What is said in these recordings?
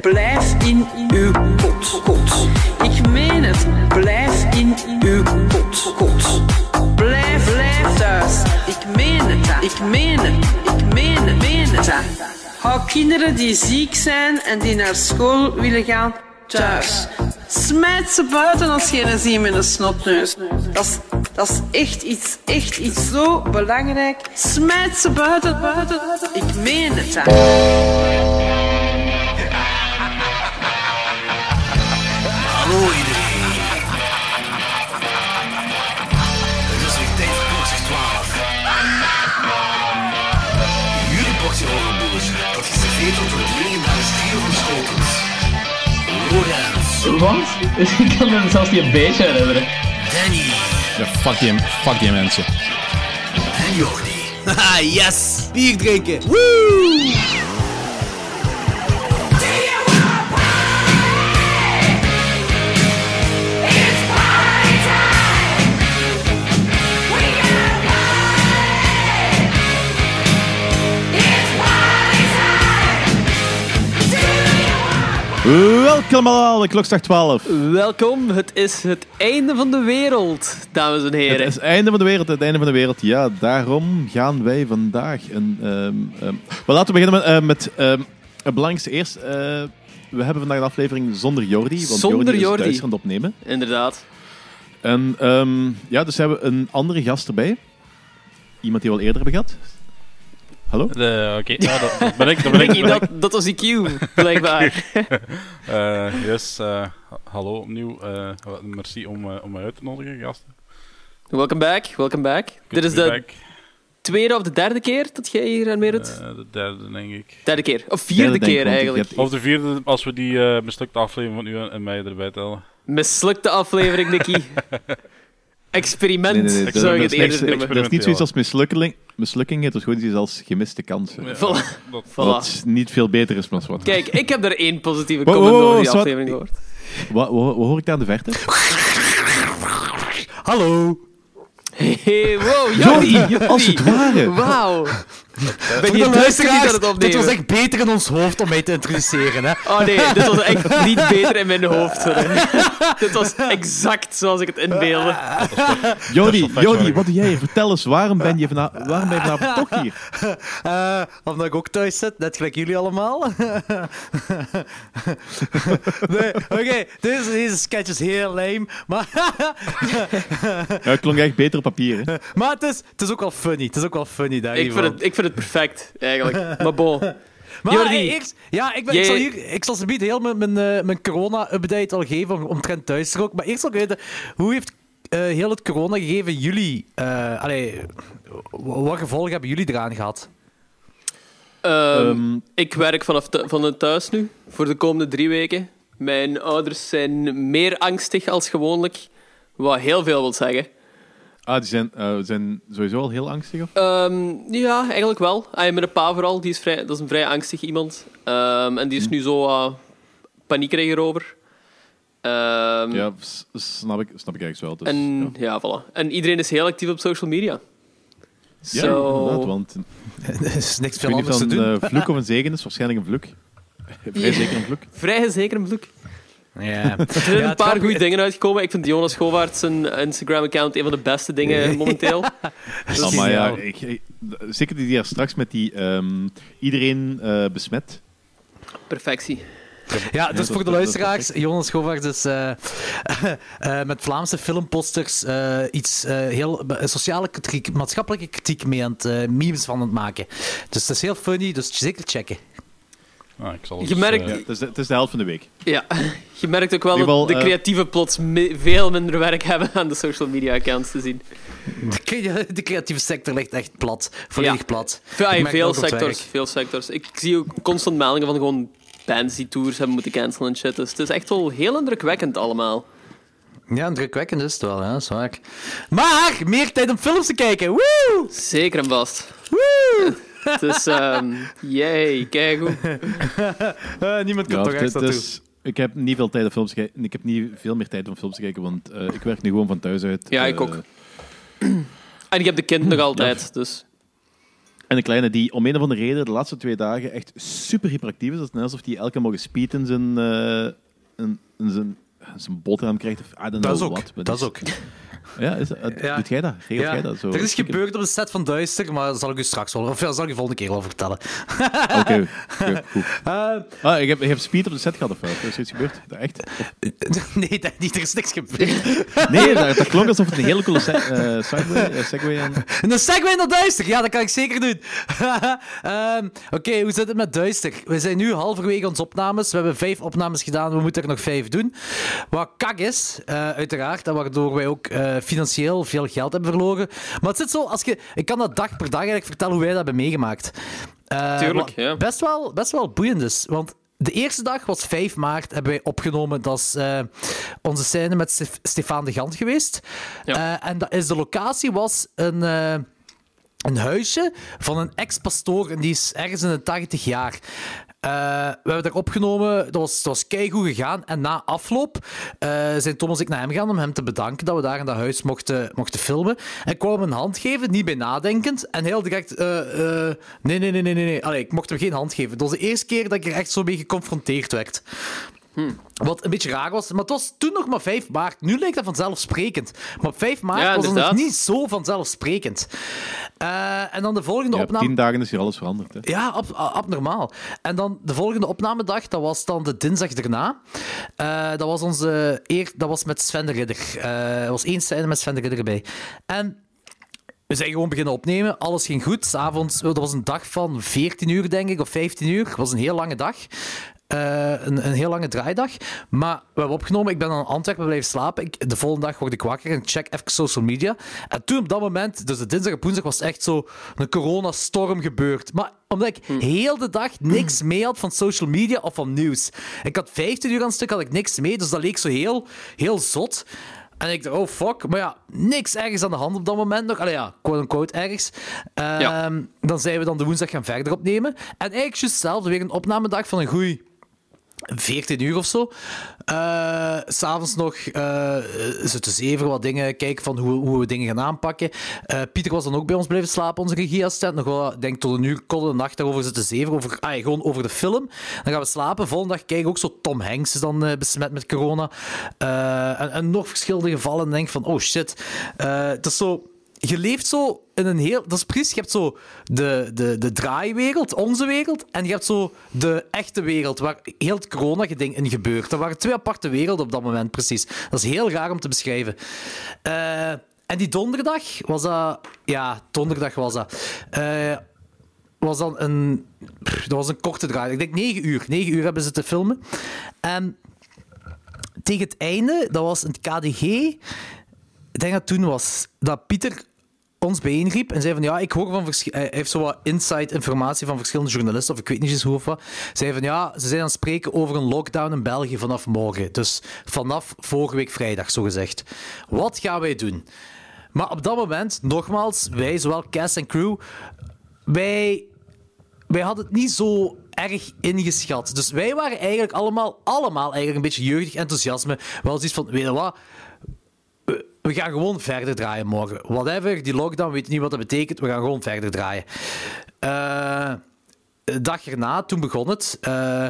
Blijf in uw kot. kot. Ik meen het. Blijf in uw kot. kot. Blijf, blijf thuis. Ik meen het. Ik meen het. Ik meen het. Meen het. Hou kinderen die ziek zijn en die naar school willen gaan thuis. Smijt ze buiten als je een ziet met een snotneus. Dat is, dat is echt iets, echt iets zo belangrijk. Smijt ze buiten, buiten. Ik meen het. hè. Hallo iedereen. Het is weer tijd voor klokslag 12. Jullie portie overboers, dat geserveerd wordt door het legendarische trio van Schotens. Lorenz, Want? Ik kan me zelfs niet een beetje herinneren. Danny Ja, fuck die, fuck die mensen. en Jordi. Haha, yes! Bier drinken! Woo! Welkom allemaal, de klokslag 12. Welkom, het is het einde van de wereld, dames en Het heren. is het einde van de wereld, het einde van de wereld. Ja, daarom gaan wij vandaag een... ehm ehm, laten we beginnen met, eh, met ehm, het belangrijkste eerst. Eh, we hebben vandaag een aflevering zonder Jordi, want Zonder Jordi is Jordi. thuis aan het opnemen. Inderdaad. En ehm, ja, dus hebben we een andere gast erbij. Iemand die we al eerder hebben gehad. Hallo? Oké, ja, dat, dat ben ik. Dat ben ik. Mickey, dat ben ik. dat, dat was die cue, blijkbaar. Eh, yes, eh, ha- hallo opnieuw. eh, merci om, eh, om mij uit te nodigen, gasten. welcome back, welcome back. Good Dit is de back. tweede of de derde keer dat jij hier aan meedoet? De derde, denk ik. Derde keer, of vierde Derde, keer eigenlijk. Of de vierde, als we die eh mislukte aflevering van u en, en mij erbij tellen. Mislukte aflevering, Nicky. Experiment, Nee, nee, nee, zou ik dat het eerder noemen. Dat is niet zoiets als mislukking, mislukking het is gewoon iets als gemiste kansen. Ja, Voilà. dat- Wat niet veel beter is, maar wat. Kijk, ik heb er één positieve Wow, comment wow, wow, over die aflevering gehoord. Wat, wat, wat hoor ik daar aan de verte? Hallo! Hey, wow, Jordi, Jordi. als het ware. Wauw. Ben Voor je de luisteraars, het dit was echt beter in ons hoofd om mij te introduceren. Hè? Oh nee, dit was echt niet beter in mijn hoofd. dit was exact zoals ik het inbeelde. Jody, Jody, wat doe jij hier? Vertel eens, waarom ben je, vana waarom ben je vanavond toch hier? Eh, omdat ik ook thuis zit, net gelijk jullie allemaal. nee, oké, deze, deze sketch is heel lame. Maar, Ja, het klonk echt beter op papier. Hè? maar het, is, het is ook wel funny. Het is ook wel funny daar. Ik vind, het, ik vind het perfect, eigenlijk. Maar bon. Maar Jordi, eerst, ja, ik, ben, jij- ik zal hier, ik zal ze heel mijn, mijn, eh, mijn corona-update al geven om, omtrent thuisstrook. Maar eerst wil ik weten, hoe heeft eh, heel het corona gegeven jullie... eh, allee, w- wat gevolgen hebben jullie eraan gehad? ehm, Ehm, ik werk vanaf vanuit thuis nu, voor de komende drie weken. Mijn ouders zijn meer angstig als gewoonlijk, wat heel veel wil zeggen. Ah, die zijn, eh, zijn sowieso al heel angstig. Of? Ehm, ja, eigenlijk wel. Ah, met een pa vooral, die is vrij, dat is een vrij angstig iemand. Ehm, en die is nu zo uh, paniekerig erover. Ehm, Ja, s- snap ik, snap ik ergens wel. Dus, en, ja. ja. voilà. En iedereen is heel actief op social media. Ja, Zo. inderdaad, want Er is niks ik veel weet niet of anders te dat doen. een eh, vloek of een zegen is. Waarschijnlijk een vloek. Vrij zeker een vloek. Vrij zeker een vloek. Ja. Er zijn een paar goede dingen uitgekomen. Ik vind Jonas Govaert zijn Instagram-account een van de beste dingen momenteel. Dus- maar ja, geniaal. ik, ik- zeker die daar straks met die ehm, iedereen eh, besmet. Perfectie. Ja, dus voor de luisteraars, Jonas Schovaert is eh, eh, met Vlaamse filmposters eh, iets eh, heel sociale kritiek, maatschappelijke kritiek mee aan het memes van het maken. Dus dat is heel funny, dus zeker checken. Ah, ik zal Je merkt- eh, Ja, het, is de, het is de helft van de week. Ja, je merkt ook wel dat geval, de eh, creatieven plots me- veel minder werk hebben aan de social media accounts te zien. De, crea- de creatieve sector ligt echt plat, volledig Ja. plat. Veel, het sectors, veel sectors. Ik zie ook constant meldingen van gewoon bands die tours hebben moeten cancelen en shit. Dus het is echt wel heel indrukwekkend allemaal. Ja, indrukwekkend is het wel, is waar. Maar meer tijd om films te kijken. Woe! Zeker en vast. Dus, ehm yay, kijk hoe. Eh, niemand kan Ja, toch echt is- ik heb niet veel tijd om films te kijken. Ik heb niet veel meer tijd om films te kijken, want eh, ik werk nu gewoon van thuis uit. Ja, ik Eh, ook. En ik heb de kind nog altijd, dus... En de kleine die om een of andere reden de laatste twee dagen echt super hyperactief is. Dat is net alsof hij elke morgen speed in zijn, eh, in, in zijn, in zijn boterham krijgt. Of I don't know Dat is ook. Dat is ook. Ja, is, Ja. doet jij dat? Regelt Ja, jij dat? Zo? er is gebeurd op de set van Duister, maar dat zal ik u straks wel, of ja, dat zal ik u volgende keer wel vertellen. Oké, oké, goed. Eh, Ah, ik heb, ik heb speed op de set gehad of wat? Is er iets gebeurd? Echt? Nee, dat niet, er is niks gebeurd. Nee, dat, dat klonk alsof het een hele coole se eh, segway, eh, segway aan... Een segway naar Duister, ja, dat kan ik zeker doen. Ehm, Oké, hoe zit het met Duister? We zijn nu halverwege onze opnames. We hebben vijf opnames gedaan, we moeten er nog vijf doen. Wat kak is, uiteraard, en waardoor wij ook financieel veel geld hebben verloren. Maar het zit zo, als je, ik kan dat dag per dag eigenlijk vertellen hoe wij dat hebben meegemaakt. Eh, Tuurlijk, ja. Best wel, best wel boeiend is, want... De eerste dag was 5 maart, hebben wij opgenomen. Dat is eh, onze scène met Stef- Stefan de Gant geweest. Ja. Eh, en dat is, de locatie was een, eh, een huisje van een ex-pastoor. En die is ergens in de 80 jaar. Eh, we hebben daar opgenomen, dat was, dat was keigoed gegaan. En na afloop eh, zijn Thomas en ik naar hem gegaan om hem te bedanken dat we daar in dat huis mochten, mochten filmen. En ik kwam hem een hand geven, niet bij nadenkend. En heel direct, eh, eh, nee, nee, nee, nee, nee. nee. Allee, ik mocht hem geen hand geven. Dat was de eerste keer dat ik er echt zo mee geconfronteerd werd. Wat een beetje raar was. Maar het was toen nog maar 5 maart. Nu lijkt dat vanzelfsprekend. Maar op 5 maart Ja, was het nog niet zo vanzelfsprekend. Eh, en dan de volgende Ja, op opname... tien dagen is hier alles veranderd. Hè. Ja, ab- abnormaal. En dan de volgende opnamedag, dat was dan de dinsdag erna. Eh, dat was onze eer, dat was met Sven de Ridder. Eh, er was één scène met Sven de Ridder erbij. En we zijn gewoon beginnen opnemen. Alles ging goed. 's avonds, dat was een dag van 14 uur, denk ik, of 15 uur. Het was een heel lange dag. Eh, een, een heel lange draaidag. Maar we hebben opgenomen. Ik ben aan Antwerpen blijven slapen. Ik, de volgende dag word ik wakker en ik check even social media. En toen op dat moment, dus de dinsdag op woensdag, was echt zo een coronastorm gebeurd. Maar omdat ik heel de dag niks mee had van social media of van nieuws. Ik had 15 uur aan het stuk, had ik niks mee. Dus dat leek zo heel, heel zot. En ik dacht, oh fuck. Maar ja, niks ergens aan de hand op dat moment nog. Allee ja, quote-unquote ergens. Ehm, Ja. Dan zijn we dan de woensdag gaan verder opnemen. En eigenlijk juist hetzelfde, weer een opnamedag van een goeie 14 uur of zo. Eh, S'avonds nog eh zitten zeven wat dingen, kijken van hoe, hoe we dingen gaan aanpakken. Eh, Pieter was dan ook bij ons blijven slapen, onze regieassistent. Nog wel, denk tot een uur, kolle nacht daarover zitten zeven. Over, ah, gewoon over de film. Dan gaan we slapen. Volgende dag kijken ook zo Tom Hanks is dan besmet met corona. En, en nog verschillende gevallen. En denk van, oh shit. Het is zo je leeft zo in een heel... Dat is precies, je hebt zo de, de, de draaiwereld, onze wereld, en je hebt zo de echte wereld, waar heel het corona-ding in gebeurt. Dat waren twee aparte werelden op dat moment, precies. Dat is heel raar om te beschrijven. Eh, en die donderdag was dat... Ja, donderdag was dat. Eh, was dan een... Dat was een korte draai. Ik denk negen uur. Negen uur hebben ze te filmen. En tegen het einde, dat was een KDG... Ik denk dat toen was dat Pieter ons bijeenriep en zei van ja, ik hoor van hij heeft zo wat inside informatie van verschillende journalisten, of ik weet niet eens hoe wat. Zei van ja, ze zijn aan het spreken over een lockdown in België vanaf morgen. Dus vanaf vorige week vrijdag, zo gezegd. Wat gaan wij doen? Maar op dat moment, nogmaals, wij, zowel cast en crew, wij wij hadden het niet zo erg ingeschat. Dus wij waren eigenlijk allemaal, allemaal eigenlijk een beetje jeugdig enthousiasme. Wel zoiets van, weet je wat, we, gaan gewoon verder draaien morgen. Whatever, die lockdown, weet niet wat dat betekent, we gaan gewoon verder draaien. Eh, de dag erna, toen begon het. eh,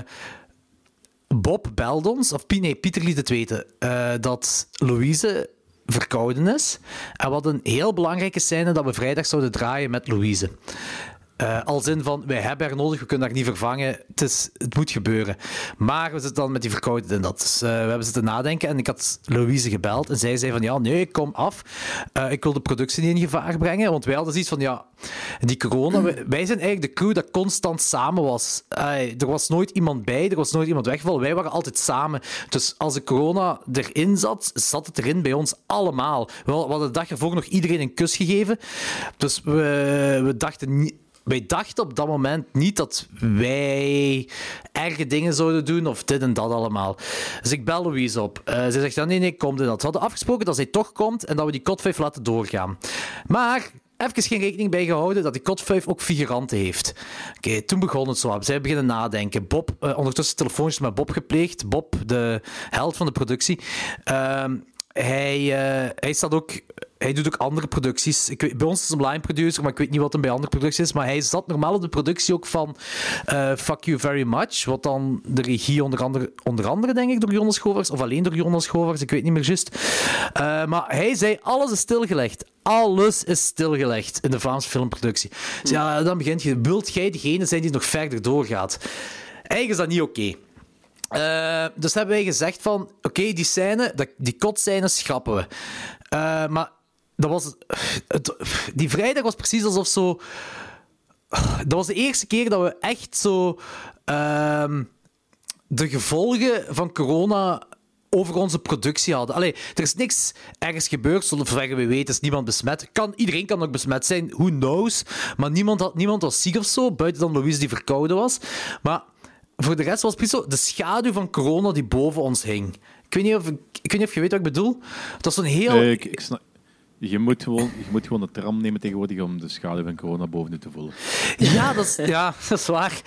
Bob belde ons, of nee, Pieter liet het weten, eh, dat Louise verkouden is. En hadden een heel belangrijke scène dat we vrijdag zouden draaien met Louise. Eh, als in van, wij hebben haar nodig, we kunnen haar niet vervangen. Het, is, het moet gebeuren. Maar we zitten dan met die verkoudheid in dat. Dus, eh, we hebben zitten nadenken en ik had Louise gebeld. En zij zei van, ja, nee, ik kom af. Eh, ik wil de productie niet in gevaar brengen. Want wij hadden zoiets van, ja, die corona... Wij, wij zijn eigenlijk de crew dat constant samen was. Er was nooit iemand bij, er was nooit iemand weggevallen. Wij waren altijd samen. Dus als de corona erin zat, zat het erin bij ons allemaal. We hadden de dag ervoor nog iedereen een kus gegeven. Dus we, we dachten niet wij dachten op dat moment niet dat wij erge dingen zouden doen of dit en dat allemaal. Dus ik bel Louise op. Uh, ze zegt, ja, nee, nee, kom dit dat. We hadden afgesproken dat zij toch komt en dat we die kot 5 laten doorgaan. Maar even geen rekening bij gehouden dat die kot 5 ook figuranten heeft. Oké, toen begon het zo. Zij beginnen nadenken. Bob, uh, ondertussen telefoontjes met Bob gepleegd. Bob, de held van de productie. Uh, hij, uh, hij staat ook hij doet ook andere producties. Ik bij ons is hij een line producer, maar ik weet niet wat hem bij andere producties is. Maar hij zat normaal op de productie ook van eh, Fuck You Very Much. Wat dan de regie onder andere, onder andere denk ik, door Jonas Govers. Of alleen door Jonas Govers, ik weet niet meer juist. Eh, maar hij zei, alles is stilgelegd. Alles is stilgelegd in de Vlaamse filmproductie. Dus ja, dan begint je, wilt jij degene zijn die nog verder doorgaat? Eigenlijk is dat niet oké. Eh, dus hebben wij gezegd van, oké, die scène, die kotscène schrappen we. Maar dat was... Het, die vrijdag was precies alsof zo... Dat was de eerste keer dat we echt zo... ehm, de gevolgen van corona over onze productie hadden. Allee, er is niks ergens gebeurd, zover we weten is niemand besmet. Kan, iedereen kan ook besmet zijn, who knows. Maar niemand, had, niemand was ziek of zo, buiten dan Louise die verkouden was. Maar voor de rest was het zo de schaduw van corona die boven ons hing. Ik weet niet of, ik, weet niet of je weet wat ik bedoel. Het was zo'n heel... Ik snap- je, moet gewoon, je moet gewoon de tram nemen tegenwoordig om de schaduw van corona boven je te voelen. Ja, dat is, ja, dat waar.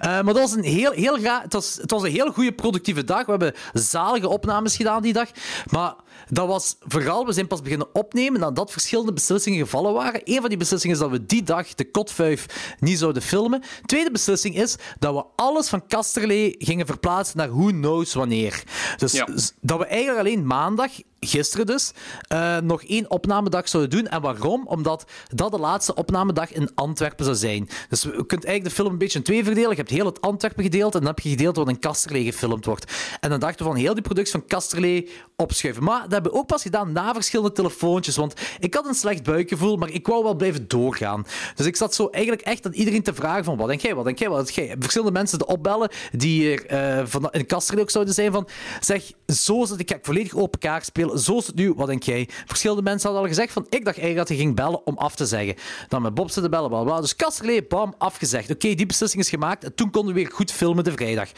Eh, maar dat was een heel, heel. Het was, het was een heel goede productieve dag. We hebben zalige opnames gedaan die dag. Maar dat was vooral... We zijn pas beginnen opnemen nadat verschillende beslissingen gevallen waren. Een van die beslissingen is dat we die dag de Kot 5 niet zouden filmen. Tweede beslissing is dat we alles van Kasterlee gingen verplaatsen naar who knows wanneer. Dus Ja. dat we eigenlijk alleen maandag gisteren dus, eh, nog één opnamedag zouden doen. En waarom? Omdat dat de laatste opnamedag in Antwerpen zou zijn. Dus je kunt eigenlijk de film een beetje in twee verdelen. Je hebt heel het Antwerpen gedeeld en dan heb je gedeeld wat in Kasterlee gefilmd wordt. En dan dachten we van heel die productie van Kasterlee opschuiven. Maar dat hebben we ook pas gedaan na verschillende telefoontjes. Want ik had een slecht buikgevoel, maar ik wou wel blijven doorgaan. Dus ik zat zo eigenlijk echt aan iedereen te vragen van wat denk jij, wat denk jij, wat denk jij? Verschillende mensen te opbellen die er eh, van, in Kasterlee ook zouden zijn van zeg, zo zit ik, ga volledig open kaart spelen. Zo is het nu, wat denk jij? Verschillende mensen hadden al gezegd van ik dacht eigenlijk dat hij ging bellen om af te zeggen. Dan met Bob zitten bellen, bla bla. Dus Kasterlee, bam, afgezegd. Oké, die beslissing is gemaakt en toen konden we weer goed filmen de vrijdag.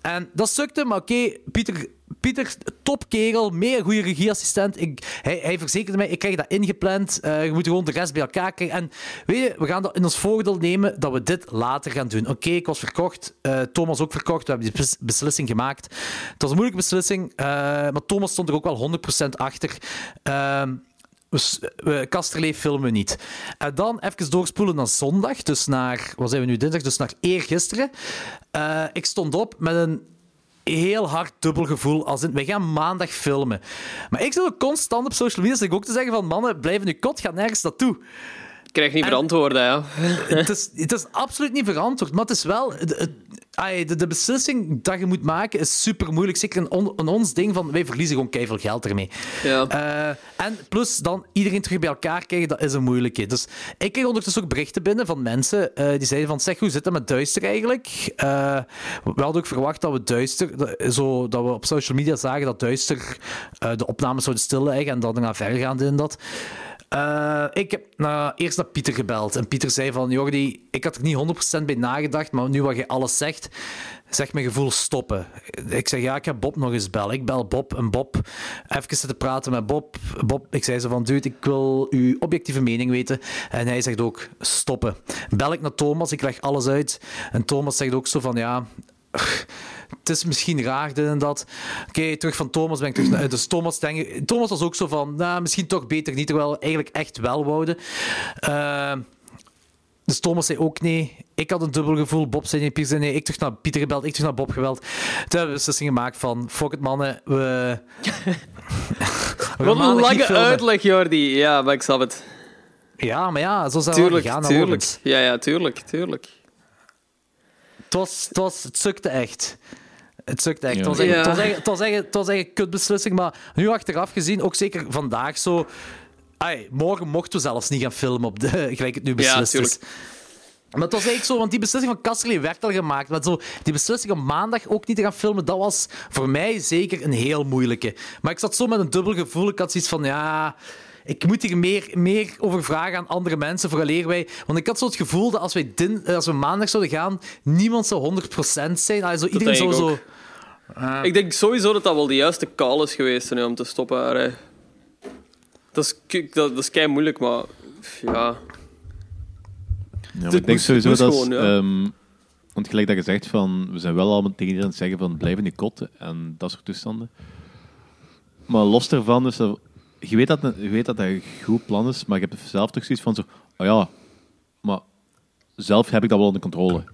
En dat stukte, maar oké, Pieter, Pieter, topkerel, meer goede regieassistent. Ik, hij, hij verzekerde mij, ik krijg dat ingepland. Eh, je moet gewoon de rest bij elkaar krijgen. En weet je, we gaan dat in ons voordeel nemen dat we dit later gaan doen. Oké, ik was verkocht. eh, Thomas ook verkocht. We hebben die bes- beslissing gemaakt. Het was een moeilijke beslissing, eh, maar Thomas stond er ook wel 100% achter. Ehm we filmen we niet. En dan even doorspoelen naar zondag, dus naar, wat zijn we nu, dinsdag, dus naar eergisteren. Eh ik stond op met een heel hard dubbel gevoel, als in, wij gaan maandag filmen. Maar ik zit ook constant op social media zeg ik ook te zeggen van, mannen, blijf nu kot, ga nergens naartoe. Krijg niet verantwoorden, ja. het, is, het is absoluut niet verantwoord, maar het is wel... het- het- ai, de, de beslissing dat je moet maken is super moeilijk. Zeker on- een ons ding van wij verliezen gewoon keiveel geld ermee. ja. Eh, en plus dan iedereen terug bij elkaar krijgen, dat is een moeilijke. Dus ik kreeg ondertussen ook berichten binnen van mensen eh, die zeiden van zeg, hoe zit het met Duister eigenlijk? Eh, we hadden ook verwacht dat we Duister, dat, zo, dat we op social media zagen dat Duister de opnames zouden stilleggen en dan daarna verder gaan in dat. Eh, ik heb na- eerst naar Pieter gebeld. En Pieter zei van, Jordi, ik had er niet 100% bij nagedacht, maar nu wat je alles zegt, zegt mijn gevoel stoppen. Ik zeg, ja, ik ga Bob nog eens bellen. Ik bel Bob en Bob even zitten praten met Bob. Bob, ik zei zo van, dude, ik wil uw objectieve mening weten. En hij zegt ook, stoppen. Bel ik naar Thomas, ik leg alles uit. En Thomas zegt ook zo van, ja... Het is misschien raar, dit en dat. Oké, terug van Thomas ben ik terug naar... Dus Thomas, denk, Thomas was ook zo van... Nou, misschien toch beter niet, terwijl we eigenlijk echt wel wouden. Eh, dus Thomas zei ook nee. Ik had een dubbel gevoel. Bob zei nee, Pieter zei nee. Ik terug naar Pieter gebeld, ik terug naar Bob gebeld. Toen hebben we beslissing gemaakt van... Fuck it, mannen. We... we Wat een lange uitleg, Jordi. Ja, maar ik snap het. Ja, maar ja, zo zijn we Tuurlijk, gegaan. tuurlijk. Lorenz. Ja, ja, tuurlijk, tuurlijk. Het, was, het, was, het sukte echt. Het sukte echt. Ja. Het, was echt, Ja. het, was echt, het, was echt, het was echt een kutbeslissing, maar nu achteraf gezien, ook zeker vandaag zo... Ai, morgen mochten we zelfs niet gaan filmen op de, gelijk het nu beslist is. tuurlijk. Maar het was eigenlijk zo, want die beslissing van Kasterlee werd al gemaakt. Maar zo, die beslissing om maandag ook niet te gaan filmen, dat was voor mij zeker een heel moeilijke. Maar ik zat zo met een dubbel gevoel. Ik had zoiets van, ja... Ik moet hier meer, meer over vragen aan andere mensen, vooraleer wij... Want ik had zo het gevoel dat als, wij din, als we maandag zouden gaan, niemand zou 100% zijn. Allee, zo, iedereen zou zo... ik ook. Ik denk sowieso dat dat wel de juiste call is geweest nu om te stoppen. Allee. Dat is, dat, dat is kei moeilijk, maar ja. Ja, maar Dit ik denk moest- sowieso dat... gewoon, ja. ehm, want gelijk dat je zegt van... We zijn wel allemaal tegen iedereen aan het zeggen van... Blijf in die kot en dat soort toestanden. Maar los daarvan is er... je weet, dat, je weet dat dat een goed plan is, maar je hebt zelf toch zoiets van zo... Oh ja, maar zelf heb ik dat wel onder controle.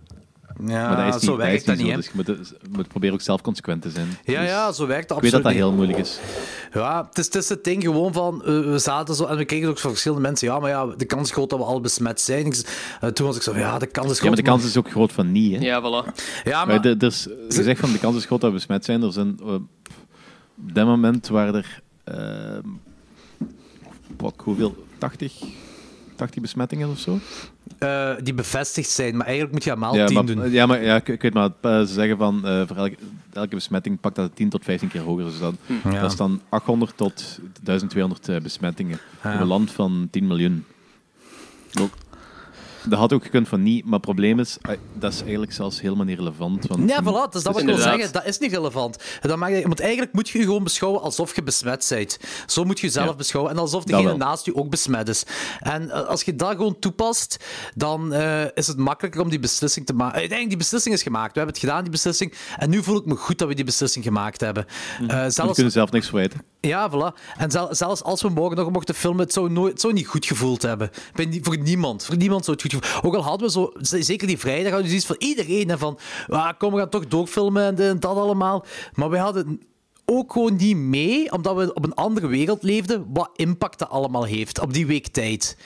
Ja, maar dat is niet, zo dat werkt is dat niet zo. hè. Dus je moet, je moet proberen ook zelf consequent te zijn. Ja, Dus ja, zo werkt dat Ik weet dat absoluut dat heel moeilijk is. Ja, het is, het is het ding gewoon van, eh, we zaten zo, en we kregen ook van verschillende mensen, ja, maar ja, de kans is groot dat we al besmet zijn. Ik, eh, toen was ik zo, ja, de kans is Ja, groot. maar de kans is ook groot van niet. Hè. Ja, voilà. Ja, Maar er is gezegd van de kans is groot dat we besmet zijn. Er zijn eh, op dat moment waren er ehm, wat, hoeveel? 80, 80 besmettingen of zo? eh, die bevestigd zijn, maar eigenlijk moet je allemaal ja, tien maar, doen. ja, maar ja, ik, ik weet maar, eh, ze zeggen van eh, voor elke, elke besmetting pakt dat 10 tot 15 keer hoger. Dus dan, Ja. dat is dan 800 tot 1200 eh, besmettingen. Ja. Op een land van 10 miljoen. Ook, dat had ook gekund van niet, maar het probleem is, eh, dat is eigenlijk zelfs helemaal niet relevant. Want, Ja, voilà, dus dat wat ik wil zeggen, dat is niet relevant. En Dan mag je, want eigenlijk moet je je gewoon beschouwen alsof je besmet bent. Zo moet je jezelf Ja. beschouwen. En alsof degene naast je ook besmet is. En eh, als je dat gewoon toepast, dan eh, is het makkelijker om die beslissing te maken. Uiteindelijk, die beslissing is gemaakt. We hebben het gedaan, die beslissing. En nu voel ik me goed dat we die beslissing gemaakt hebben. Eh, we zelfs, kunnen zelf niks verwijten. Ja, voilà. En zel- zelfs als we morgen nog mochten filmen, het zou, nooit, het zou niet goed gevoeld hebben. Voor niemand. Voor niemand zou het goed gevoeld Ook al hadden we zo, zeker die vrijdag, hadden we zoiets van iedereen. En van, ah, kom, we gaan toch doorfilmen en en dat allemaal. Maar we hadden ook gewoon niet mee, omdat we op een andere wereld leefden, wat impact dat allemaal heeft op die week tijd.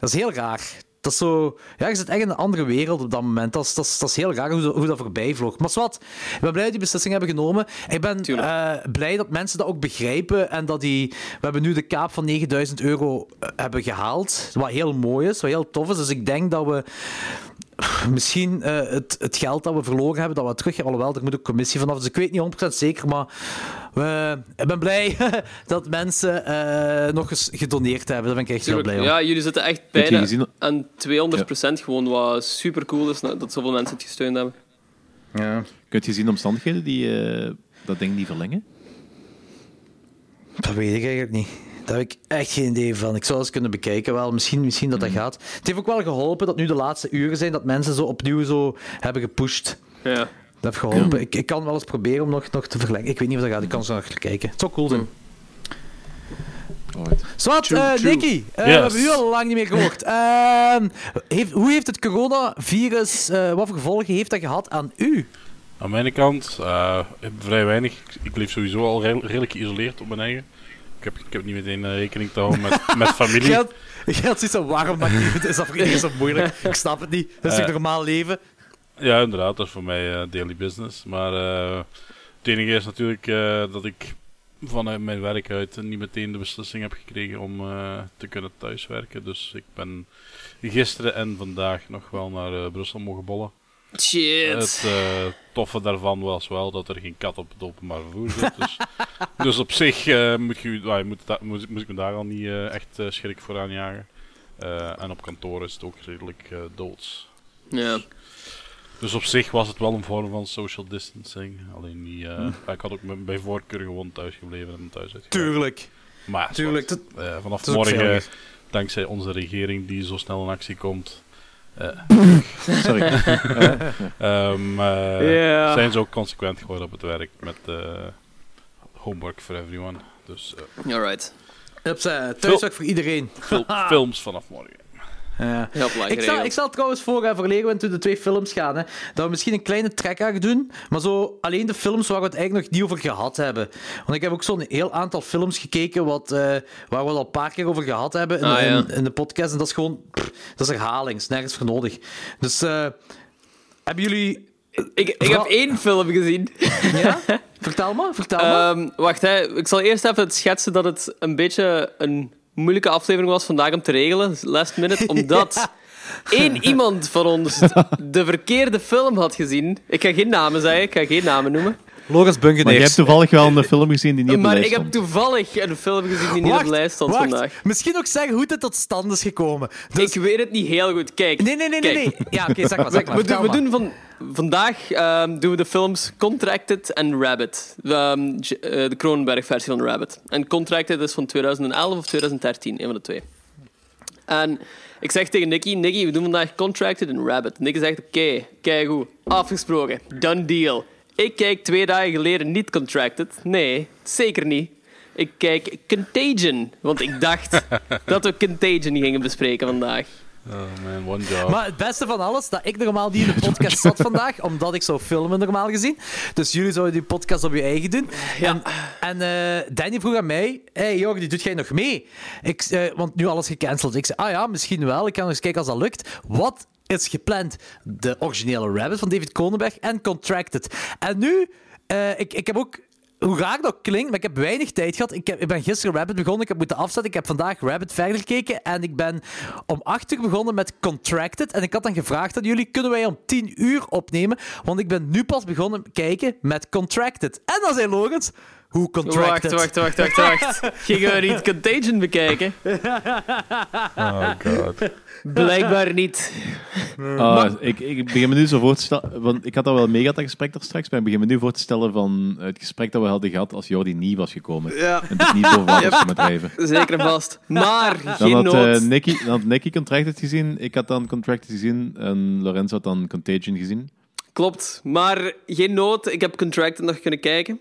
Dat is heel raar. Dat is zo... Ja, je zit echt in een andere wereld op dat moment. Dat is, dat is, dat is heel raar hoe, dat- hoe dat voorbij vloog. Maar zwart, ik ben blij dat die beslissing hebben genomen. Ik ben eh, blij dat mensen dat ook begrijpen en dat die... We hebben nu de kaap van 9000 euro eh, hebben gehaald, wat heel mooi is, wat heel tof is. Dus ik denk dat we misschien eh, het, het geld dat we verloren hebben, dat we terug hebben. Alhoewel, er moet ook commissie vanaf. Dus ik weet niet 100% zeker, maar we, ik ben blij dat mensen eh, nog eens gedoneerd hebben. Daar ben ik echt heel blij om. Ja, jullie zitten echt bijna aan 200% gewoon, wat super cool is dat zoveel mensen het gesteund hebben. Ja. Kun je zien de omstandigheden die eh, dat ding niet verlengen? Dat weet ik eigenlijk niet. Daar heb ik echt geen idee van. Ik zou eens kunnen bekijken wel. Misschien, misschien dat dat gaat. Het heeft ook wel geholpen dat nu de laatste uren zijn dat mensen zo opnieuw zo hebben gepusht. Ja. Dat heeft geholpen. Ik, ik kan wel eens proberen om nog, nog te verlengen. Ik weet niet of dat gaat. Ik kan zo nog kijken. Het zou cool zijn. Zwat, eh, true. Nicky. eh, Yes. We hebben u al lang niet meer gehoord. Ehm, heeft, hoe heeft het coronavirus, eh wat voor gevolgen heeft dat gehad aan u? Aan mijn kant, eh, vrij weinig. Ik, ik leef sowieso al redel- redelijk geïsoleerd op mijn eigen. Ik heb, ik heb niet meteen eh, rekening te houden met, met familie. Geld, geld zoiets van, waarom maakt het is iedereen zo moeilijk? Ik snap het niet. Dat is Eh. toch normaal leven? Ja, inderdaad, dat is voor mij eh, daily business. Maar het enige is natuurlijk dat ik vanuit mijn werk uit niet meteen de beslissing heb gekregen om te kunnen thuiswerken. Dus ik ben gisteren en vandaag nog wel naar Brussel mogen bollen. Shit. Het eh, toffe daarvan was wel dat er geen kat op het openbaar vervoer zit. Dus, dus op zich eh, moet, je, ah, je moet, da- moet, moet ik me daar al niet eh, echt schrik voor aanjagen. Eh, en op kantoor is het ook redelijk eh, doods. Ja. Dus op zich was het wel een vorm van social distancing. Alleen niet, eh, ja, ik had ook bij voorkeur gewoon thuis gebleven en thuis uitgewerkt. Tuurlijk. Maar Tuurlijk. zwart. Eh, vanaf morgen, dankzij onze regering die zo snel in actie komt, Sorry. ehm, eh, zijn ze ook consequent geworden op het werk met eh, homework for everyone. Dus eh, Alright. Hups, eh, thuiswerk voor iedereen. fil- films vanaf morgen. Ja. Heel belangrijk. Ik zal, ik zal trouwens voor, uh, voor Lego de twee films gaan. Hè, dat we misschien een kleine trek doen. Maar zo alleen de films waar we het eigenlijk nog niet over gehad hebben. Want ik heb ook zo'n heel aantal films gekeken wat, eh, waar we het al een paar keer over gehad hebben in, Ah, in, in de podcast. En dat is gewoon... pff, dat is herhaling. is nergens voor nodig. Dus eh, hebben jullie... Ik, ik heb één film gezien. Ja? vertel maar, vertel maar. Ehm, wacht, hè. ik zal eerst even schetsen dat het een beetje een moeilijke aflevering was vandaag om te regelen, last minute, omdat één iemand van ons de verkeerde film had gezien. Ik ga geen namen zeggen, ik ga geen namen noemen. Lorenz Maar je hebt toevallig wel een film gezien die niet op de Maar lijst ik heb stond. toevallig een film gezien die niet op de lijst stond wacht. vandaag. Misschien ook zeggen hoe dit tot stand is gekomen. Dus... Ik weet het niet heel goed. Kijk. Nee, nee, nee, nee. Kijk. nee. Ja, oké, zeg maar, zeg maar. We, doen, vertel we maar. doen van, vandaag ehm, doen we de films Contracted en Rabbit. Ehm, eh, de Cronenberg-versie van Rabbit. En Contracted is van 2011 of 2013, een van de twee. En ik zeg tegen Nicky, Nicky, we doen vandaag Contracted en Rabbit. Nicky zegt, oké, kijk goed, afgesproken, done deal. Ik kijk twee dagen geleden niet Contracted. Nee, zeker niet. Ik kijk Contagion, want ik dacht dat we Contagion gingen bespreken vandaag. Oh man, one job. Maar het beste van alles, dat ik normaal niet in de podcast zat vandaag, omdat ik zou filmen normaal gezien. Dus jullie zouden die podcast op je eigen doen. En, en eh, Danny vroeg aan mij, hey Jorgen, doet jij nog mee? Ik, eh, want nu alles gecanceld. Ik zei, ah ja, misschien wel. Ik kan nog eens kijken als dat lukt. Wat is gepland? De originele Rabbit van David Cronenberg en Contracted. En nu, eh, ik, ik heb ook hoe raar dat klinkt, maar ik heb weinig tijd gehad. Ik, heb, ik ben gisteren Rabbit begonnen, ik heb moeten afzetten. Ik heb vandaag Rabbit verder gekeken en ik ben om 8 uur begonnen met Contracted. En ik had dan gevraagd aan jullie, kunnen wij om 10 uur opnemen? Want ik ben nu pas begonnen kijken met Contracted. En dan zei Logans, hoe Wacht, Contracted? wacht, wacht, wacht, wacht. Gingen we niet Contagion bekijken? Oh god. Blijkbaar niet. Ah, ik, ik begin me nu zo voor te stellen, want ik had al wel mega dat gesprek daar straks, maar ik begin me nu voor te stellen van het gesprek dat we hadden gehad als Jordi niet was gekomen. Ja, En dus niet komen drijven. zeker en vast. Maar Dan geen had, nood. eh, Nicky, dan had Nicky Contracted gezien, ik had dan Contracted gezien en Lorenzo had dan Contagion gezien. Klopt, maar geen nood. Ik heb Contracted nog kunnen kijken.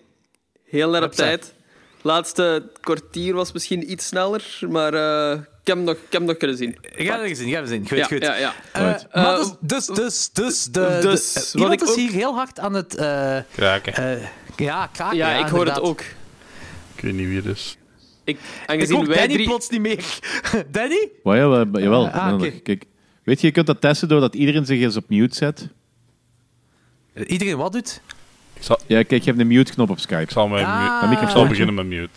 Heel net op tijd. Laatste kwartier was misschien iets sneller, maar eh, ik, heb hem nog, ik heb hem nog kunnen zien. Ik ga het zien, ik ga het zien. Goed, ja, goed. Ja, ja. Eh, Right. maar dus, dus, dus, dus, de, dus, de- wat ik is ook- hier heel hard aan het... eh, Kraken. eh, ja, kraken. ja, ik hoor het ook. Ik weet niet wie het is. Ik, Ik aangezien hoor wij Danny drie... plots niet meer. Danny? Maar ja, wel- jawel. Ah, nog. Kijk, weet je, je kunt dat testen doordat iedereen zich eens op mute zet. Iedereen wat doet? Zal, Ja, kijk, je hebt een mute-knop op Skype. ik zal, mijn Ah. mute- ik zal beginnen met mute.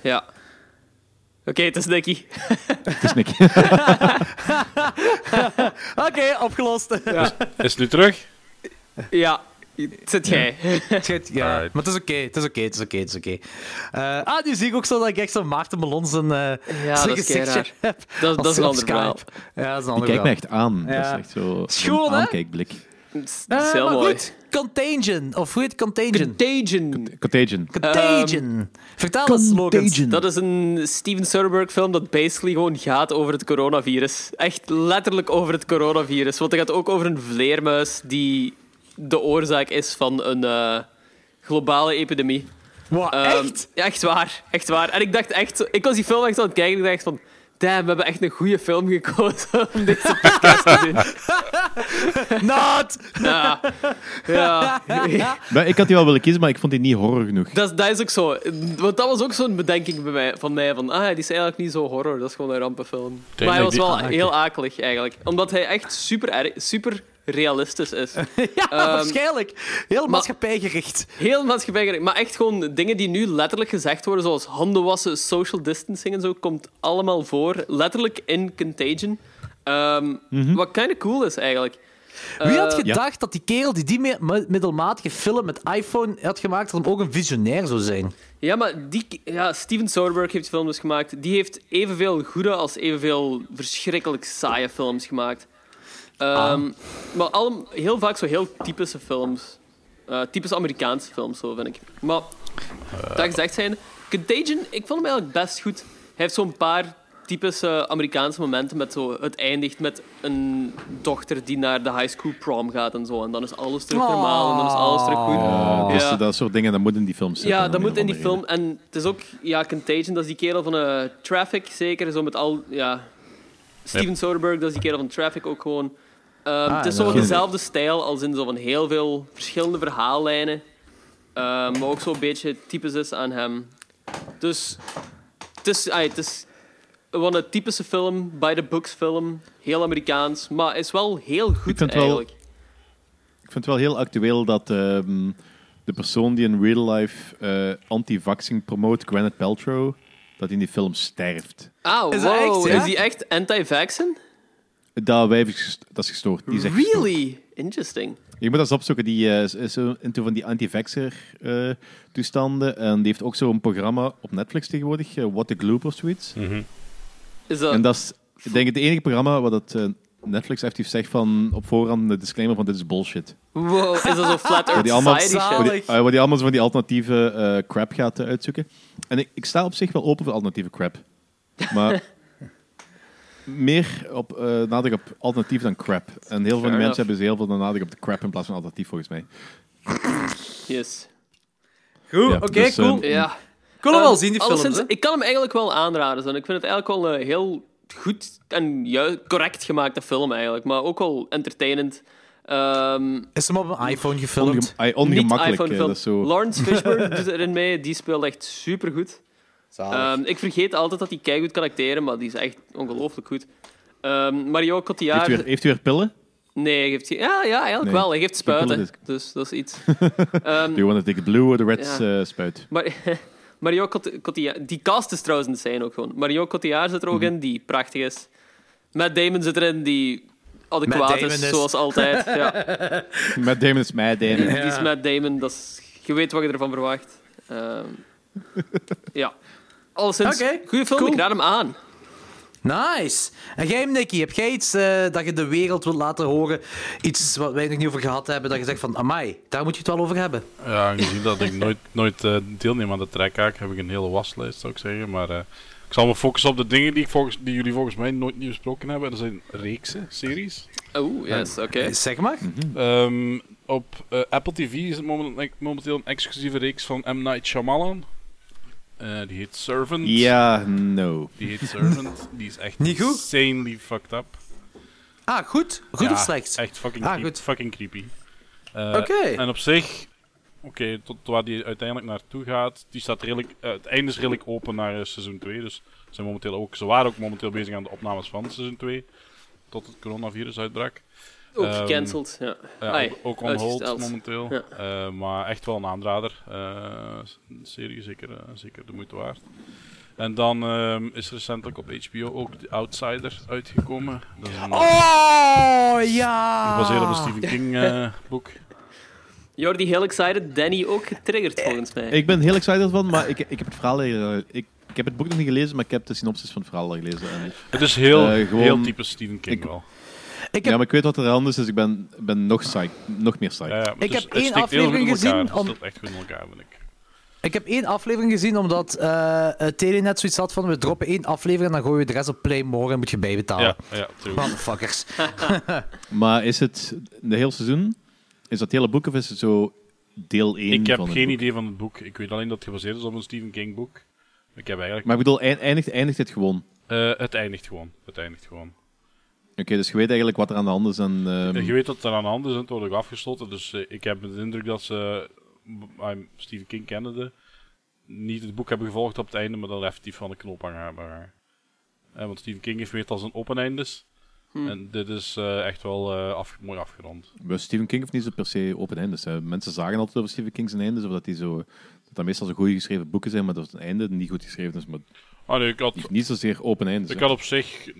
Ja. Oké, het is Nicky. Het is Nicky. Oké, opgelost. Is het nu terug? Ja, het zit jij. Ja, Alright. maar het is oké, het is oké, het is oké, het is oké. Eh, ah, nu zie ik ook zo dat ik echt zo Maarten Melon zijn, eh Ja, zijn dat is gezichtje raar. heb. Dat, dat is een op ander Skype. verhaal. Ja, dat is een Die ander kijkt me echt aan. Dat is Ja. echt zo Schoon, een hè? aankijkblik. Het is Eh, heel maar mooi. goed, Contagion. Of hoe heet het? Contagion? Contagion. Contagion. Contagion. Vertel eens. Dat is een Steven Soderbergh film dat basically gewoon gaat over het coronavirus. Echt letterlijk over het coronavirus. Want het gaat ook over een vleermuis die de oorzaak is van een eh, globale epidemie. Wow, Ehm, echt? Ja, echt waar. Echt waar. En ik dacht echt... Ik was die film echt aan het kijken en ik dacht van... Damn, we hebben echt een goede film gekozen om deze podcast te doen. Not! Ja. ja. Maar ik had die wel willen kiezen, maar ik vond die niet horror genoeg. Dat, dat is ook zo. Want dat was ook zo'n bedenking bij mij, van mij. Van, ah, die is eigenlijk niet zo horror. Dat is gewoon een rampenfilm. denk maar hij was wel heel akelig, eigenlijk. Omdat hij echt super, super realistisch is. ja, Ehm, waarschijnlijk. Heel maatschappijgericht. Heel maatschappijgericht. Maar echt gewoon dingen die nu letterlijk gezegd worden, zoals handen wassen, social distancing en zo, komt allemaal voor. Letterlijk in Contagion. Ehm, Wat kind of cool is, eigenlijk. Wie had Eh, gedacht dat die kerel die die mi- mi- middelmatige film met iPhone had gemaakt, dat hem ook een visionair zou zijn? Ja, maar die, ja, Steven Soderbergh heeft films dus gemaakt. Die heeft evenveel goede als evenveel verschrikkelijk saaie films gemaakt. Ehm, Maar allem, heel vaak zo heel typische films. Eh typische Amerikaanse films, zo vind ik. Maar, dat gezegd zijn, Contagion, ik vond hem eigenlijk best goed. Hij heeft zo'n paar typische Amerikaanse momenten met zo... Het eindigt met een dochter die naar de high school prom gaat en zo. En dan is alles terug normaal en dan is alles terug goed. Ja, dus Ja. dat soort dingen, dat moet in die film zitten. Ja, dat moet in die film. En het is ook, ja, Contagion, dat is die kerel van eh, Traffic, zeker. Zo met al, ja... Steven Soderbergh, dat is die kerel van Traffic ook gewoon. Ehm, het is zo dezelfde stijl als in zo van heel veel verschillende verhaallijnen. Ehm, maar ook zo'n beetje typisch is aan hem. Dus het is, ah, het is gewoon een typische film, by the books film. Heel Amerikaans, maar is wel heel goed vind wel- eigenlijk. Ik vind het wel heel actueel dat ehm, de persoon die in real life eh anti-vaxxing promoot, Gwyneth Paltrow, dat in die film sterft. Ah, Is wow. echt, ja? Is die echt anti-vaxxen? Dat wijf is, dat is gestoord. Die is echt gestoord. Really? Interesting. Je moet dat eens opzoeken. Die eh, is, into van die anti-vaxxer eh, toestanden. En die heeft ook zo'n programma op Netflix tegenwoordig, What the Gloop of zoiets. Is dat... En dat is, ik denk ik, het enige programma wat het, eh, Netflix effectief zegt van op voorhand de disclaimer van dit is bullshit. Wow, is dat zo Flat Earth allemaal, Society die, eh, waar die allemaal zo van die alternatieve eh, crap gaat uitzoeken. En ik, ik sta op zich wel open voor alternatieve crap. Maar meer op nadruk op alternatief dan crap. En heel veel van die enough. mensen hebben ze heel veel nadruk op de crap in plaats van alternatief, volgens mij. Yes. Goed, Ja, oké, dus, cool. eh, Ja. Wil hem wel Ehm, zien, die alleszins, hè. Ik kan hem eigenlijk wel aanraden. Zo. Ik vind het eigenlijk wel een heel goed en ju- correct gemaakte film, eigenlijk. Maar ook wel entertainend. Ehm, Is hem op een iPhone gefilmd? Onge ai, niet ongemakkelijk. iPhone eh, film. zo. Lawrence Fishburne doet erin mee. Die speelt echt supergoed. Ehm ik vergeet altijd dat hij keigoed kan acteren, maar die is echt ongelooflijk goed. Ehm Mario Cotillard... Heeft u, weer, heeft u weer pillen? Nee, hij geeft... Ja, ja, eigenlijk Nee, wel. Hij geeft spuiten. pillen Dus dat is iets. Ehm, Do you want to take the blue or the red Ja. eh, spuit? maar, Mario Cot- Cotillard... Die cast is trouwens ook gewoon. Mario Cotillard zit er Mhm. ook in, die prachtig is. Matt Damon zit erin, die adequaat is, is- zoals altijd. Ja. Matt Damon is Matt Damon. Die is Matt Damon, dat is, je weet wat je ervan verwacht. Ehm, ja. Alleszins, goede film, cool. ik raad hem aan. Nice. En jij, Nicky, heb jij iets eh, dat je de wereld wilt laten horen? Iets wat wij nog niet over gehad hebben, dat je zegt van, amai, daar moet je het wel over hebben. Ja, aangezien dat ik nooit, nooit eh, deelneem aan de trekhaak, heb ik een hele waslijst, zou ik zeggen. Maar eh, ik zal me focussen op de dingen die, ik volgens, die jullie volgens mij nooit niet besproken hebben. Dat zijn reeksen, series. Oh, yes, oké. Zeg maar. Ehm, op Apple TV is het momen- momenteel een exclusieve reeks van M. Night Shyamalan. Eh, die heet Servant. Ja, no. Die heet Servant. Die is echt Niet goed? insanely fucked up. Ah, goed. Goed Ja, of slecht? Echt fucking, Ah, creep- goed. fucking creepy. Eh, Oké. En op zich, oké, tot waar die uiteindelijk naartoe gaat, die staat redelijk, eh, het einde is redelijk open naar seizoen 2. Dus ze, zijn momenteel ook, ze waren ook momenteel bezig aan de opnames van seizoen 2. Tot het coronavirus uitbrak. Ook Ehm, gecanceld, ja. Ja, Ai, ook, ook on hold momenteel. Ja. Eh, maar echt wel een aanrader. Eh, serie, zeker, eh, zeker de moeite waard. En dan ehm, is recentelijk op HBO ook The Outsider uitgekomen. Dat is een, Oh, ja. gebaseerd op een Stephen King boek. Jordi, heel excited. Danny ook getriggerd, volgens mij. Ik ben heel excited van, maar ik, ik heb het verhaal hier, ik, ik heb het boek nog niet gelezen, maar ik heb de synopsis van het verhaal al gelezen. En, Het is heel, gewoon- heel typisch Stephen King ik- wel. Ik ja, maar ik weet wat er aan is, dus ik ben, ben nog, psyched, nog meer psyched. Ja, ja, maar Ik het heb het één aflevering gezien Het om- steekt echt goed in elkaar, vind ik. ik heb één aflevering gezien, omdat eh eh, Telenet zoiets had van, we droppen één aflevering en dan gooien we de rest op Playmore en moet je bijbetalen. Ja, ja, true. Motherfuckers. Maar is het de hele seizoen? Is dat hele boek of is het zo deel 1 Ik heb van het geen boek? idee van het boek. Ik weet alleen dat het gebaseerd is op een Stephen King boek. Ik heb eigenlijk... Maar ik bedoel, eind- eindigt, eindigt het gewoon? Eh, het eindigt gewoon. Het eindigt gewoon. Oké, dus je weet eigenlijk wat er aan de hand is. En, ehm, Je weet dat er aan de hand is en het wordt ook afgesloten. Dus eh, ik heb de indruk dat ze uh, Stephen King kennende niet het boek hebben gevolgd op het einde, maar dan effectief van de knoop hangen. Eh, want Stephen King heeft weet als een open eindes. En dit is eh, echt wel eh, af, mooi afgerond. bij Stephen King heeft niet zo per se open eindes. hè. Mensen zagen altijd over Stephen King zijn eindes, of dat die zo... Dat dat meestal zo goed geschreven boeken zijn, maar dat het einde niet goed geschreven is. Maar Ah, nee, ik, had, niet zozeer open eindes. ik hè. had op zich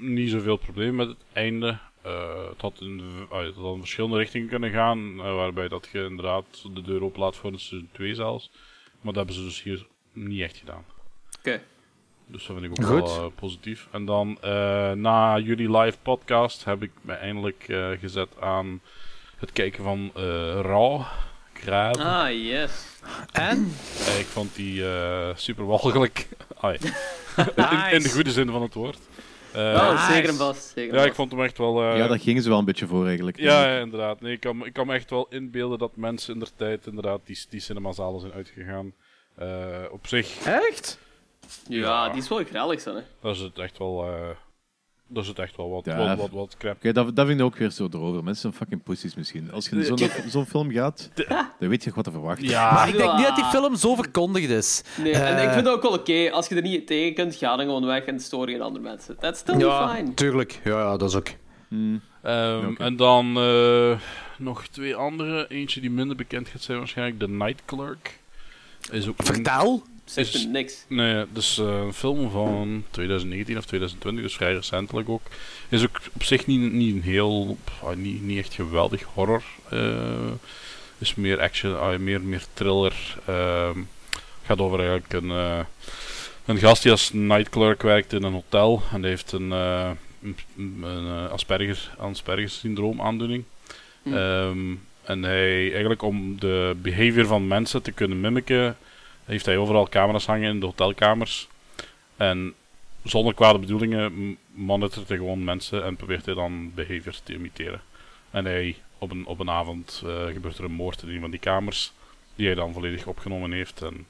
niet zoveel probleem met het einde. Eh, het, had in, het had in verschillende richtingen kunnen gaan, eh, waarbij dat je inderdaad de deur openlaat voor een seizoen 2 zelfs. Maar dat hebben ze dus hier niet echt gedaan. Oké. Dus dat vind ik ook Goed. wel eh, positief. En dan eh, na jullie live podcast heb ik me eindelijk eh, gezet aan het kijken van eh Raw. Graad. Ah, yes. En? Ik vond die eh, super walgelijk. In, in de goede zin van het woord. Eh, Oh, Nice. zeker en vast. Zeker ja, ik vond hem echt wel. eh, Ja, daar gingen ze wel een beetje voor eigenlijk. ja, ja, inderdaad. Nee, ik, kan, ik kan me echt wel inbeelden dat mensen in der tijd inderdaad die, die cinemazalen zijn uitgegaan. Eh, op zich, Echt? Ja, die is wel grellig, zo, hè. dat is het echt wel. Eh dat is het echt wel wat, Ja. wat, wat, wat crap. Oké, dat, dat vind ik ook weer zo erover. Mensen zijn fucking pussies misschien. Als je in zo'n zo'n film gaat, dan weet je wat te verwachten. Ja, Maar ik denk niet dat die film zo verkondigd is. Nee, en Eh, ik vind het ook wel oké. Als je er niet tegen kunt, ga dan gewoon weg en stoor geen andere mensen. That's still Ja, fine. tuurlijk. Ja, ja, dat is ook. Ehm, Oké. En dan eh, nog twee andere. Eentje die minder bekend gaat zijn waarschijnlijk. The Night Clerk. Is ook een, Vertel. Zegt Is- me niks. nee, dus eh, een film van 2019 of 2020, dus vrij recentelijk ook. Is ook op zich niet, niet een heel, pff, niet, niet echt geweldig horror. eh is meer action, ah, meer, meer thriller. ehm gaat over eigenlijk een, eh, een gast die als night clerk werkt in een hotel. En die heeft een, een, een, Asperger, Asperger syndroom aandoening. Hm. Ehm, en hij, eigenlijk om de behavior van mensen te kunnen mimiken, heeft hij overal camera's hangen in de hotelkamers. En zonder kwade bedoelingen monitort hij gewoon mensen en probeert hij dan behavior te imiteren. En hij, op een, op een avond eh, gebeurt er een moord in een van die kamers, die hij dan volledig opgenomen heeft. En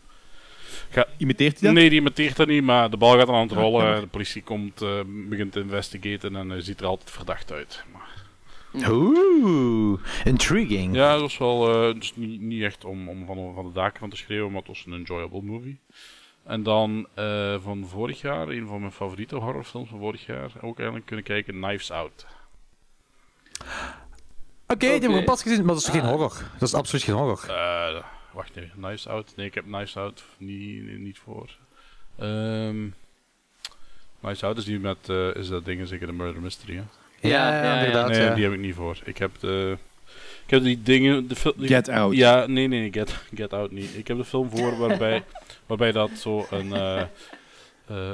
Ga- Imiteert hij dat? Nee, die imiteert dat niet, maar de bal gaat dan aan het rollen. De politie komt, eh, begint te investigaten en hij ziet er altijd verdacht uit. Oeh, intriguing. ja, dat was wel eh, dus niet, niet echt om, om van, van de daken van te schreeuwen, maar het was een enjoyable movie. En dan eh, van vorig jaar, een van mijn favoriete horrorfilms van vorig jaar, ook eigenlijk kunnen kijken, Knives Out. Oké, die hebben we pas gezien, maar dat is geen horror. Dat is absoluut geen horror. Eh, wacht even, Knives Out? Nee, ik heb Knives Out niet, niet voor. Ehm Knives Out is die met, eh, is dat dingen zeker de Murder Mystery, hè? Ja, Ja, inderdaad. Nee, ja. die heb ik niet voor. Ik heb de... Ik heb die dingen... De fil- Get Out. Ja, nee, nee, nee, Get, Get Out niet. Ik heb de film voor waarbij, waarbij dat zo een, eh, eh,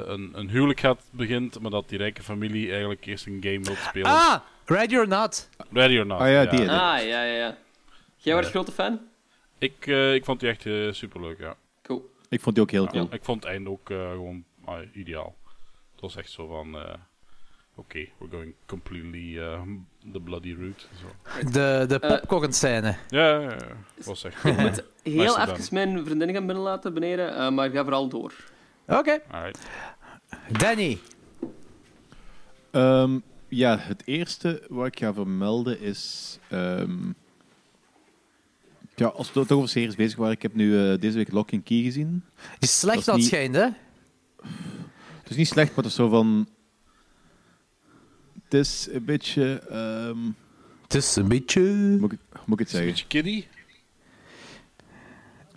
een, een huwelijk gaat begint, maar dat die rijke familie eigenlijk eerst een game wil spelen. Ah, Ready or Not. Ready or Not. Ah, ja, die, Ah, ja, ja, ja. Jij Ja. grote fan? Ik, eh, ik vond die echt eh, superleuk, ja. Cool. Ik vond die ook heel cool. Ik vond het einde ook eh, gewoon ah, ideaal. Het was echt zo van... eh, Oké, we're going completely uh, the bloody route. Zo. De, de Eh. popcorn scène. Ja, ja, ja. Was echt... Ik moet heel even mijn vriendin gaan binnenlaten beneden, eh, maar ik ga vooral door. Oké. Danny. Ehm, ja, het eerste wat ik ga vermelden is... ehm, ja, als we toch over series bezig waren, ik heb nu eh, deze week Lock and Key gezien. Die is slecht Dat dat is het niet- schijnt, hè? Het is niet slecht, maar het is zo van... Het is een beetje... ehm, Het is een beetje... moet, ik, hoe moet ik het zeggen? een beetje kiddie?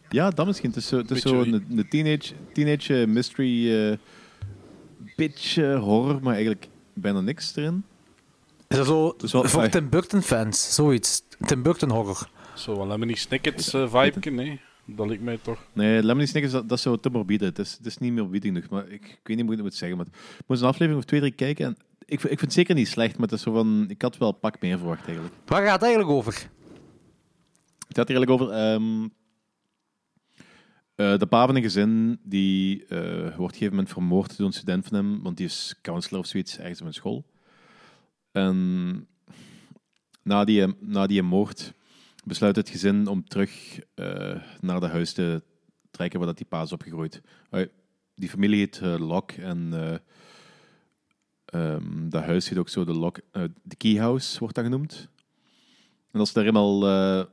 Ja, dat misschien. Het is zo, het is zo een, een teenage, teenage eh, mystery... eh beetje horror, maar eigenlijk bijna niks erin. Is dat zo is wel- voor. Tim Burton fans? Zoiets. Tim Burton horror. Zo, een Lemony Snickets uh, vibe, nee? Dat lijkt mij toch... Nee, Lemony Snickers, dat, dat is zo te morbide. Het is, het is niet meer morbide genoeg. Maar ik, ik weet niet hoe ik het moet zeggen. Maar ik moest een aflevering of twee, drie kijken. En ik, vind- ik vind het zeker niet slecht, maar het is zo van... Ik had wel een pak meer verwacht, eigenlijk. Waar gaat het eigenlijk over? Het gaat er eigenlijk over... ehm, eh, de pa van een gezin, die eh, wordt op een gegeven moment vermoord door een student van hem, want die is counselor of zoiets, ergens op een school. En na die, na die moord besluit het gezin om terug eh, naar de huis te trekken waar dat die pa is opgegroeid. Eh, die familie heet eh, Locke en eh ehm, dat huis heet ook zo de Locke, eh, de Key House wordt dat genoemd. En als ze daar eenmaal eh,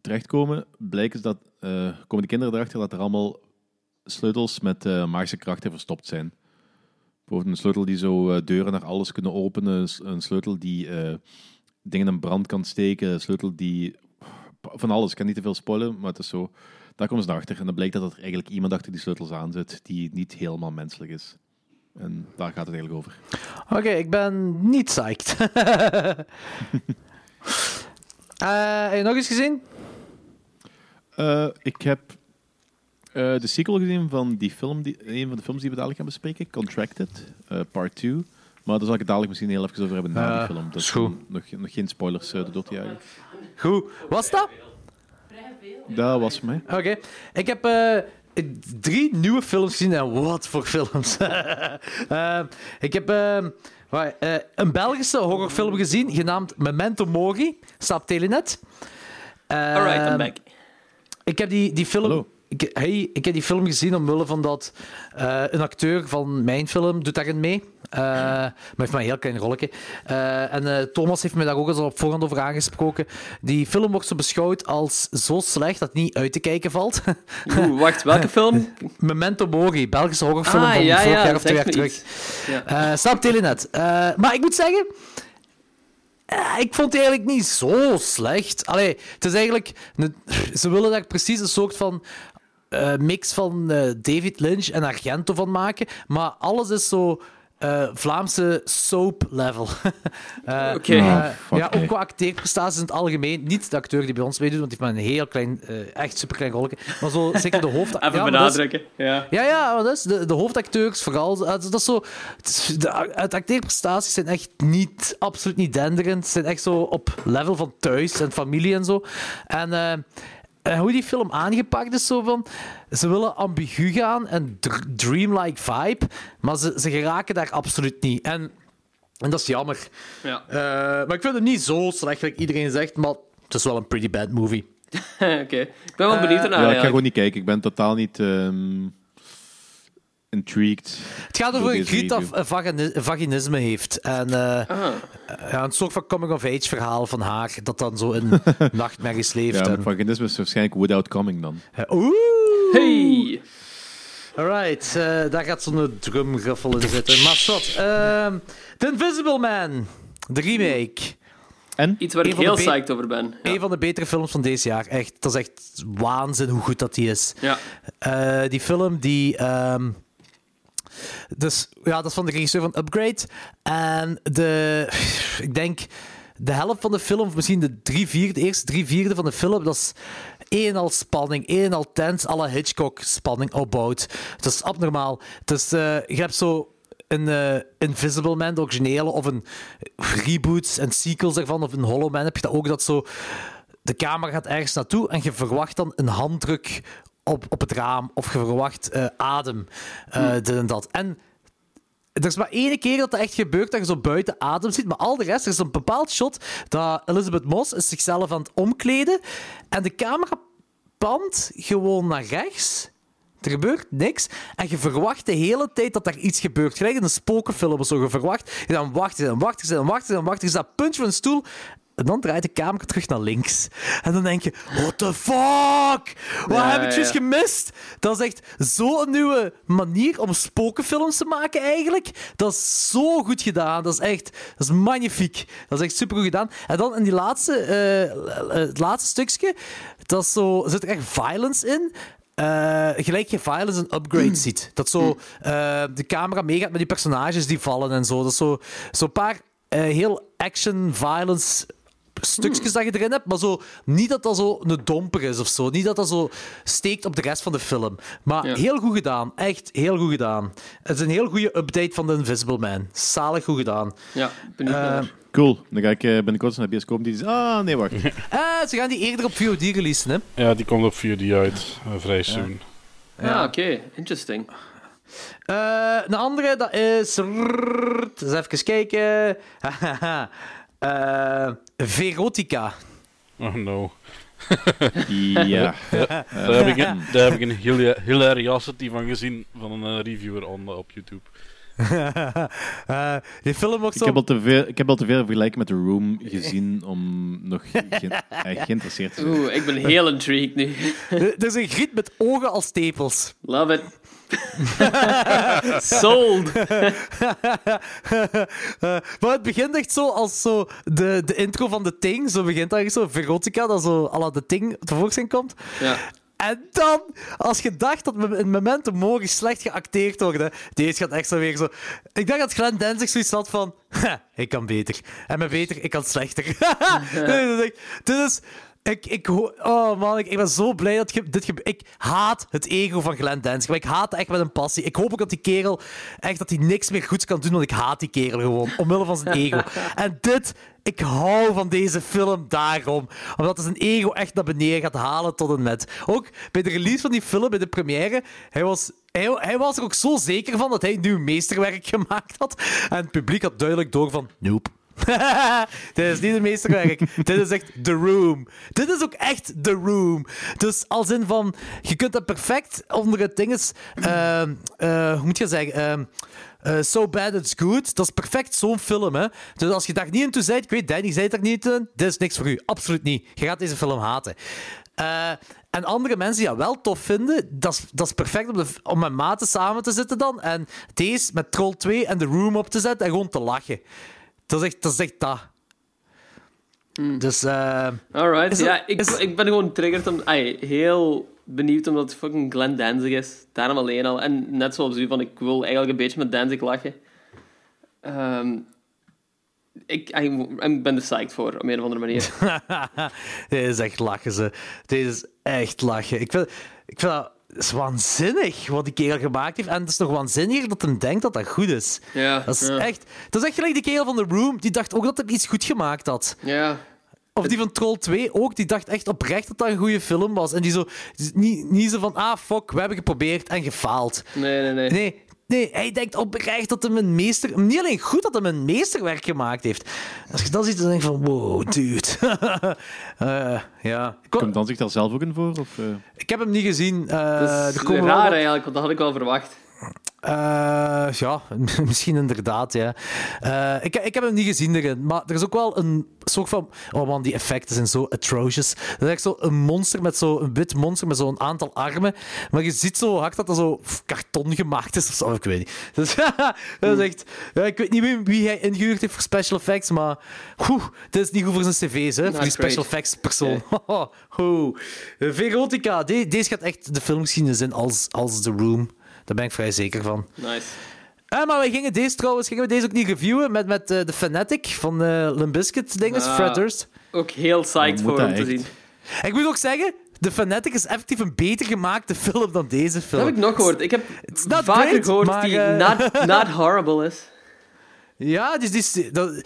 terechtkomen, blijken ze dat, eh, komen de kinderen erachter dat er allemaal sleutels met eh, magische krachten verstopt zijn. Bijvoorbeeld een sleutel die zo deuren naar alles kunnen openen, een sleutel die dingen in brand kan steken, een sleutel die... Van alles, ik kan niet te veel spoilen, maar het is zo... Daar komen ze achter en dan blijkt dat er eigenlijk iemand achter die sleutels aan zit die niet helemaal menselijk is. En daar gaat het eigenlijk over. Oké, ik ben niet psyched. Eh, heb je nog eens gezien? Eh, ik heb eh, de sequel gezien van die film, die, een van de films die we dadelijk gaan bespreken, Contracted, eh, part 2. Maar daar zal ik het dadelijk misschien heel even over hebben na die film. Dat is goed. Nog, nog geen spoilers uh, door te jagen. Goed. Was dat? Dat was mij. Oké. Ik heb eh, drie nieuwe films gezien. En wat voor films. Eh, ik heb eh, waar, eh, een Belgische horrorfilm gezien, genaamd Memento Mori. Staat op Telenet. Eh, Alright, I'm back. Ik heb die, die film... Ik, hey, ik heb die film gezien omwille van dat eh, een acteur van mijn film doet daarin mee. Eh, maar heeft maar een heel klein rolletje. Eh, en eh, Thomas heeft me daar ook eens al op voorhand over aangesproken. Die film wordt zo beschouwd als zo slecht dat het niet uit te kijken valt. Oeh, wacht, welke film? Memento Mori, Belgische horrorfilm Ah, van ja, vorig ja, jaar of twee jaar terug. Ja. Staat op Telenet. Eh, maar ik moet zeggen, ik vond die eigenlijk niet zo slecht. Allee, het is eigenlijk... een- ze willen daar precies een soort van mix van David Lynch en Argento van maken. Maar alles is zo... eh, Vlaamse soap-level. Eh, Oké. eh, Oh, fuck, ja, ook qua acteerprestaties in het algemeen. Niet de acteur die bij ons meedoet, want die heeft maar een heel klein, eh, echt superklein rolletje. Maar zo zeker de hoofd... Even ja, maar dat is- benadrukken. Ja. ja, ja, maar dat is de, de hoofdacteurs vooral. eh, Dat is zo, de, het acteerprestaties zijn echt niet, absoluut niet denderend. Ze zijn echt zo op level van thuis en familie en zo. En, eh, en hoe die film aangepakt is, zo van... Ze willen ambigu gaan en dr- dreamlike vibe, maar ze, ze geraken daar absoluut niet. En, en dat is jammer. Ja. Eh, maar ik vind hem niet zo slecht, like iedereen zegt, maar het is wel een pretty bad movie. Oké. Ik ben wel benieuwd ernaar ja, ik ga gewoon niet kijken. Ik ben totaal niet... ehm, intrigued. Het gaat over een griet dat vaginisme heeft. En eh, Ah. ja, een soort van coming-of-age verhaal van haar, dat dan zo in nachtmerries leeft. Ja, en- vaginisme is waarschijnlijk without coming dan. Eh, Oeh! Hey! Alright, eh, daar gaat zo'n drumgruffel in zitten. Maar zot. ehm The Invisible Man, de remake. En? Iets waar Een ik heel psyched over ben. Ja. Een van de betere films van deze jaar. Echt, dat is echt waanzin hoe goed dat die is. ja. Eh, die film die. ehm, dus ja, dat is van de regisseur van Upgrade. En de. Ik denk. De helft van de film, of misschien de drie vierde, de eerste drie vierde van de film, dat is één al spanning, één al tens, alle Hitchcock-spanning opbouwt. Dat is abnormaal. Dus je hebt zo een eh, Invisible Man, de originele, of een reboots en sequels daarvan, of een Hollow Man, heb je dat ook, dat zo... De camera gaat ergens naartoe en je verwacht dan een handdruk op, op het raam, of je verwacht eh, adem, eh, dit en dat. En er is maar één keer dat dat echt gebeurt, dat je zo buiten adem ziet. Maar al de rest, er is een bepaald shot dat Elizabeth Moss is zichzelf aan het omkleden. En de camera pand gewoon naar rechts. Er gebeurt niks. En je verwacht de hele tijd dat er iets gebeurt. Gelijk in een spokenfilm of zo. Je verwacht. En dan wacht je, en wacht je, en wacht je, en wacht je. Je staat puntje van een stoel. En dan draait de camera terug naar links. En dan denk je, what the fuck? Wat Ja, heb ik juist ja. gemist? Dat is echt zo'n nieuwe manier om spokenfilms te maken, eigenlijk. Dat is zo goed gedaan. Dat is echt dat is magnifiek. Dat is echt super goed gedaan. En dan in die laatste, eh, eh, het laatste stukje, dat is zo, zit er echt violence in. Eh, gelijk je violence en upgrade ziet. Dat zo eh, de camera meegaat met die personages die vallen en zo. Dat is zo zo'n paar eh, heel action, violence stukjes dat je erin hebt, maar zo, niet dat dat zo een domper is of zo. Niet dat dat zo steekt op de rest van de film. Maar Ja. heel goed gedaan. Echt heel goed gedaan. Het is een heel goede update van The Invisible Man. Zalig goed gedaan. ja, benieuwd Eh. Cool. Dan ga ik eh, binnenkort naar de bioscoop. Die zegt, ah, nee, wacht. Eh, ze gaan die eerder op VOD releasen, hè? Ja, die komt op 4D uit, vrij soon. Ah, oké. Interesting. Eh, een andere, dat is... Dus even kijken. Eh, Verotica. Oh no. ja. Daar heb ik een, daar heb ik een hilariosity van gezien van een eh, reviewer on, op YouTube. Eh, die film Ik zo... heb, al te veel, ik heb al te veel vergelijking met The Room gezien om nog ge- eh, geïnteresseerd te zijn. Oeh, ik ben heel intrigued nu. Er is een griet met ogen als tepels. Love it. Sold. Eh, maar het begint echt zo als zo de, de intro van de Ting. Zo begint eigenlijk zo Verotica, dat zo à la de Ting tevoorschijn komt. Ja. En dan, als je dacht dat in momenten mogen slecht geacteerd worden, deze gaat echt zo weer zo... Ik dacht dat Glenn Danzig zoiets had van... "Ha, ik kan beter. En met beter, ik kan slechter. Nee, dat Ik, ik, oh man, ik, ik ben zo blij dat je, dit Ik haat het ego van Glenn Danzig. Maar ik haat het echt met een passie. Ik hoop ook dat die kerel... Echt dat hij niks meer goeds kan doen, want ik haat die kerel gewoon. Omwille van zijn ego. En dit... Ik hou van deze film daarom. Omdat hij zijn ego echt naar beneden gaat halen tot en met. Ook bij de release van die film, bij de première, hij was, hij, hij was er ook zo zeker van dat hij nu meesterwerk gemaakt had. En het publiek had duidelijk door van, nope. dit is niet een meesterwerk. dit is echt The Room. Dit is ook echt The Room. Dus als in van, je kunt dat perfect onder het ding ehm, eh, hoe moet je zeggen? Ehm, eh, so Bad It's Good. Dat is perfect zo'n film, hè. Dus als je daar niet in toe bent, ik weet, Danny zei het er niet in, dit is niks voor u. Absoluut niet. Je gaat deze film haten. Eh, en andere mensen die dat wel tof vinden, dat is, dat is perfect om, de, met maten samen te zitten dan. En deze met Troll 2 en The Room op te zetten en gewoon te lachen. Dat is echt dat. Is echt dat. Dus, eh, Alright. Ja, ik, is- ik ben gewoon triggerd om... Ay, heel benieuwd omdat het fucking Glenn Danzig is. Daarom alleen al. En net zoals u, van ik wil eigenlijk een beetje met Danzig lachen. Ehm, ik, ik ben er psyched voor, op een of andere manier. Dit is echt lachen, ze. Dit is echt lachen. Ik vind, ik vind dat het is waanzinnig wat die kerel gemaakt heeft. En het is nog waanzinniger dat hem denkt dat dat goed is. Ja, Dat is ja. echt... Dat is echt gelijk die kerel van The Room. Die dacht ook dat hij iets goed gemaakt had. Ja. Of die van Troll 2 ook. Die dacht echt oprecht dat dat een goede film was. En die zo... Niet, niet zo van... Ah, fuck, we hebben geprobeerd en gefaald. Nee, nee, nee. Nee, nee, hij denkt oprecht dat hij een meester... Niet alleen goed dat hij een meesterwerk gemaakt heeft. Als je dat ziet, dan denk je van... Wow, dude. Eh, ja. Komt dan zich daar zelf ook in voor? Of, eh? ik heb hem niet gezien. Eh, Dat is er wel raar wat- eigenlijk, want dat had ik wel verwacht. Eh, ja, misschien inderdaad, ja. Eh, ik, ik heb hem niet gezien erin, maar er is ook wel een soort van... Oh man, die effecten zijn zo atrocious. Dat is echt zo een monster met zo een wit monster met zo'n aantal armen. Maar je ziet zo hard dat dat zo karton gemaakt is of zo. Ik weet niet. Dus, dat is echt... Ja, ik weet niet wie, wie hij ingehuurd heeft voor special effects, maar... Oeh, dit is niet goed voor zijn cv's, hè, voor die special great. effects persoon. Oeh. Verotica, de- deze gaat echt de filmgeschiedenis in als, als The Room. Daar ben ik vrij zeker van. Nice. Ah, maar wij gingen deze trouwens gingen we deze ook niet reviewen met, met eh, de Fanatic van eh Limp Bizkit dinges, Ah. Fred Durst. Ook heel psyched voor dat hem te zien. Ik moet ook zeggen, de Fanatic is effectief een beter gemaakte film dan deze Dat film. heb ik nog gehoord. Ik heb It's not vaker great, gehoord maar, die eh, not, not horrible is. Ja, dus die, is- dat-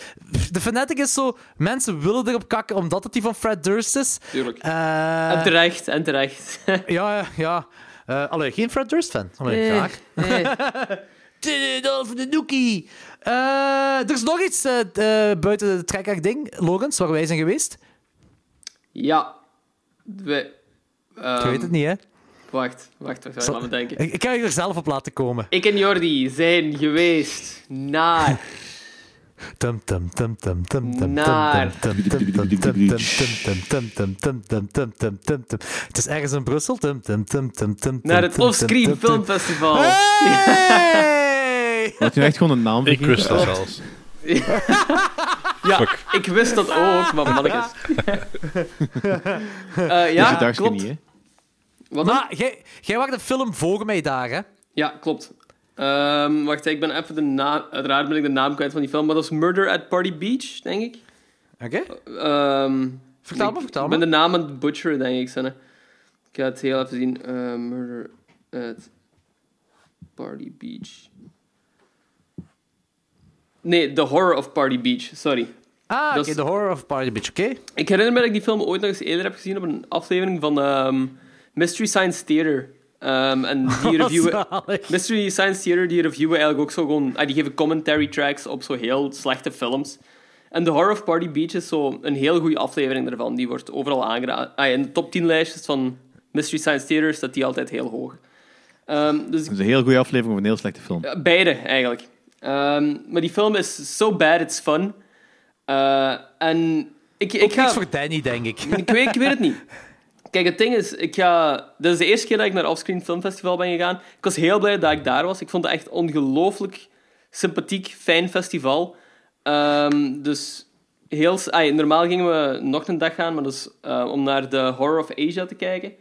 de Fanatic is zo... Mensen willen erop kakken omdat het die van Fred Durst is. Tuurlijk. Eh, en terecht, en terecht. ja, ja, Eh, allee, geen Fred Durst-fan. Allee, Eh, graag. eh. Dolph de Nookie. Eh, er is nog iets buiten het trekhaak ding, Logans, waar wij zijn geweest. Ja. We, ehm, Ik weet het niet, hè? Wacht, wacht, wacht, Zal- laat me denken. Ik, ik ga je er zelf op laten komen. Ik en Jordi zijn geweest naar... Naar. Het is ergens in Brussel. Naar het Offscreen Filmfestival. Hey! Had je echt gewoon een naam Ik wist dat zelfs. Ja, ik wist dat ook, maar mannetjes. ja, klopt. Niet, maar jij wacht de film voor mij daar. Ja, klopt. Ehm, wacht, ik ben even de naam... Uiteraard ben ik de naam kwijt van die film, maar dat is Murder at Party Beach, denk ik. Oké. Ehm, Vertel ik, me, vertel Ik me. ben de naam aan het butcheren, denk ik. Sanne. Ik ga het heel even zien. Eh, Murder at Party Beach. Nee, The Horror of Party Beach, sorry. Ah, oké. The Horror of Party Beach, oké. Ik herinner me dat ik die film ooit nog eens eerder heb gezien op een aflevering van ehm, Mystery Science Theater. Ehm, en die reviewen... Mystery Science Theater die reviewen eigenlijk ook zo gewoon... ah, die geven commentary tracks op zo heel slechte films. En The Horror of Party Beach is zo een heel goede aflevering daarvan. Die wordt overal aangeraden. Ah, in de top 10 lijstjes van Mystery Science Theater staat die altijd heel hoog. Ehm, dus Dat is een heel goede aflevering van een heel slechte film. beide, eigenlijk. Ehm, maar die film is so bad, it's fun. Eh, en ik, ik Ook ga... voor Danny, denk ik. Ik weet, ik weet het niet. Kijk, het ding is, ik ga... Dit is de eerste keer dat ik naar Offscreen Film Festival ben gegaan. Ik was heel blij dat ik daar was. Ik vond het echt ongelooflijk sympathiek, fijn festival. Ehm, dus heel... normaal gingen we nog een dag gaan, maar dus, eh, om naar de Horror of Asia te kijken.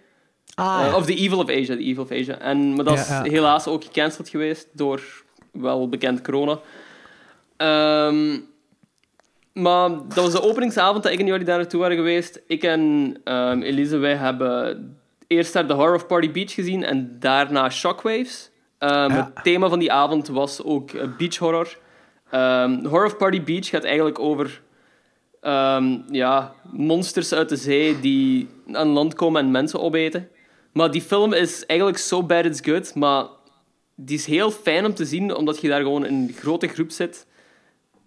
Ah, Eh, of The Evil of Asia, The Evil of Asia. En, maar dat is Ja, ja. helaas ook gecanceld geweest door wel bekend corona. Ehm, maar dat was de openingsavond dat ik en jullie daar naartoe waren geweest. Ik en ehm, Elise, wij hebben eerst daar The Horror of Party Beach gezien en daarna Shockwaves. Ehm, Ja. Het thema van die avond was ook eh, beach horror. Ehm, horror of Party Beach gaat eigenlijk over ja, monsters uit de zee die aan land komen en mensen opeten. Maar die film is eigenlijk so bad it's good, maar die is heel fijn om te zien, omdat je daar gewoon in een grote groep zit.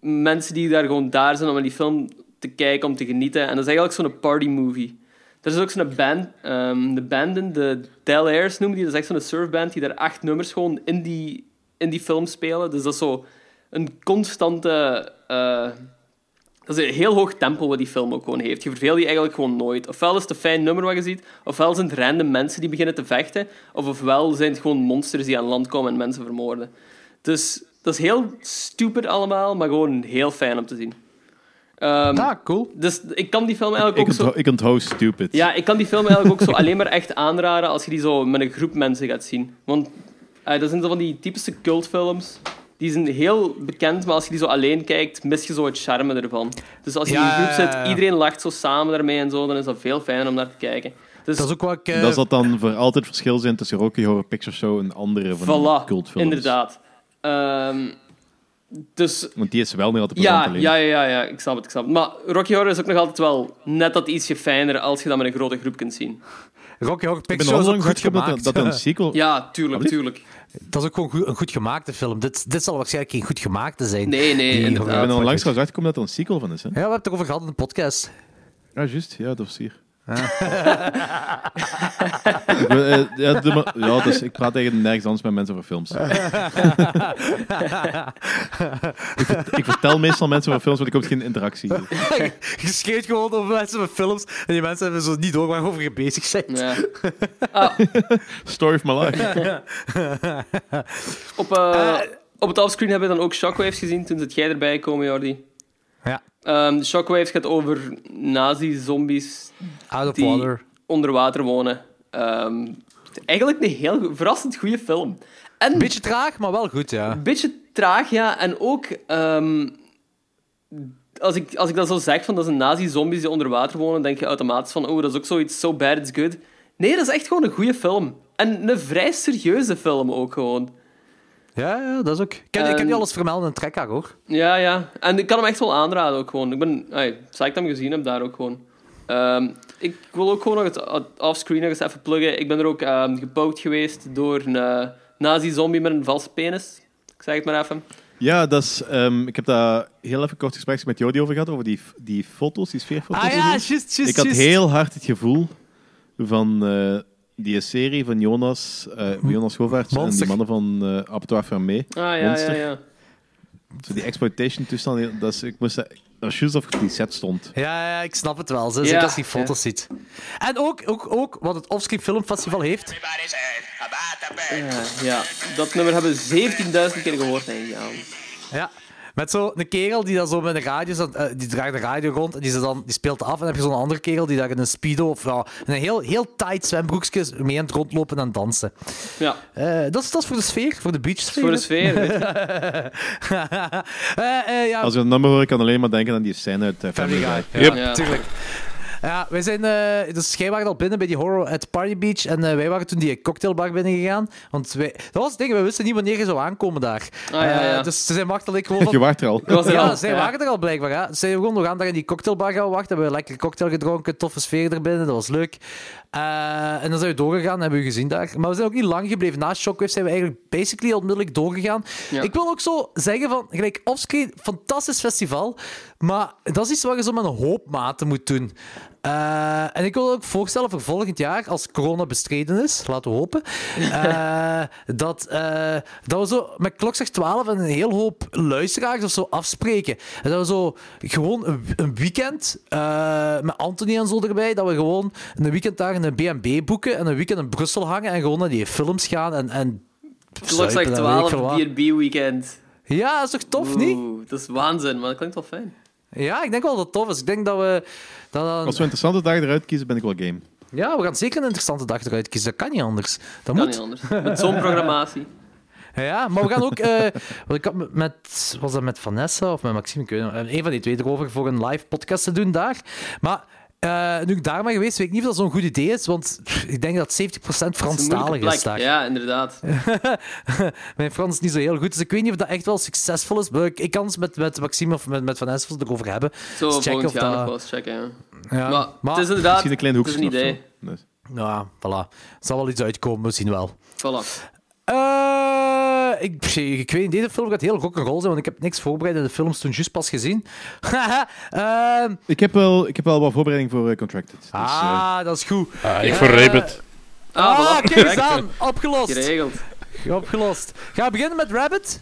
Mensen die daar gewoon daar zijn om die film te kijken, om te genieten. En dat is eigenlijk zo'n party movie. Er is ook zo'n band, ehm, de banden, de Del noemen die. Dat is echt zo'n surfband die daar acht nummers gewoon in die, in die film spelen. Dus dat is zo een constante... eh, dat is een heel hoog tempo wat die film ook gewoon heeft. Je verveelt die eigenlijk gewoon nooit. Ofwel is het een fijn nummer wat je ziet, ofwel zijn het random mensen die beginnen te vechten, of ofwel zijn het gewoon monsters die aan land komen en mensen vermoorden. Dus dat is heel stupid allemaal, maar gewoon heel fijn om te zien. Ehm, ah, cool. Dus ik kan die film Ik, eigenlijk ook zo... onthoud, ik onthoud stupid. Ja, ik kan die film eigenlijk ook zo alleen maar echt aanraden als je die zo met een groep mensen gaat zien. Want eh, dat zijn zo van die typische cultfilms. Die zijn heel bekend, maar als je die zo alleen kijkt, mis je zo het charme ervan. Dus als je in een groep zit, iedereen lacht zo samen daarmee en zo, dan is dat veel fijner om naar te kijken. Dus Dat is ook wat ik... eh, Dat zal dan voor altijd verschil zijn tussen Rocky Horror Picture Show en andere van die voilà, cultfilms. inderdaad. Ehm, dus Want die is wel nog altijd ja, alleen. ja, ja, ja, ja, ik snap het, ik snap het. Maar Rocky Horror is ook nog altijd wel net dat ietsje fijner als je dat met een grote groep kunt zien. Rocky Horror Picture Show is ook goed dat, een sequel... Ja, tuurlijk, tuurlijk. Dat is ook gewoon goed- een goed gemaakte film. Dit, dit zal waarschijnlijk geen goed gemaakte zijn. Nee, nee, Die- Ik inderdaad. ben onlangs trouwens uitgekomen dat er een sequel van is. Hè? Ja, we hebben het erover gehad in de podcast. Ja, juist. Ja, dat was hier. Eh, ja, doe maar- ja, dus ik praat tegen nergens anders met mensen over films. ik, vert- ik vertel meestal mensen over films, want ik heb geen interactie. Je schreeuwt gewoon over mensen met films en die mensen hebben zo niet door waarover je bezig bent. Ja. Ah, Story of my life. op, eh, op het offscreen hebben we dan ook Shockwaves gezien toen zit jij erbij komen, Jordi. Ja. Ehm, Shockwaves gaat over nazi-zombies die water. onder water wonen. Ehm, eigenlijk een heel verrassend goede film. En Beetje traag, maar wel goed, ja. een beetje traag, ja. En ook, ehm, als, ik, als ik dat zo zeg, van dat zijn nazi-zombies die onder water wonen, denk je automatisch van, oh, dat is ook zoiets so bad it's good. Nee, dat is echt gewoon een goede film. En een vrij serieuze film ook gewoon. Ja, ja, dat is ook. Ik heb, ik heb niet alles vermeld in een trekker, hoor. Ja, ja. En ik kan hem echt wel aanraden ook gewoon. Ik ben... Ay, psyched hem gezien heb daar ook gewoon. Ehm, ik wil ook gewoon nog het offscreen nog eens even pluggen. Ik ben er ook um, gebouwd geweest door een eh, nazi-zombie met een valse penis. Ik zeg het maar even. Ja, dat is, ehm, ik heb daar heel even kort gesprek met Jody over gehad, over die, die foto's, die sfeerfoto's. Ah ja, zo. juist, juist, Ik had heel hard het gevoel van eh, die serie van Jonas, eh, van Jonas Govaerts en die mannen van eh Abattoir Fermé. Ah, ja, ja, Monster. ja. Zo die exploitation toestand, dat is, ik moest, dat was juist of die set stond. Ja, ja, ik snap het wel. Zo, Ja, Zeker als je die ja. foto's ziet. En ook, ook, ook wat het Offscreen Filmfestival heeft. Ja, ja. Dat nummer hebben we 17.000 keer gehoord. Ja. Ja. Met zo'n kerel die dan zo met een radio, zat, eh, die draagt de radio rond en die, ze dan, die speelt af. En dan heb je zo'n andere kerel die daar in een speedo of ja, in een heel, heel tight zwembroekje mee aan het rondlopen en dansen. ja. Eh, dat, is, dat is voor de sfeer, voor de beachsfeer. Voor de sfeer. weet je. Eh, eh, ja, Als ik dat nummer hoor, ik kan alleen maar denken aan die scène uit Family Guy. Ja, Ja. tuurlijk. Ja, wij zijn, eh, dus jij waren al binnen bij die horror at Party Beach en eh, wij waren toen die cocktailbar binnen gegaan. Want wij, dat was het ding, we wisten niet wanneer je zou aankomen daar. Ah, ja, ja. Eh, dus ze zijn ik gewoon van... Je wacht er al. Er Ja, al. zij Ja. waren er al blijkbaar. Hè. Ze zijn gewoon nog aan daar in die cocktailbar gaan wachten. Hebben we een lekkere cocktail gedronken, toffe sfeer erbinnen, dat was leuk. Eh, en dan zijn we doorgegaan, hebben we gezien daar. Maar we zijn ook niet lang gebleven. Na Shockwave zijn we eigenlijk basically onmiddellijk doorgegaan. Ja. Ik wil ook zo zeggen van, gelijk Offscreen, fantastisch festival, maar dat is iets wat je zo met een hoop maten moet doen. Eh, en ik wil ook voorstellen voor volgend jaar, als corona bestreden is, laten we hopen, eh, dat, eh, dat we zo met klokslag 12 en een heel hoop luisteraars of zo afspreken. En dat we zo gewoon een, een weekend met Anthony en zo erbij, dat we gewoon een weekend daar in een B&B boeken en een weekend in Brussel hangen en gewoon naar die films gaan en, en Klokslag zuipen en weet ik 12, veel wat. B&B-weekend. Ja, dat is toch tof, niet? Oeh, dat is waanzin, maar dat klinkt wel fijn. Ja, ik denk wel dat het tof is. Ik denk dat we... Dat dan- Als we een interessante dag eruit kiezen, ben ik wel game. Ja, we gaan zeker een interessante dag eruit kiezen. Dat kan niet anders. Dat Kan moet. niet anders. Met zo'n programmatie. Ja, maar we gaan ook... eh, want ik had met-. Was dat met Vanessa of met Maxime? Ik weet het niet. Een van die twee erover voor een live podcast te doen daar. Maar... eh, nu ik daar ben geweest, weet ik niet of dat zo'n goed idee is, want ik denk dat 70% Het is een Franstalig is plek. daar. Ja, inderdaad. Mijn Frans is niet zo heel goed, dus ik weet niet of dat echt wel succesvol is. Maar ik, ik kan het met, met Maxime of met, met Vanessa erover hebben. Zo Dus checken volgend of jaar dat- nog wel eens checken. Ja. Ja, maar, maar- het is inderdaad Misschien een klein het is hoekje een idee. Dus- Ja, voilà. Er zal wel iets uitkomen, zien wel. Voilà. Eh, ik, ik weet niet, deze film gaat heel rock'n'roll zijn, want ik heb niks voorbereid en de films toen juist pas gezien. Ehm, Ik heb wel, ik heb wel wat voorbereiding voor eh, Contracted. Dus, eh, ah, dat is goed. Ah, ik Ja. voor Rabbit. Ah, Ah, voilà. kijk eens aan. Opgelost. Geregeld. Opgelost. Gaan we beginnen met Rabbit?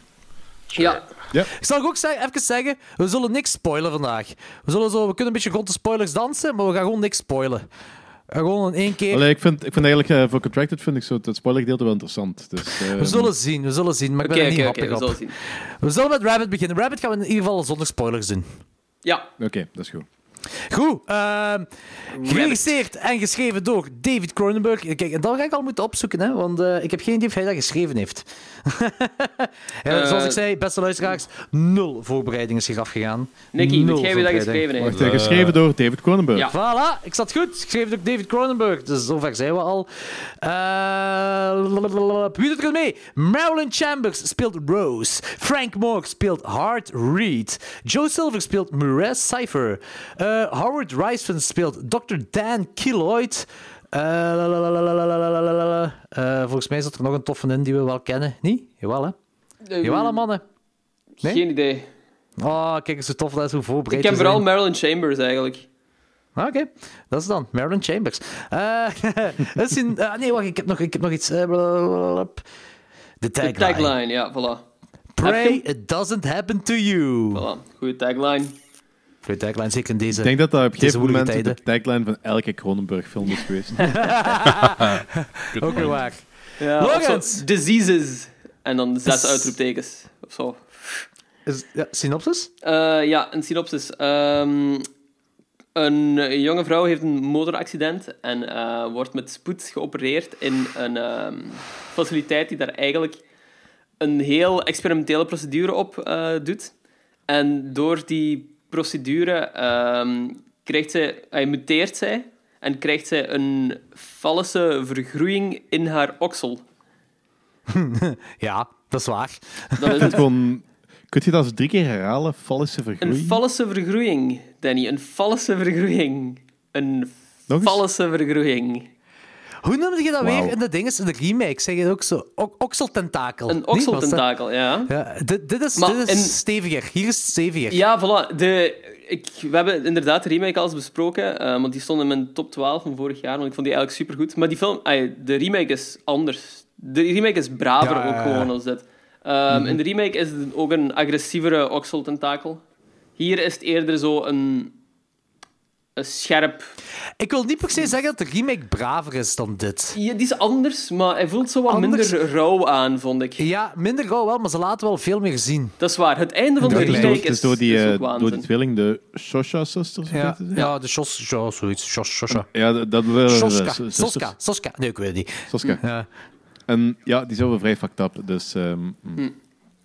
Ja. Ik zal ook zeggen, even zeggen, we zullen niks spoilen vandaag. We, zullen zo, we kunnen een beetje rond de spoilers dansen, maar we gaan gewoon niks spoilen. Gewoon in één keer. allee, ik, vind, ik vind eigenlijk eh, voor Contracted vind ik zo het spoilergedeelte wel interessant. Dus, eh, We zullen zien, we zullen zien, maar ik ben er oké, niet oké. happig we op. zullen zien. We zullen met Rabbit beginnen. Rabbit gaan we in ieder geval zonder spoilers doen. Ja. Oké, dat is goed. Goed. ehm, geregisseerd en geschreven door David Cronenberg. Kijk, en dat ga ik al moeten opzoeken, hè, want eh, ik heb geen idee of hij dat geschreven heeft. ja, Eh, zoals ik zei, beste luisteraars, nul voorbereiding is hier afgegaan. Nicky, Nul weet jij wie dat geschreven heeft? Wacht, eh, geschreven door David Cronenberg. Ja. Voilà, ik zat goed. Geschreven door David Cronenberg. Dus zover zijn we al. Eh, Wie doet er mee? Marilyn Chambers speelt Rose. Frank Morg speelt Hart Reed. Joe Silver speelt Murray Cypher. Eh, eh, Howard Reisman speelt Dr. Dan Keloid. Eh, eh, volgens mij zat er nog een toffe in die we wel kennen. Niet? Jawel, hè? Jawel, mannen. Geen idee. Oh, kijk eens hoe tof dat is, hoe voorbereid Ik ken vooral Marilyn Chambers, eigenlijk. Ah, oké, dat is dan. Marilyn Chambers. Is in, nee, wacht, ik heb nog, ik heb nog iets. De tagline. De tagline, ja, voilà. Pray it doesn't happen to you. Voilà, goede tagline. Goeie tagline, zeker in deze. Ik denk dat dat op een gegeven moment de tagline van elke Cronenberg-film is geweest. Ook weer waar. Ja, zo, diseases. En dan zes Is- uitroeptekens. Of zo. Is, ja, synopsis? Eh, ja, een synopsis. Ehm, een jonge vrouw heeft een motoraccident en eh, wordt met spoed geopereerd in een ehm, faciliteit die daar eigenlijk een heel experimentele procedure op eh, doet. En door die procedure ehm, krijgt zij, hij muteert zij en krijgt zij een valse vergroeiing in haar oksel. Ja, dat is waar. Dat is Het gewoon, kun je dat eens drie keer herhalen? Valse Een vergroeiing? valse vergroeiing, Danny. Een valse vergroeiing. Een valse vergroeiing. Hoe noemde je dat weer in de dinges, in de remake? Zeg je ook zo? O- okseltentakel. Een Nee, okseltentakel, ja. Ja, dit, dit is, Maar dit is in- steviger. Hier is het steviger. Ja, voilà. De, ik, we hebben inderdaad de remake al eens besproken, eh, want die stond in mijn top 12 van vorig jaar, want ik vond die eigenlijk supergoed. Maar die film, ay, de remake is anders. De remake is braver Ja, ook ja. gewoon als dit. Ehm, In de remake is het ook een agressievere okseltentakel. Hier is het eerder zo een scherp... Ik wil niet per se zeggen dat de remake braver is dan dit. Ja, die is anders, maar hij voelt zo wat Anders? minder rauw aan, vond ik. Ja, minder gauw wel, maar ze laten wel veel meer zien. Dat is waar. Het einde van de Ja, het is door- remake is, is door die, is eh, ook door die tweeling, de Shosha Sisters. of Ja, ja de Shos, ja, zoiets. Shos, Shosha. Ja, dat... eh, Soska. Soska. Soska. Nee, ik weet het niet. Soska. Ja. En ja, die zijn wel vrij fucked up. Dus ehm,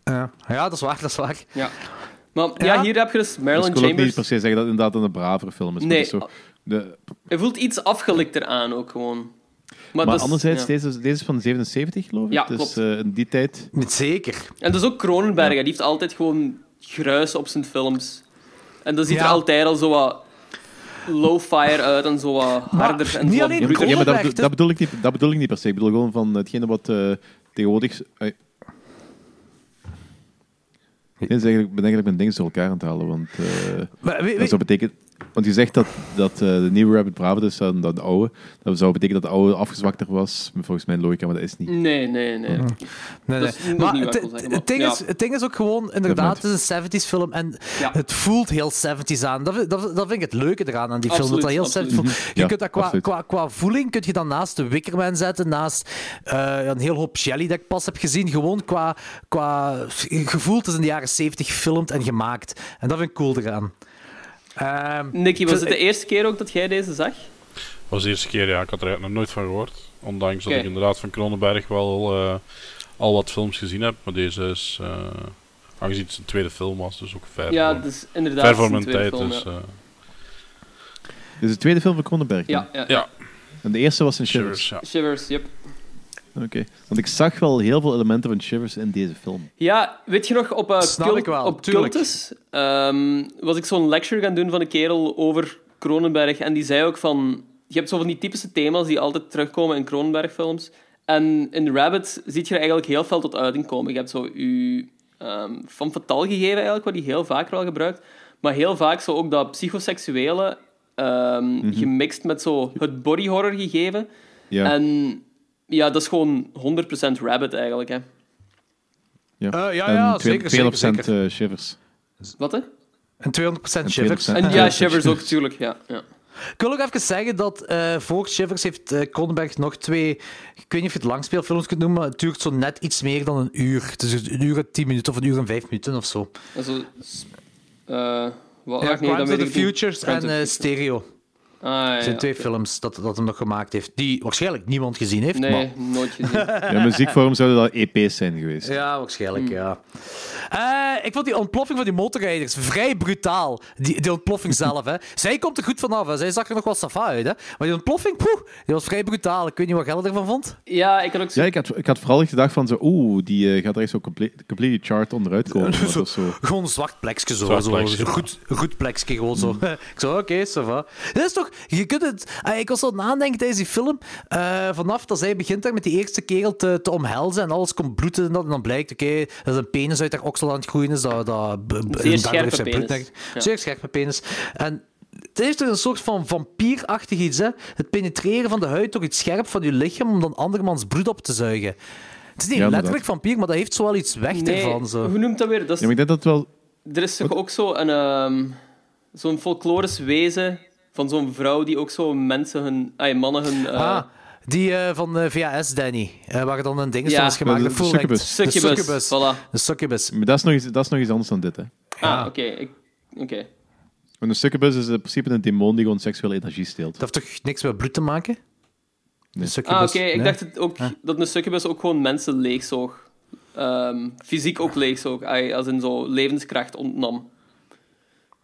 Ja. ja, dat is waar, dat is waar. Ja. Maar ja, Ja? hier heb je dus dus Marilyn ik wil niet Chambers. per se zeggen dat het inderdaad een bravere film is. maar Nee. het is zo, de, Hij voelt iets afgelikter aan ook gewoon. maar is- anderzijds, ja. deze, deze is van 77, geloof ik. Ja, dus klopt. eh, in die tijd... Niet zeker. En dat is ook Cronenberg, hè. die heeft altijd gewoon gruis op zijn films. En dat ziet er altijd al zo wat low-fire uit en zo wat harder en zo. Ja, maar dat, dat, bedoel ik niet, dat bedoel ik niet per se. Ik bedoel gewoon van hetgene wat eh, tegenwoordig... dat is eigenlijk, ik ben eigenlijk mijn dingen door elkaar aan het halen, want eh, Maar, weet- dat weet- zou betekenen... Want je zegt dat, dat eh, de nieuwe Rabbit braver is dan, dan de oude. Dat zou betekenen dat de oude afgezwakter was, volgens mijn logica, maar dat is niet. Nee, nee, nee. nee, nee. dat is nog Maar het, ding is, het ding is ook gewoon, inderdaad, het is een 70s film en Ja. het voelt heel 70s aan. Dat, vind- dat, dat vind ik het leuke eraan aan die film. Absoluut, dat dat heel 70s absoluut. voelt. Je Ja, kunt dat qua, qua, qua voeling kun je dan naast de Wickerman zetten, naast eh, een heel hoop Shelley dat ik pas heb gezien. Gewoon qua, qua gevoel, het is in de jaren 70 gefilmd en gemaakt. En dat vind ik cool eraan. Ehm, Nicky, was het de eerste keer ook dat jij deze zag? was de eerste keer, ja. Ik had er eigenlijk nog nooit van gehoord. Ondanks dat ik inderdaad van Cronenberg wel eh, al wat films gezien heb. Maar deze is, eh, aangezien het zijn tweede film was, dus ook ver, Ja, voor, is inderdaad ver voor mijn tweede tijd. film, dus, ja. eh, Dit is de tweede film van Cronenberg. ja, ja, ja, En de eerste was in Shivers. Shivers, ja. Shivers, yep. Oké. Want ik zag wel heel veel elementen van Shivers in deze film. Ja, weet je nog, op, Snap Cult- ik wel, op. Cultus ehm, was ik zo'n lecture gaan doen van een kerel over Cronenberg. En die zei ook van... Je hebt zo van die typische thema's die altijd terugkomen in Cronenberg-films. En in Rabbit ziet je er eigenlijk heel veel tot uiting komen. Je hebt zo je ehm van fatal gegeven, eigenlijk, wat hij heel vaak wel gebruikt. Maar heel vaak zo ook dat psychoseksuele ehm, gemixt met zo het body horror gegeven. Ja. En ja, dat is gewoon 100% Rabbit eigenlijk, hè. ja. Eh, ja, En ja, twee- zeker, 200% zeker, eh, Shivers. Wat, hè? en 200% En Shivers. 200%. En Ja, Shivers ook, tuurlijk, ja. ja. Ik wil ook even zeggen dat eh voor Shivers heeft eh Cronenberg nog twee... Ik weet niet of je het langspeelfilms kunt noemen, maar het duurt zo net iets meer dan een uur. Het is een uur en tien minuten of een uur en vijf minuten of zo. Also, eh wat, Ja, wacht, nee, Crimes of the. Futures en Stereo. Ah, ja, zijn twee films dat, dat hem nog gemaakt heeft, die waarschijnlijk niemand gezien heeft. Nee, Maar... nooit gezien. Ja, muziekvorm zouden dat EP's zijn geweest. Ja, waarschijnlijk, ja. Eh, ik vond die ontploffing van die motorrijders vrij brutaal. Die, die ontploffing zelf, hè. Zij komt er goed vanaf, hè. Zij zag er nog wel safa uit, hè. Maar die ontploffing, poeh, die was vrij brutaal. Ik weet niet wat Gelle ervan vond. Ja, ik had ook zo... Ja, ik had, ik had vooral gedacht van zo, oeh, die eh, gaat er echt zo comple completely chart onderuit komen. Zo. Gewoon een zwart plekje zo. Zwart zo plekje, een ja. goed, goed plekje gewoon zo. ik zo, oké, va. Dit is toch... Je kunt het... ah, ik was zo aan het nadenken tijdens die film. eh, vanaf dat zij begint daar met die eerste kerel te, te omhelzen en alles komt bloeden en dat. En dan blijkt, oké, dat is een penis uit haar oksel aan het groeien is. Dat, dat, b- b- Zeer scherpe bloed penis. Ja. Zeer scherpe penis. En Het heeft toch een soort van vampierachtig iets, hè? Het penetreren van de huid door iets scherp van je lichaam om dan andermans bloed op te zuigen. Het is niet Ja, letterlijk vampier, maar dat heeft zo wel iets weg Nee, ervan. Zo. hoe noemt dat weer? Dat is, Ja, maar ik denk dat wel... Er is toch ook zo een, ehm, zo'n folklorisch wezen van zo'n vrouw die ook zo mensen hun, ay, mannen hun... eh, Ah, die eh, van de VHS, Danny. eh, waar dan een ding is Ja. van is gemaakt. De- De de full length. succubus. De Succubus, succubus. voilà. De succubus. Maar dat is nog iets, dat is nog iets anders dan dit, hè. Ah, oké. ik- Oké. Want een succubus is in principe een demon die gewoon seksuele energie steelt. Dat heeft toch niks met bloed te maken? De Nee. succubus. Ah, oké. Ik Nee? dacht het ook, dat een succubus ook gewoon mensen leegzoog. Ehm, fysiek ook leegzoog. Ay, als in zo levenskracht ontnam.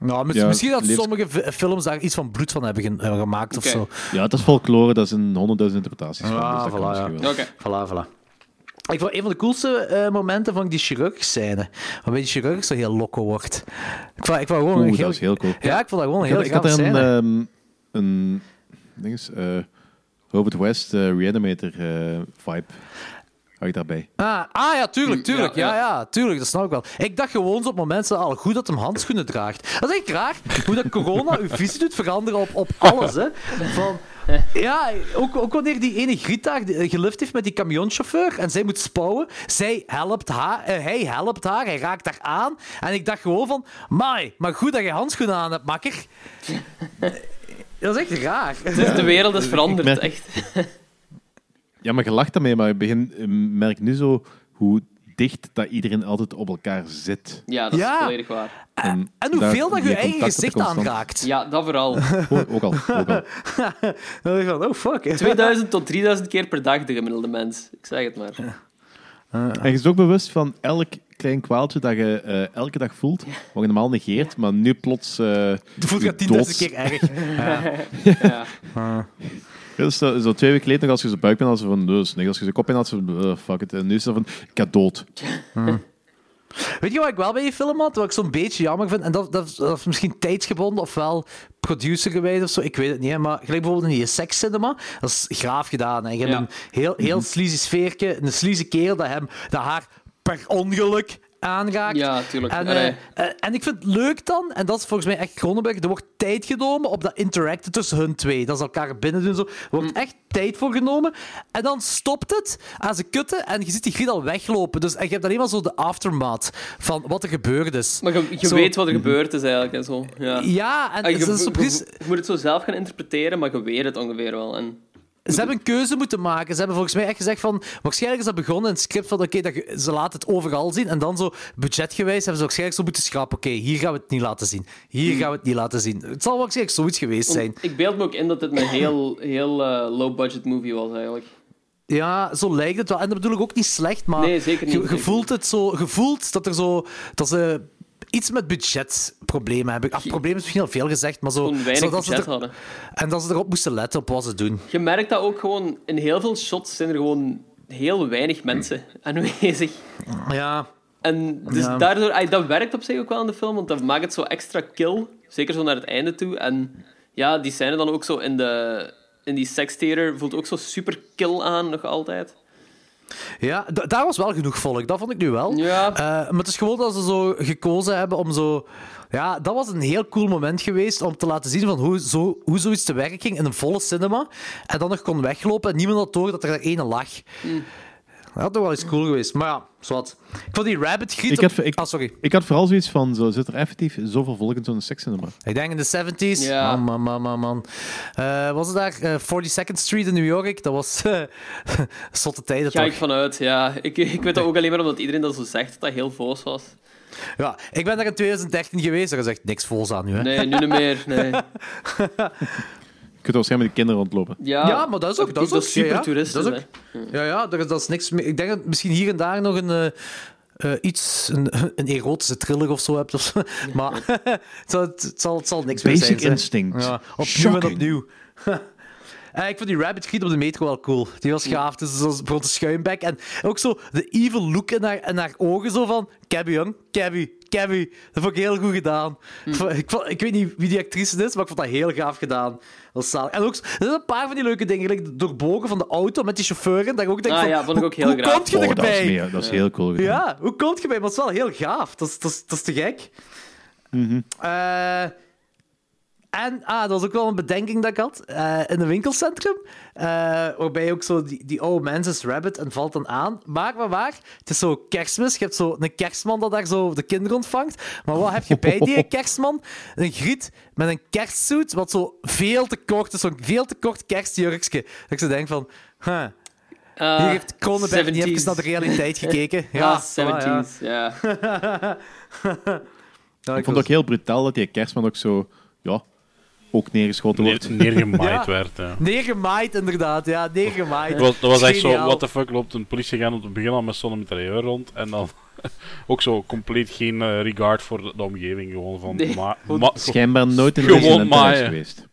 Nou, mis- Ja, misschien dat sommige v- films daar iets van bloed van hebben ge- eh, gemaakt of Oké. zo. Ja, het is folklore, dat is een honderdduizend interpretaties van. Ah, dus dat kan voilà, misschien ja. wel. Oké. Voilà, voilà. Ik vond een van de coolste eh, momenten van die chirurgscène. Waarbij die chirurg zo heel loco wordt. Ik vond, ik vond gewoon Oeh, een dat is heel cool. Ja, ik vond dat gewoon een Ik heel had, ik had gaaf een, scène. ehm, een ding is, eh, Robert West eh, Reanimator eh, vibe. Daarbij. Ah, ah ja, tuurlijk, tuurlijk. Ja, Ja, tuurlijk, dat snap ik wel. Ik dacht gewoon zo op momenten al goed dat hem handschoenen draagt. Dat is echt raar, hoe dat corona uw visie doet veranderen op, op alles. Hè. Van, ja, ook, ook wanneer die ene Griet daar die, eh, gelift heeft met die camionchauffeur en zij moet spouwen, zij helpt haar, eh, hij helpt haar, hij raakt haar aan. En ik dacht gewoon van, mai, maar goed dat je handschoenen aan hebt, makker. Dat is echt raar. Dus de wereld is veranderd, echt. Ja, maar je lacht daarmee, maar ik begin, eh, merk nu zo hoe dicht dat iedereen altijd op elkaar zit. Ja, dat Ja. is volledig waar. En, En hoeveel dat je eigen gezicht aanraakt. Ja, dat vooral. Ook, ook al. Ook al. Dan denk ik van, oh fuck. 2000 tot 3000 keer per dag, de gemiddelde mens. Ik zeg het maar. En je is ook bewust van elk klein kwaaltje dat je eh, elke dag voelt, wat je normaal negeert, maar nu plots... eh Je voelt je je 10.000 dood- keer erg. Ja. Ja, dus zo, zo twee weken geleden als je zo buikpijn had, zo van, dus, nee, als je zo kop in had, zo, eh, fuck it. En nu is het van, ik ga dood. Weet je wat ik wel bij die film had? Wat ik zo'n beetje jammer vind? En dat, dat, dat is misschien tijdsgebonden, ofwel producergewijs of zo. Ik weet het niet. hè, Maar gelijk bijvoorbeeld in die sekscinema. Dat is graaf gedaan. Hè. Je hebt Ja. een heel, heel sleazy sfeertje. Een sleazy kerel dat, hem, dat haar per ongeluk aanraakt. Ja, tuurlijk. En, eh, eh, en ik vind het leuk dan, en dat is volgens mij echt Cronenberg, er wordt tijd genomen op dat interacten tussen hun twee. Dat ze elkaar binnen doen. Zo. Er wordt Mm. echt tijd voor genomen. En dan stopt het aan ze kutten en je ziet die griet al weglopen. Dus, en je hebt alleen maar zo de aftermath van wat er gebeurd is. Maar je, je Zo. weet wat er gebeurd is eigenlijk en zo. Ja. Ja, en je moet het zo zelf gaan interpreteren, maar je weet het ongeveer wel. En, Ze hebben een keuze moeten maken. Ze hebben volgens mij echt gezegd van... Waarschijnlijk is dat begonnen in het script van... Oké, dat ze laten het overal zien. En dan zo budgetgewijs hebben ze waarschijnlijk zo moeten schrappen. Oké, hier gaan we het niet laten zien. Hier gaan we het niet laten zien. Het zal waarschijnlijk zoiets geweest zijn. ik beeld me ook in dat dit een heel, heel eh, low-budget movie was eigenlijk. Ja, zo lijkt het wel. En dat bedoel ik ook niet slecht, maar... Nee, zeker niet, Je, voelt het zo... Je voelt dat er zo... Dat ze iets met budgetproblemen hebben. Ach, problemen is misschien al veel gezegd, maar zo... Gewoon weinig zodat ze budget er- hadden. En dat ze erop moesten letten op wat ze doen. Je merkt dat ook gewoon... In heel veel shots zijn er gewoon heel weinig mensen aanwezig. Ja, En dus Ja. daardoor... ay, dat werkt op zich ook wel in de film, want dat maakt het zo extra kill. Zeker zo naar het einde toe. En ja, die scène dan ook zo in, de, in die sekstheater voelt ook zo super kill aan, nog altijd. Ja, da- daar was wel genoeg volk. Dat vond ik nu wel. Ja. Eh, maar het is gewoon dat ze zo gekozen hebben om zo... Ja, dat was een heel cool moment geweest om te laten zien van hoe, zo, hoe zoiets te werk ging in een volle cinema. En dan nog kon weglopen en niemand had door dat er daar ene lag. Dat had toch wel eens cool geweest. Maar ja, Ik vond die rabbit griet... Ik op- had- ik- Ah, sorry. Ik had vooral zoiets van, zo, zit er effectief zoveel volk in zo'n sekscinema? Ik denk in de 70s. Ja. Man, man, man, man, man. Eh, was het daar? eh 42nd Street in New York. Dat was eh zotte tijden Ga toch? ik vanuit, ja. Ik, ik weet dat ook alleen maar omdat iedereen dat zo zegt, dat dat heel voos was. Ja, ik ben daar in 2013 geweest. Er is echt niks vols aan nu. Hè? Nee, nu niet meer. Nee. Je kunt waarschijnlijk met de kinderen rondlopen. Ja, Ja, maar dat is ook- dat is ook- super ja, ja. toeristisch. Dat is Ja, ja, er is, dat is niks meer. Ik denk dat misschien hier en daar nog een. eh, eh, iets, een, een erotische thriller of zo hebt. Of zo. Maar het, zal, het, zal, het zal niks meer zijn. Basic. Instinct. Ja, opnieuw en opnieuw. Eh, ik vond die Rabbit Griet op de metro wel cool. Die was gaaf. Dus zoals bijvoorbeeld de schuimbek. En ook zo de evil look in haar, in haar ogen. Zo van, Cabby, jong. Cabby, Cabby. Dat vond ik heel goed gedaan. Ik, vond, ik weet niet wie die actrice is, maar ik vond dat heel gaaf gedaan. Dat was. En ook, er zijn een paar van die leuke dingen. Gelijk de doorbogen van de auto met die chauffeur. En dat ik ook denk Ah, van, ja, vond ik hoe- ook heel hoe graaf. komt je Oh, dat is, erbij? dat is heel cool gedaan. Ja, hoe komt je bij? Maar het is wel heel gaaf. Dat is, dat is, dat is te gek. Mhm. Eh, En ah, dat was ook wel een bedenking dat ik had eh, in een winkelcentrum. eh, waarbij ook zo die, die oude mens is rabbit en valt dan aan. Maar, maar, maar, het is zo kerstmis. Je hebt zo een kerstman dat daar zo de kinderen ontvangt. Maar wat heb je bij die kerstman? Een griet met een kerstsuit, wat zo veel te kort is. Zo'n veel te kort kerstjurkje. Dat ik zo denk van... Huh, Ah, hier heeft Kronenberg niet 70s. even naar de realiteit gekeken. Ja, Ja. 70s. Ja. Ja, Ik vond het ook heel brutaal dat die kerstman ook zo, ja, ook neergeschoten wordt. Neer, neergemaaid Ja. werd. Ja. Neergemaaid, inderdaad. Ja, neergemaaid. Dat was, dat was echt zo, what the fuck, loopt een politieagent op het begin al met zo'n mitrailleur rond en dan ook zo compleet geen eh, regard voor de, de omgeving, gewoon van... Nee, ma- gewoon ma- Schijnbaar nooit in maaien. geweest.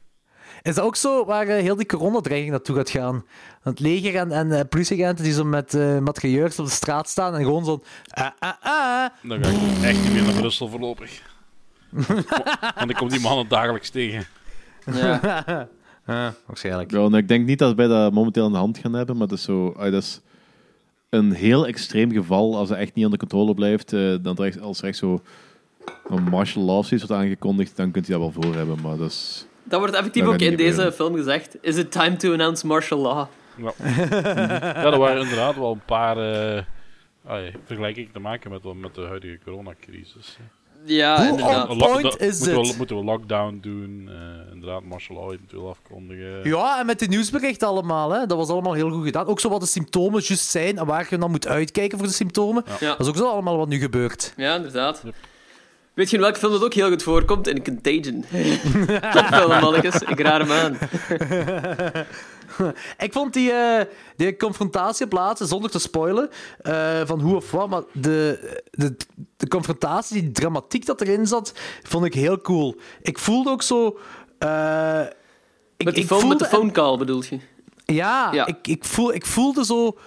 Is dat ook zo waar eh, heel die coronadreiging naartoe gaat gaan? Het leger en, en eh, politieagenten die zo met uh, op de straat staan en gewoon zo'n... ah, ah, ah. Dan ga ik echt niet meer naar Brussel voorlopig. Want ik kom die mannen dagelijks tegen. Ja. Ah, waarschijnlijk. Ja, nou, ik denk niet dat wij dat momenteel aan de hand gaan hebben, maar dat is, zo, ah, dat is een heel extreem geval. Als het echt niet onder controle blijft, eh, dan er, als er echt zo een martial law of zoiets wordt aangekondigd, dan kunt je dat wel voor hebben. Maar dat is... Dat wordt effectief Dat ook in deze gebeuren. film gezegd. Is it time to announce martial law? Ja. ja, er waren inderdaad wel een paar eh ah, vergelijkingen te maken met, met de huidige coronacrisis. Ja, Hoe inderdaad. on- point is moeten, we, het? moeten we lockdown doen, eh, inderdaad, martial law eventueel afkondigen. Ja, en met de nieuwsberichten allemaal. Hè. Dat was allemaal heel goed gedaan. Ook zo wat de symptomen juist zijn en waar je dan moet uitkijken voor de symptomen. Ja. Dat is ook zo allemaal wat nu gebeurt. Ja, inderdaad. Yep. Weet je in welke film dat ook heel goed voorkomt? In Contagion. Topfilm, mannetjes. Ik raad hem aan. Ik vond die, eh, die confrontatie plaatsen, zonder te spoilen, eh, van hoe of wat, maar de, de, de confrontatie, die dramatiek dat erin zat, vond ik heel cool. Ik voelde ook zo... eh, ik, Met, phone, de phone call bedoel je? Ja, Ja. Ik, ik, voel, ik voelde zo...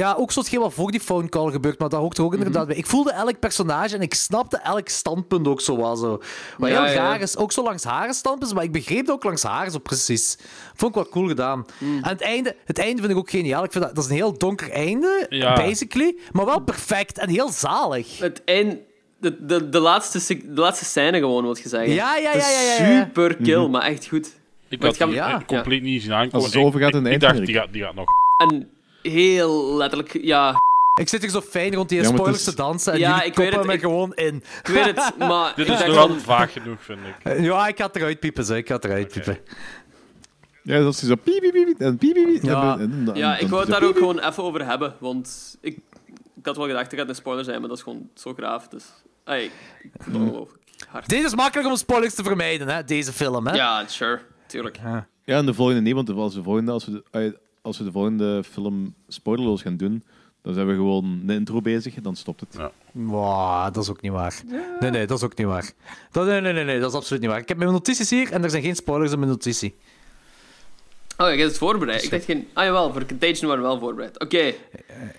Ja, ook zo hetgeen wat voor die phone call gebeurt, maar dat hoort er ook Mhm. inderdaad bij. Ik voelde elk personage en ik snapte elk standpunt ook zo wel zo. Wat Ja, heel ja. raar is, ook zo langs haar standpunt, maar ik begreep het ook langs haar zo precies. Vond ik wel cool gedaan. Mhm. En het einde, het einde vind ik ook geniaal. Ik vind dat, dat is een heel donker einde, Ja. basically, maar wel perfect en heel zalig. Het eind... De, de, de, laatste, de laatste scène gewoon, wat je zeggen. Ja, ja, ja, ja, ja, ja. Super kill, maar echt goed. Ik Maar had het compleet niet zien aankomen. Als het zo overgaat ik, in de ik, dacht, die gaat, die gaat nog... En heel letterlijk, ja, Ik zit hier zo fijn rond die Ja, maar het spoilers is- te dansen en Ja, jullie ik weet koppen het, me ik- gewoon in. ik weet het, maar Dit ik is nog altijd vaag genoeg, vind ik. Eh, Ja, ik ga het eruit piepen, zo. Ik ga het eruit Oké. piepen. Ja, dat is zo piep, piep, piep, en piep, piep, piep, Ja. en- en- en- Ja, ik wou het daar ook piep, gewoon even over hebben, want ik, ik had wel gedacht, het gaat een spoiler zijn, maar dat is gewoon zo graaf. Dus, ay, ik vind het ongelooflijk hard. Dit is makkelijk om spoilers te vermijden, hè, deze film. Hè? Ja, sure, tuurlijk. Ja, en de volgende niet, want als, de volgende, als, we de, eh, als we de volgende film spoilerloos gaan doen, dan zijn we gewoon een intro bezig, dan stopt het. Ja. Wow, dat is ook niet waar. Nee, nee, dat is ook niet waar. Dat, nee, nee, nee, nee, dat is absoluut niet waar. Ik heb mijn notities hier en er zijn geen spoilers in mijn notitie. Oh, je hebt het voorbereid. Ik dacht geen... Ah, jawel, voor Contagion waren we wel voorbereid. Oké,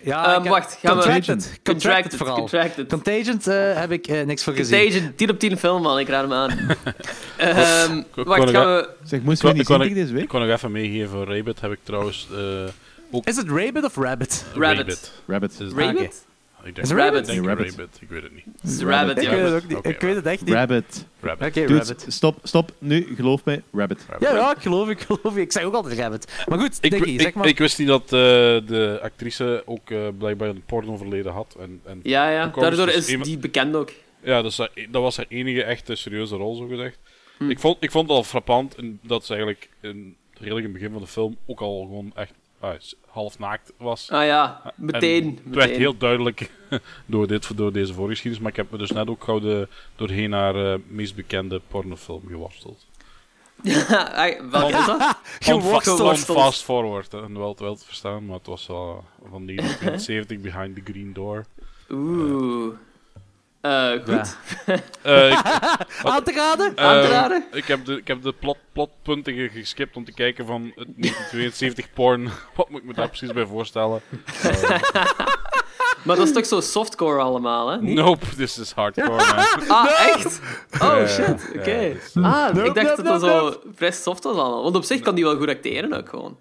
Ja, Ehm, ik heb- wacht, gaan we- Contracted. Contracted vooral. Contracted. Contagion eh, heb ik eh, niks voor gezien. Contagion, 10 op 10 film, man. Ik raad hem aan. Ehm, kon wacht, ik gaan we... Zeg, moesten we Ik niet zien tegen deze Ik week? kon nog even meegeven, Rabbit heb ik trouwens... eh Is het Rabbit of Rabbit? Rabbit. Rabbit. Is het- Rabbit? Ik Is denk, ik Rabbit? Nee, Rabbit. Rabbit. Ik weet het niet. Is Rabbit, Ik ja. weet het ook niet. Ik weet het echt niet. Rabbit. Rabbit. Oké, Rabbit. stop, stop. Nu, geloof mij, Rabbit. Rabbit. Ja, ja, ik geloof, ik geloof. Ik zeg ook altijd Rabbit. Maar goed, Ik, ik, zeg maar. ik wist niet dat eh, de actrice ook eh, blijkbaar een pornoverleden had. En, en Ja, ja. Daardoor is is die bekend ook. Ja, dat, is, haar- dat was haar enige echte serieuze rol, zo gezegd. Hm. Ik, vond, ik vond het al frappant en dat ze eigenlijk in, redelijk in het begin van de film ook al gewoon echt s- half naakt was. Ah ja, meteen. En het werd heel duidelijk door, dit, door deze voorgeschiedenis, maar ik heb me dus net ook gauw de, doorheen haar eh, meest bekende pornofilm geworsteld. Ah, Welke is dat? Geworsteld. fast forward, en wel, wel te verstaan, maar het was wel van 1970 Behind the Green Door. Oeh. Eh, goed. Eh, ik, Aan te raden? Aan te Eh, raden? Ik heb de, ik heb de plot, plotpunten ge- geskipt om te kijken van het 1972 porn. Wat moet ik me daar precies bij voorstellen? Eh, Maar dat is toch zo softcore allemaal, hè? Niet? nope, this is hardcore, man. Ah, echt? Oh, Ja, shit. Oké. ja, dus, Ah, Nope, ik dacht nope, dat dat nope, zo vrij soft was allemaal. Want op zich kan die wel goed acteren ook gewoon.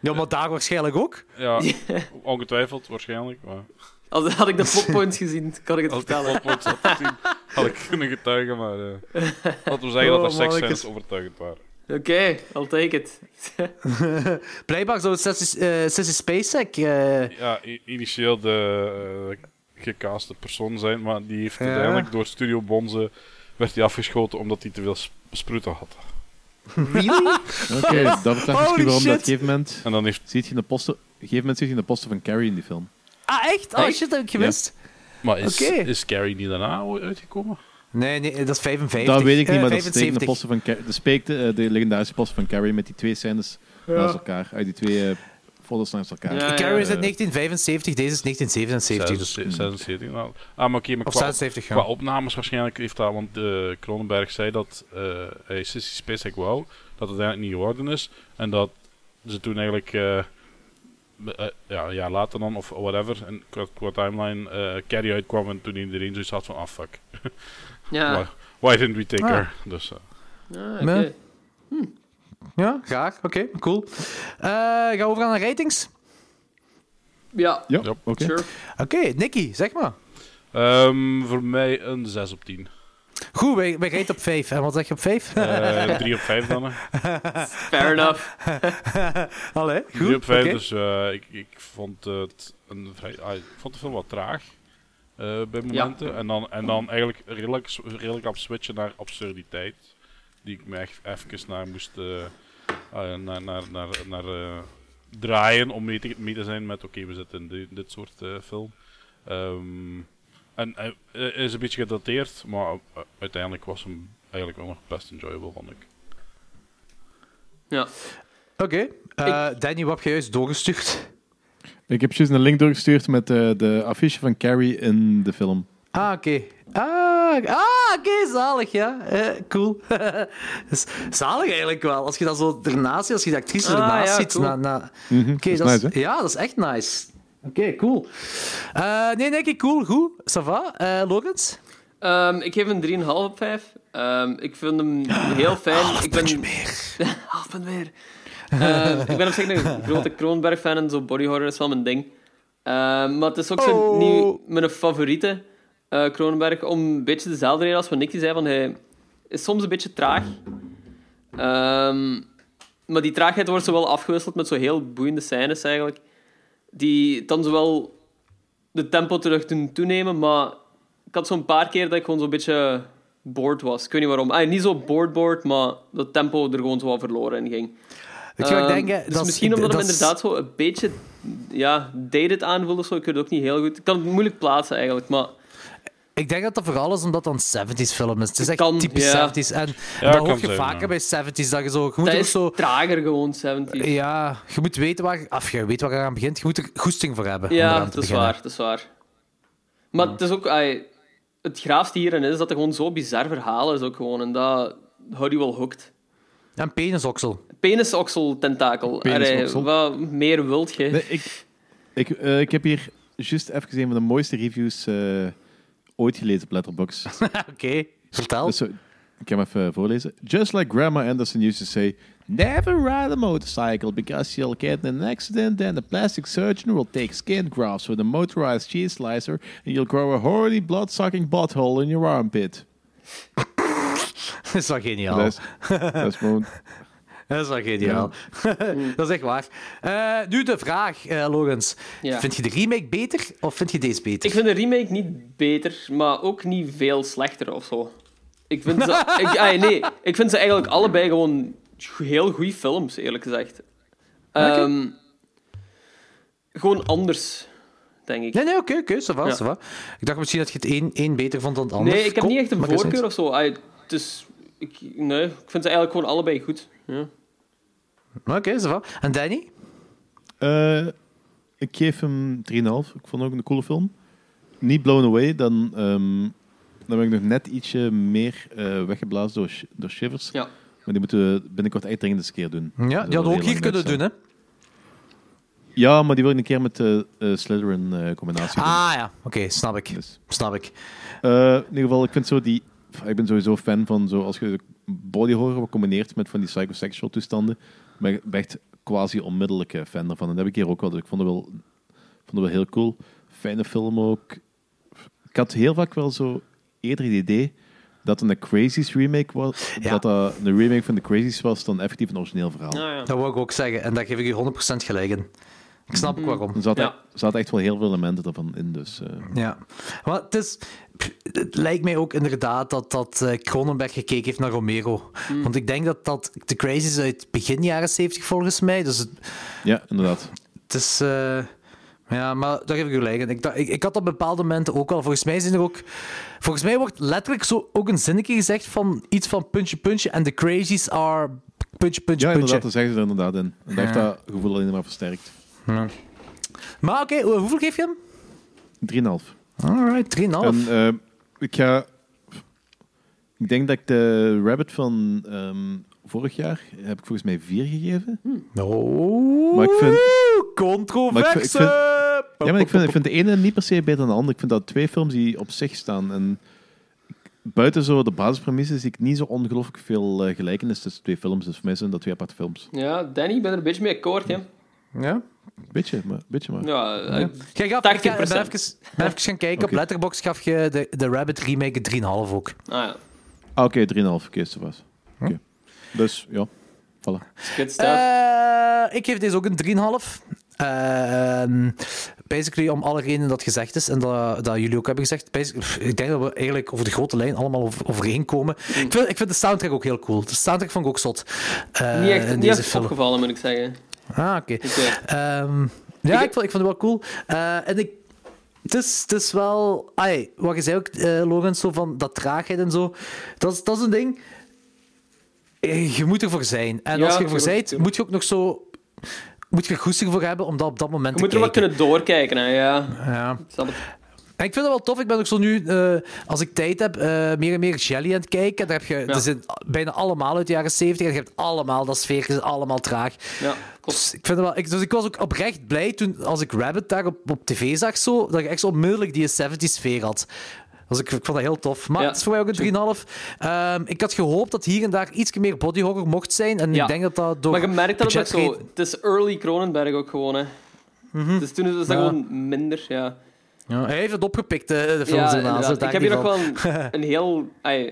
Ja, maar daar waarschijnlijk ook. Ja, ongetwijfeld, waarschijnlijk. Maar Als had ik de plotpoints gezien, kan ik het als ik vertellen. de plotpoints had gezien, had ik kunnen getuigen. Maar eh laten we zeggen Oh, dat er mannetjes. seksscènes overtuigend waren. Oké, I'll take it. Blijkbaar zou het Sissy, eh, Sissy Spacek... eh, Ja, initieel de gecaste persoon zijn, maar die heeft Ja. uiteindelijk door Studio Bonze werd hij afgeschoten omdat hij te veel sp- sproeten had. really? Oké, dat misschien waarom dat op shit. een gegeven moment... En dan heeft Ziet je in de poster... Op een gegeven moment ziet je in de poster van Carrie in die film. Ah, echt? Oh Echt? shit, dat heb ik gemist. Maar is, Oké. is Carrie niet daarna uitgekomen? Nee, nee, dat is 55. Dat weet ik niet, Eh, maar dat steekt in de 75. poster van. De speekte, eh, de legendarische poster van Carrie met die twee scènes naast elkaar. Uit die twee eh, foto's naast elkaar. Ja, Carrie is ja. uit 1975, deze is 1977. Dus, 76. nou. Ah, maar oké, maar of qua, 76, ja. qua opnames waarschijnlijk heeft dat, want eh Cronenberg zei dat eh hij Sissy Spacek wou, dat het eigenlijk niet geworden is. En dat ze toen eigenlijk, eh, ja, een jaar later dan, of whatever, en qua, qua timeline, eh Carrie uitkwam en toen iedereen zoiets had van, ah fuck, Ja. why, why didn't we take Ah. her? Dus, Ah, oké. Nee. Ja, graag. Oké, cool. Eh gaan we over aan de ratings? Ja, Ja, oké. sure. Oké, Nicky, zeg maar. ehm, voor mij een 6 op 10. Goed, wij, wij raten op 5. En wat zeg je op 5? Eh 3 op 5 dan. hè. Fair enough. Allee, goed. 3 op 5, oké. dus eh, ik, ik vond het een vrij, ah, ik vond de film wat traag eh, bij momenten. En, dan, en dan eigenlijk redelijk, redelijk op switchen naar absurditeit. Die ik me echt even naar moest eh, ah, naar, naar, naar, naar, eh, draaien om mee te, mee te zijn met oké, we zitten in di- dit soort eh, film. Ehm, en hij hij is een beetje gedateerd, maar eh, uiteindelijk was hem eigenlijk wel nog best enjoyable, vond ik. Ja. Oké. Eh, Danny, wat heb je juist doorgestuurd? Ik heb juist een link doorgestuurd met eh, de affiche van Carrie in de film. Ah, oké. Ah, ah oké, zalig, ja. Eh, cool. Dus zalig eigenlijk wel. Als je dat zo ernaast ziet, als je de actrice Ah, ernaast ja, ziet. cool. Na, na... Oké, dat is dat nice, is, ja, dat is echt nice. Oké, cool. Eh, nee, nee, oké, cool, goed. Ça va? Eh, Logans? Ehm, ik geef hem 3,5 op 5. Ehm, ik vind hem heel fijn. ik ben... meer. Half punt meer. Ehm, ik ben op zich een grote Kronenberg-fan en zo body horror is wel mijn ding. Maar het is ook zo Oh. mijn favoriete eh Kronenberg. Om een beetje dezelfde reden als wat Nicky zei, van hij is soms een beetje traag. Maar die traagheid wordt zo wel afgewisseld met zo heel boeiende scènes eigenlijk. Die dan zowel de tempo terug doen toenemen, maar ik had zo'n paar keer dat ik gewoon zo'n beetje bored was. Ik weet niet waarom. Ah, niet zo bored bored, maar dat tempo er gewoon zo wat verloren in ging. Ik zou Ehm, denken... dus dat is- misschien omdat dat hem is- inderdaad zo een beetje ja, dated aanvoelt of zo. Ik weet het ook niet heel goed. Ik kan het moeilijk plaatsen eigenlijk, maar Ik denk dat dat vooral is omdat het een 70s film is. Het is echt Kan, typisch ja. 70s. En Ja, dat hoor je zijn, vaker ja. bij 70s. Dat je zo... Je moet dat is zo... trager gewoon, 70. Ja, je moet weten waar... Of je weet waar je aan begint. Je moet er goesting voor hebben. om Ja, dat is beginnen. waar, dat is waar. Maar het is ook... het graafste hierin is dat er gewoon zo bizar verhaal is ook gewoon. En dat houdt je wel hooked. En penisoksel. Penisoksel-tentakel. Penisoksel. Wat meer wilt je? Nee, ik, ik, eh, ik heb hier juist even een van de mooiste reviews eh, ooit gelezen op Letterboxd. Oké, vertel. Dus, ik ga hem even voorlezen. Just like Grandma Anderson used to say, never ride a motorcycle because you'll get in an accident and the plastic surgeon will take skin grafts with a motorized cheese slicer and you'll grow a horny blood-sucking butthole in your armpit. dat is wel geniaal. Dat, is, dat is gewoon... Dat is wel geniaal. dat is echt waar. Eh, nu de vraag, eh Logans. Ja. Vind je de remake beter of vind je deze beter? Ik vind de remake niet beter, maar ook niet veel slechter of zo. Ik vind ze, ik, ah, nee, ik vind ze eigenlijk allebei gewoon heel goede films, eerlijk gezegd. Ehm, gewoon anders, denk ik. Nee, nee, oké, oké, ça va, Ja. Ik dacht misschien dat je het een, één beter vond dan het ander. Nee, ik heb Kom, niet echt een voorkeur of zo. Ah, dus, ik, nee, ik vind ze eigenlijk gewoon allebei goed. Ja. Oké, ça va. En Danny? Eh, ik geef hem 3,5. Ik vond het ook een coole film. Niet blown away, dan, ehm, dan ben ik nog net ietsje meer eh, weggeblazen door, Sh- door Shivers. Ja. Maar die moeten we binnenkort echt dringend eens een keer doen. Ja, die hadden we ook hier kunnen doen, hè? Ja, maar die wil ik een keer met de eh Slytherin eh, combinatie doen. Ah ja, oké, snap ik. Dus, Snap ik. eh, in ieder geval, ik vind zo die... Ik ben sowieso fan van zo, als je body horror combineert met van die psychosexual toestanden. Ben ik ben echt quasi onmiddellijke fan ervan. En dat heb ik hier ook wel. Dus ik vond het wel, vond het wel heel cool. Fijne film ook. Ik had heel vaak wel zo eerder het idee dat het een Crazies remake was. Ja. Dat dat een remake van de Crazies was dan effectief een origineel verhaal. Ja. Dat wil ik ook zeggen. En daar geef ik je 100% gelijk in. Ik snap ook waarom. Er zaten, er echt wel heel veel elementen ervan in. Dus, eh, Ja. Maar het, is, het lijkt mij ook inderdaad dat, dat eh, Cronenberg gekeken heeft naar Romero. Want ik denk dat dat de Crazies uit begin jaren 70 volgens mij. Dus het, ja, inderdaad. het is... eh, ja, maar daar geef ik u gelijk in. Ik, ik, ik had op bepaalde momenten ook al... Volgens mij zijn er ook... Volgens mij wordt letterlijk zo ook een zinnetje gezegd van iets van puntje, puntje. En de Crazies are puntje, puntje, Ja, puntje. inderdaad, dat zeggen ze er inderdaad in. En dat heeft dat gevoel alleen maar versterkt. Maar oké, hoe- hoeveel geef je hem? 3,5. Alright, 3,5. En eh, ik ga... Ik denk dat ik de Rabbit van ehm, vorig jaar heb ik volgens mij 4 gegeven. Oh, Maar ik vind- Controverse! maar ik vind- ik vind- Ja, maar ik vind, ik vind de ene niet per se beter dan de andere. Ik vind dat twee films die op zich staan. En buiten zo de basispremisse zie ik niet zo ongelooflijk veel eh, gelijkenis tussen twee films. Dus voor mij zijn dat twee aparte films. ja, Danny, ik ben er een beetje mee akkoord, hè. Ja? Beetje, maar. Beetje maar. Ja, eh, Jij gaf, 80%. ik ben even, ben even gaan kijken. Op Oké. Letterboxd gaf je de, de Rabbit remake een 3,5 ook. ah ja. Ah, Oké, 3,5 keer zo was. Oké. Dus ja, voilà. Good stuff. Eh, ik geef deze ook een 3,5. Ehm basically om alle redenen dat gezegd is en dat, dat jullie ook hebben gezegd. ik denk dat we eigenlijk over de grote lijn allemaal over, overeenkomen. Mm. Ik, vind, ik vind de soundtrack ook heel cool. De soundtrack vond ik ook zot. eh, niet echt, in niet deze echt film. opgevallen, moet ik zeggen. Ah, oké. Ehm, ja, Ik- ik, vond, ik vond het wel cool. Eh, en ik, het, is, het is wel... Ai, wat je zei ook, Logan, zo van dat traagheid en zo. Dat is, dat is een ding... Eh, Je moet ervoor zijn. En Ja, als je ervoor bent, moet je ook nog zo... Moet je er goesting voor hebben om dat op dat moment Je moet te er wel kunnen doorkijken, hè. Ja. Ja. Ik. En ik vind het wel tof. Ik ben ook zo nu, eh, als ik tijd heb, eh, meer en meer Jelly aan het kijken. Daar heb je, Er zijn bijna allemaal uit de jaren 70 en je hebt allemaal dat sfeer, is allemaal traag. Ja. Dus ik, vind het wel, ik, dus ik was ook oprecht blij toen, als ik Rabbit daar op, op tv zag, zo, dat je echt zo onmiddellijk die 70s sfeer had. Dus ik, ik vond dat heel tof. Maar Ja, het is voor mij ook een 3,5. Ehm, ik had gehoopt dat hier en daar iets meer body horror mocht zijn. En Ja. ik denk dat dat door Maar je merkt dat het ook zo... Het is early Cronenberg ook gewoon, hè. Dus toen is dat Ja. gewoon minder, ja. Ja, hij heeft het opgepikt, de, de film Ja, daar Ik heb hier nog wel een, heel...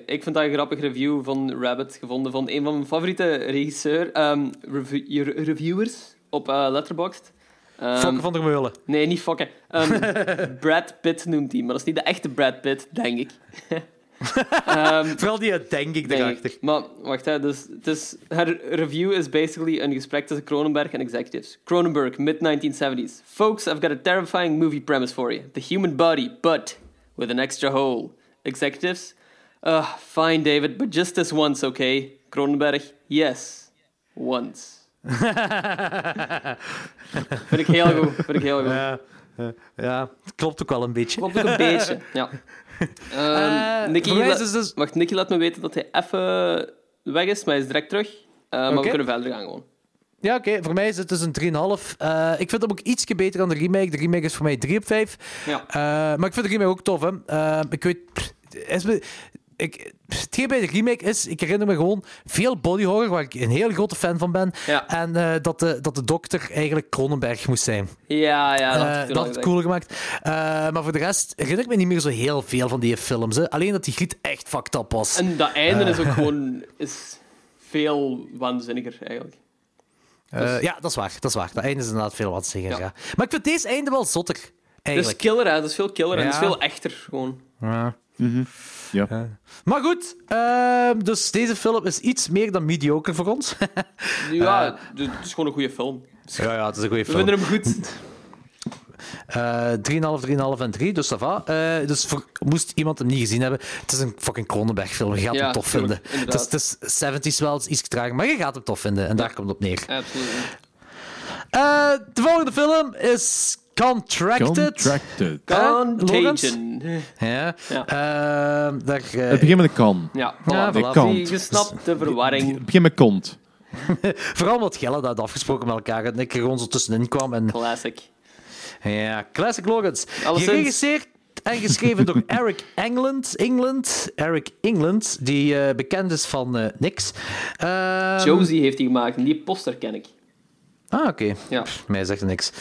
ik vind dat een grappig review van Rabbit gevonden van een van mijn favoriete regisseur, ehm, review- reviewers op eh, Letterboxd. Ehm, Fokke van der Meulen. Nee, niet fokken. Ehm, Brad Pitt noemt hij, maar dat is niet de echte Brad Pitt, denk ik. Ehm, Vooral die denk ik erachter. Maar wacht, hè, dus, het is, haar review is basically een gesprek tussen Cronenberg en executives. Cronenberg, mid-1970s. Folks, I've got a terrifying movie premise for you. The human body, but with an extra hole. Executives? Uh, fine, David, but just this once, okay? Cronenberg, yes. Once. vind ik heel goed, vind ik heel goed. Ja, ja, ja, het klopt ook wel een beetje. Klopt ook een beetje, ja. Eh, Nicky, la- dus- Wacht, Nicky laat me weten dat hij even weg is, maar hij is direct terug. Eh, Maar we kunnen verder gaan gewoon. Ja, oké. Voor mij is het dus een 3,5. Eh ik vind hem ook ietsje beter dan de remake. De remake is voor mij 3 op 5. Ja. Maar ik vind de remake ook tof, hè. Ik weet... is ik, hetgeen bij de remake is, ik herinner me gewoon veel body horror, waar ik een heel grote fan van ben. Ja. En eh, dat, de, dat de dokter eigenlijk Cronenberg moest zijn. Ja, ja, dat had ik toen dat al had het gezegd. cooler gemaakt. Eh, maar voor de rest herinner ik me niet meer zo heel veel van die films. Hè. Alleen dat die griet echt fucked up was. En dat einde is ook gewoon is veel waanzinniger, eigenlijk. Eh, ja, dat is waar. Dat is waar. Dat einde is inderdaad veel wat zeggen. Ja. Ja. Maar ik vind deze einde wel zotter. Het is Eigenlijk. killer, hè. Het is veel killer en het is veel echter, gewoon. Ja. Ja. Maar goed, ehm, dus deze film is iets meer dan mediocre voor ons. Ja, het is gewoon een goede film. ja, ja, het is een goede We vinden hem goed. Eh 3,5, 3,5 en 3, dus dat va. Eh, dus voor, moest iemand hem niet gezien hebben, het is een fucking Cronenberg-film. Je gaat Ja, hem tof tuurlijk, vinden. Het is, het is 70s wel, het is iets trager, maar je gaat hem tof vinden. En daar komt het op neer. Absoluut. Eh, de volgende film is Contracted. Contracted. Contagion. Ja. Ja. Ehm, daar, eh, Het begint met een kan. Ja, Ja, voilà. de kant. Je snapt de verwarring. Het begint met kont. vooral wat Gelle dat had afgesproken met elkaar en ik er gewoon zo tussenin kwam. En, Classic. ja, Classic Logans. Geregisseerd en geschreven door Eric England. England. Eric England, die eh, bekend is van eh, niks. Ehm, Josie heeft hij gemaakt en die poster ken ik. Ah, oké. Ja. Pff, Mij zegt er niks.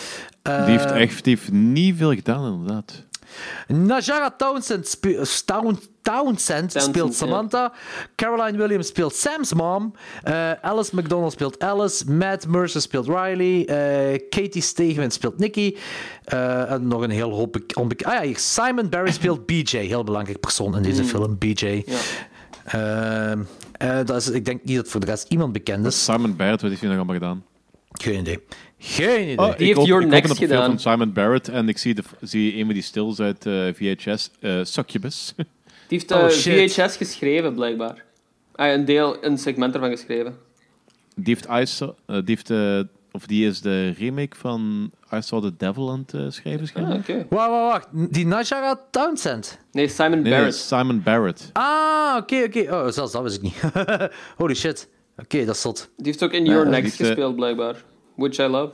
Die heeft Eh, echt die heeft niet veel gedaan, inderdaad. Najara Townsend, spe- Town- Townsend speelt. Samantha. Caroline Williams speelt Sam's mom. Eh, Alice McDonald speelt Alice. Matt Mercer speelt Riley. eh, Katie Stegeman speelt Nikki. Eh, en nog een heel hoop bek- onbek- Ah ja, hier. Simon Barry speelt BJ. Heel belangrijk persoon in deze film, BJ. Ja. Ehm, eh, dat is, ik denk niet dat voor de rest iemand bekend is. Simon Barrett, wat heeft hij nog allemaal gedaan? Geen idee. Geen idee. Oh, Die heeft Your ik Next gedaan. van Simon Barrett en ik zie, de, zie een van die stills uit eh, VHS, eh Succubus. Die heeft Oh, eh. VHS geschreven, blijkbaar. Ah, een deel, een segment ervan geschreven. die heeft Ice, eh, die heeft, of die is de remake van I Saw the Devil aan het eh, schrijven. Ah, oké. Wacht, wacht, wacht. Die Najara Townsend. Nee, Simon Nee, nee, Barrett. Simon Barrett. Ah, oké, oké. Oh, zelfs dat wist ik niet. Holy shit. Oké, dat is zot. Die heeft ook in Your Next heeft, gespeeld, blijkbaar. Which I love.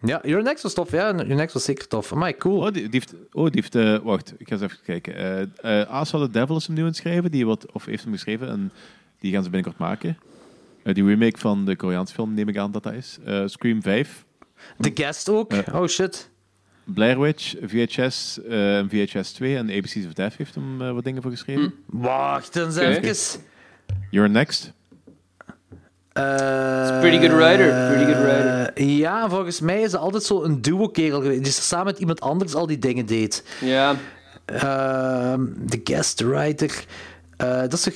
Ja, Your Next was tof. Ja, Your Next was zeker tof. Amai, cool. Oh, die, die heeft, oh, die heeft eh, wacht, ik ga eens even kijken. Eh eh I Saw the Devil is hem nu aan het schrijven, die wat, of heeft hem geschreven en die gaan ze binnenkort maken. Eh, die remake van de Koreaanse film neem ik aan dat dat is. Eh, Scream 5, The Guest ook. Oh shit. Blair Witch, VHS eh, VHS 2 en ABC's of Death heeft hem wat dingen voor geschreven. Wacht eens Oké. even. You're next. Eh, Pretty good writer, pretty good writer. Ja, volgens mij is het altijd zo een duo-kerel geweest. Die samen met iemand anders al die dingen deed. Ja. Ehm, de guest writer. Eh, dat is toch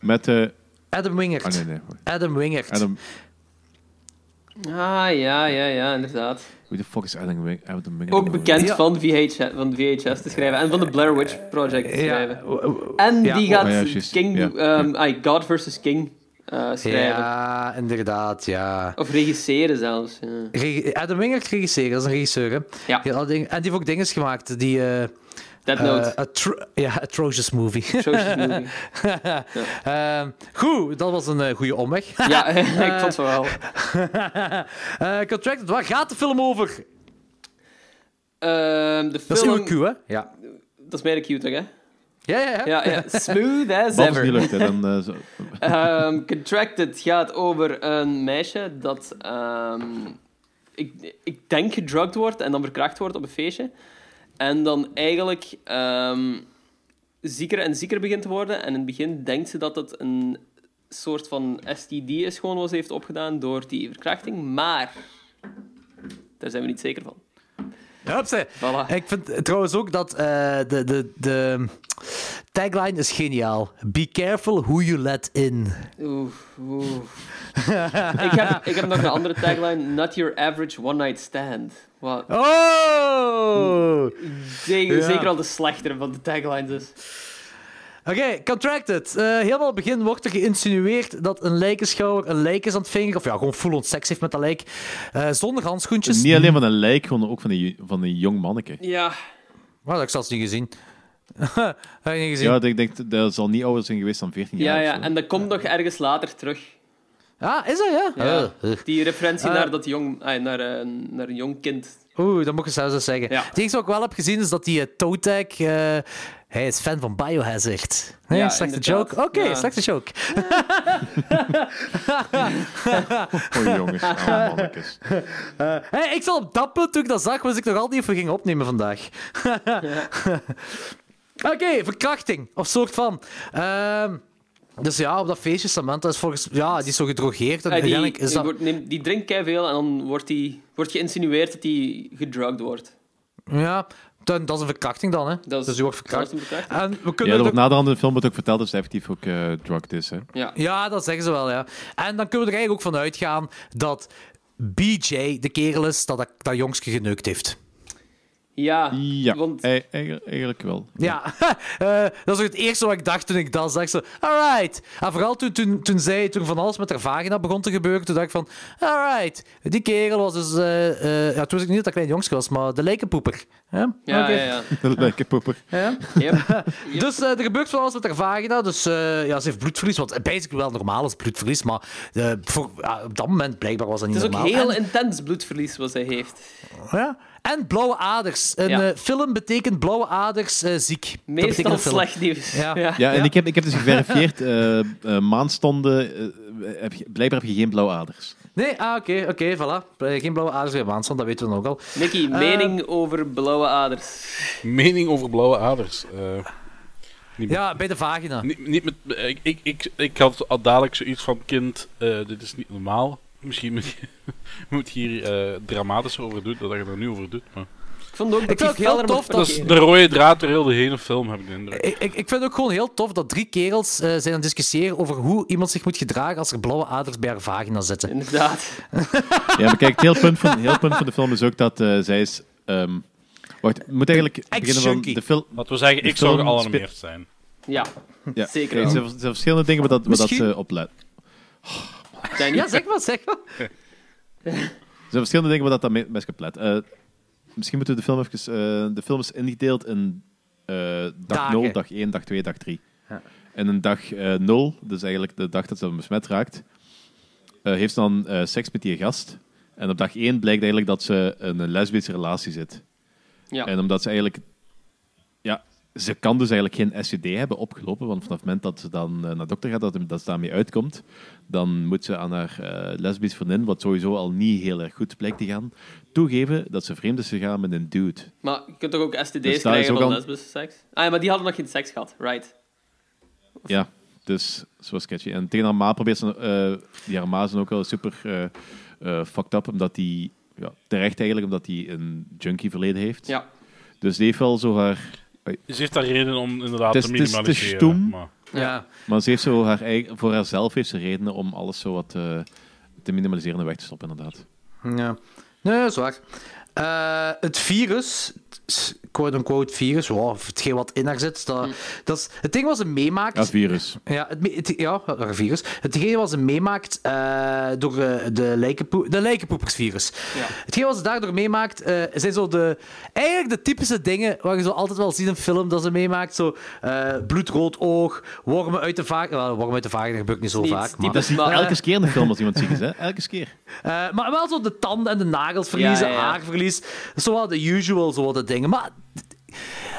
Met de. Adam Wingert. ah nee, nee. wacht. Adam Wingert. Adam, Ah, ja, ja, ja, inderdaad. wie de fuck is Adam Wing? Adam Wing Ook bekend Ja. van, VHS, van VHS te schrijven en van de Blair Witch Project te schrijven. Ja, En Ja. die gaat Oh, ja. King, Ja. ehm, God vs. King eh, schrijven. ja, inderdaad, ja. Of regisseren zelfs. Ja. Regi- Adam Wingert regisseren, dat is een regisseur. Hè. Ja. En die heeft ook dingen gemaakt. Die, eh, Dead eh, Note. atro- ja, Atrocious Movie. Atrocious movie. Ehm, goed, dat was een goede omweg. Ja, ik vond het wel. Contracted, waar gaat de film over? Ehm, de Dat is film... uw Q, hè? Ja. Dat is meer de cue, toch, hè? Ja, ja, ja. Ja, ja. Smooth as Bal is niet ever. hè, dan, eh, zo. Ehm, Contracted gaat over een meisje dat, ehm, ik, ik denk, gedrugged wordt en dan verkracht wordt op een feestje. En dan eigenlijk ehm, zieker en zieker begint te worden. En in het begin denkt ze dat het een soort van STD is, gewoon wat ze heeft opgedaan door die verkrachting. Maar daar zijn we niet zeker van. Hupsa. Voilà. Ik vind trouwens ook dat eh, de, de, de tagline is geniaal. Be careful who you let in. Oeh, oeh. ik, heb, ik heb nog een andere tagline. Not your average one-night stand. Wat Oh! zeker, Ja. zeker al de slechtere van de taglines is. Oké, Contracted. Eh, helemaal aan het begin wordt er geïnsinueerd dat een lijkenschouwer een lijk is aan het vingeren. Of ja, gewoon full-on seks heeft met dat lijk. Eh, zonder handschoentjes. Niet alleen van een lijk, gewoon ook van een, van een jong manneke. Ja, Oh, dat heb ik zelfs niet gezien. heb je niet gezien? Ja, ik denk dat zal niet ouder zijn geweest dan 14 jaar. ja, ja. En dat komt nog ergens later terug. Ah, is dat ja? Ja. Eh. Die referentie naar, dat jong, naar, eh, naar een jong kind. Oeh, dat moet ik zelfs eens zeggen. Ja. Het enige wat ik wel heb gezien is dat die uh, toe tag, eh, hij is fan van Biohazard. Nee, Ja, slechte inderdaad. joke. Oké, Ja. slechte joke. Oh jongens, ah, mannetjes. Hey, ik zal op dat punt, toen ik dat zag, wist ik nog altijd niet of we gingen opnemen vandaag. Oké, verkrachting. Of soort van. Ehm, dus ja, op dat feestje, Samantha is volgens... Ja, die is zo gedrogeerd. En Ah, die, uiteindelijk is die, dat... wordt, neemt- die drinkt veel en dan wordt, die, wordt geïnsinueerd dat hij gedrugged wordt. Ja, dan, dat is een verkrachting dan, hè. Dat is, dus die wordt dat verkracht. is een verkrachting. En we Ja, kunnen er wordt naderhand in de film wordt ook verteld dat ze effectief ook eh drugged is. Hè. Ja. Ja, dat zeggen ze wel, ja. En dan kunnen we er eigenlijk ook van uitgaan dat BJ de kerel is dat dat, dat jongske geneukt heeft. Ja, Ja, want eigen- eigenlijk wel. Ja, eh, dat is ook het eerste wat ik dacht toen ik dat zag. Zo, alright. En vooral toen, toen, toen, zij, toen van alles met haar vagina begon te gebeuren, toen dacht ik van, alright. Die kerel was dus... eh, eh, ja, toen wist ik niet dat dat klein jongske was, maar de lijkenpoeper. Ja, ja, ja, ja. Een popper. Ja. Yep. Yep. Dus er gebeurt van alles met haar vagina. Dus eh, ja, ze heeft bloedverlies. Wat basically wel normaal is, bloedverlies. Maar voor, ja, op dat moment blijkbaar was dat niet Het is ook normaal. heel En- intens bloedverlies wat hij heeft. Ja. En blauwe aders. Een Ja. eh, film betekent blauwe aders eh, ziek. Meestal slecht nieuws. Ja. Ja, en Ik, heb, ik heb dus geverifieerd, eh eh, maandstonden, eh, heb je, blijkbaar heb je geen blauwe aders. Nee, ah, oké, oké, voilà. Geen blauwe aders bij Maanson, dat weten we nog al. Nicky, mening over blauwe aders. Mening over blauwe aders. Eh, Ja, bij de vagina. niet, niet met, ik, ik, ik, ik had al dadelijk zoiets van: kind, eh, dit is niet normaal. Misschien moet je, moet je hier eh, dramatischer over doen dan dat je er nu over doet. Maar. Ik vond ook dat heel tof Dat is de rode draad door heel de hele film, heb ik de indruk. Ik, ik, ik vind het ook gewoon heel tof dat drie kerels eh, zijn aan het discussiëren over hoe iemand zich moet gedragen als er blauwe aders bij haar vagina zitten. Inderdaad. Ja, maar kijk, het heel punt van, heel punt van de film is ook dat eh, zij is... ehm, wacht, ik moet eigenlijk beginnen van de film... Laten we zeggen, ik zou gealarmeerd zijn. Ja, Ja, Zeker kijk, er er zijn verschillende dingen waar dat, waar dat Misschien- ze oplet. Danny. Ja, zeg maar, zeg maar. Er zijn verschillende dingen waar dat, dat best geplet. Eh misschien moeten we de film even... eh, de film is ingedeeld in eh, dag Dagen. 0, dag 1, dag 2, dag 3. Ja. En een dag eh 0, dus eigenlijk de dag dat ze besmet raakt, eh, heeft ze dan eh, seks met die gast. En op dag 1 blijkt eigenlijk dat ze in een lesbische relatie zit. Ja. En omdat ze eigenlijk... Ja, ze kan dus eigenlijk geen STD hebben opgelopen, want vanaf het moment dat ze dan eh, naar de dokter gaat, dat, dat ze daarmee uitkomt, dan moet ze aan haar eh lesbisch vriendin, wat sowieso al niet heel erg goed blijkt te gaan, toegeven dat ze vreemd is gegaan met een dude. Maar je kunt toch ook STD's Dus krijgen van al- lesbische seks? Ah ja, maar die hadden nog geen seks gehad. Right. Ja, dus zo sketchy. En tegen haar ma probeert ze... eh die haar ma ook wel super fucked up, omdat die... Ja, terecht eigenlijk, omdat hij een junkie verleden heeft. Ja. Dus die heeft wel zo haar... Ze heeft daar reden om inderdaad is- te het is minimaliseren. stoem. maar- Ja. Maar ze heeft zo haar eigen, voor haarzelf heeft ze redenen om alles zo wat eh, te minimaliseren en weg te stoppen, inderdaad. Ja. Nee, dat is waar. Eh, het virus, quote-unquote virus, wow, of hetgeen wat in haar zit, dat, dat is het ding wat ze meemaakt. Ja, virus. Ja, het, het, ja, haar virus. Hetgeen wat ze meemaakt eh, door eh, de, lijkenpoe de lijkenpoepersvirus. Ja. Hetgeen wat ze daardoor meemaakt, eh, zijn zo de, eigenlijk de typische dingen waar je zo altijd wel ziet in een film dat ze meemaakt. Zo eh, bloedrood oog, wormen uit de vagina. Wel, wormen uit de vagina gebeurt niet zo Niet vaak. Maar, Dat is maar- elke keer in de film als iemand ziek is, hè? Elke keer. eh, maar wel zo de tanden en de nagels verliezen, Ja, ja, ja. haarverlies. Zo wat de usual, zo wat de dingen. Maar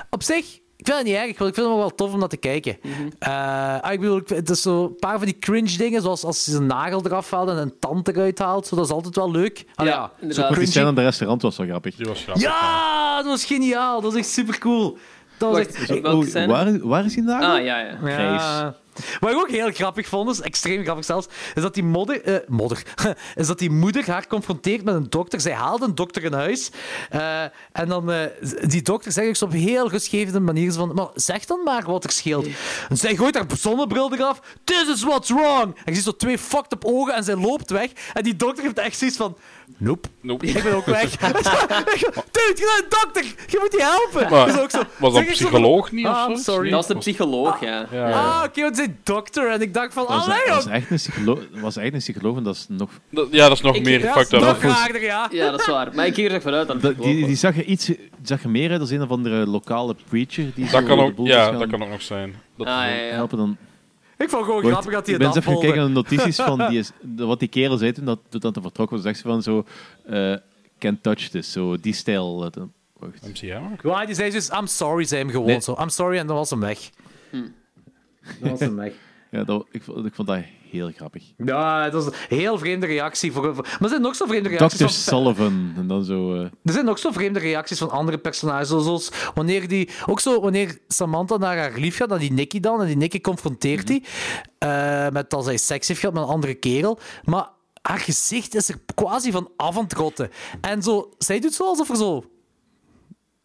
op zich, ik vind het niet erg, want ik vind het wel tof om naar te kijken. Mhm. Eh, ah, ik bedoel, het is zo een paar van die cringe dingen, zoals als ze zijn nagel eraf haalt en een tand eruit haalt. Zo, dat is altijd wel leuk. Ah, Ja, ja, zo die scène in het restaurant was wel grappig. Die was grappig. Ja, dat was geniaal. Dat was echt super cool. Dat was Wacht, echt... Welke scène? waar, waar is die nagel? Ah, ja, ja. Ja. Wat ik ook heel grappig vond, is extreem grappig zelfs, is dat die modder, eh, modder, is dat die moeder haar confronteert met een dokter. Zij haalt een dokter in huis. eh, en dan, eh, die dokter zegt zo op een heel rustgevende manier van, maar zeg dan maar wat er scheelt. En zij gooit haar zonnebril eraf. This is what's wrong. En je ziet zo twee fucked up ogen en zij loopt weg. En die dokter heeft echt zoiets van, nope. Nope. Ik ben ook weg. Dude, je bent een dokter. Je moet die helpen. Maar- Dus ook zo, Was dat een ik zo psycholoog niet of Ah, zo? I'm sorry. Dat was de psycholoog, ja. Ja, Ah, oké, want ze zei dokter. En ik dacht van, Dat was, allee, dat was echt een psycholoog, was echt een psycholoog en dat is nog... Dat- ja, dat is nog Ik- meer ja, fucked up. Nog was- raarder, ja. Ja, dat is waar. Maar ik ging er echt vanuit dat het Dat, psycholoog die, die was. zag er iets die zag er meer uit als een of andere lokale preacher. Die Dat zo kan de ook, ja, dat kan ook nog zijn. Dat Ah, is ja, ja. helpen. Dan, Ik vond gewoon grappig dat hij ik het ben eens even kijken afvolgde. naar de notities van die wat die kerel zei toen dat, toen dat hij vertrok was. Zegt ze van zo, eh can't touch this, zo die stijl. wacht. MCA ook? Ja, die zei dus, I'm sorry, zei hem gewoon Nee. zo. I'm sorry, en dan was hem weg. Dan was hem weg. Ja, dat, ik, vond- ik vond dat heel grappig. Ja, het was een heel vreemde reactie. Voor, voor- maar er zijn nog zo vreemde reacties Dr. van... Sullivan. En dan zo... eh, Er zijn ook zo vreemde reacties van andere personages. Zoals wanneer die... Ook zo wanneer Samantha naar haar lief gaat, naar die Nicky dan. En die Nicky confronteert die. eh, met dat zij seks heeft gehad met een andere kerel. Maar haar gezicht is er quasi van af aan het rotten. En zo... Zij doet zo alsof er zo...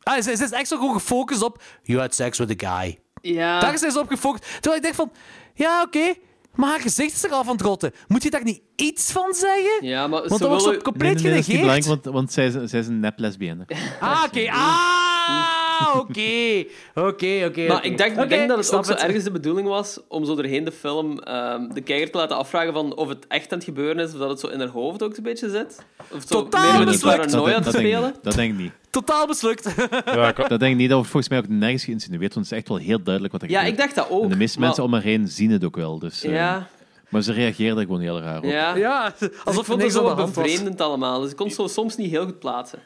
Ah, zij is echt zo gewoon gefocust op... You had sex with a guy. Ja. Daar is zo op gefocust. Terwijl ik denk van... Ja, oké. maar haar gezicht is er af aan het rotten. Moet je daar niet iets van zeggen? Ja, maar Want ze dat wordt willen... compleet nee, nee, dat is niet genegeerd. belangrijk, want, want zij, is- zij is een nep lesbienne. Ah, oké. Ah, oké. Oké, oké. Maar ik denk, ik denk dat het ook zo ergens de bedoeling was om zo doorheen de film ehm, de kijker te laten afvragen van of het echt aan het gebeuren is, of dat het zo in haar hoofd ook een beetje zit. Of zo Totaal meer met die mislukt. paranoia te spelen. dat denk ik niet. Totaal mislukt. Ja, ik, Dat denk ik niet. Dat wordt volgens mij ook nergens geïnsinueerd, want het is echt wel heel duidelijk wat er Ja, gebeurt. ik dacht dat ook. En de meeste maar- mensen om haar heen zien het ook wel. Dus, eh, Ja, Maar ze reageerden er gewoon heel raar op. ja. ja, Dus ik alsof vond het zo bevreemdend allemaal. Dus ik kon het zo soms niet heel goed plaatsen.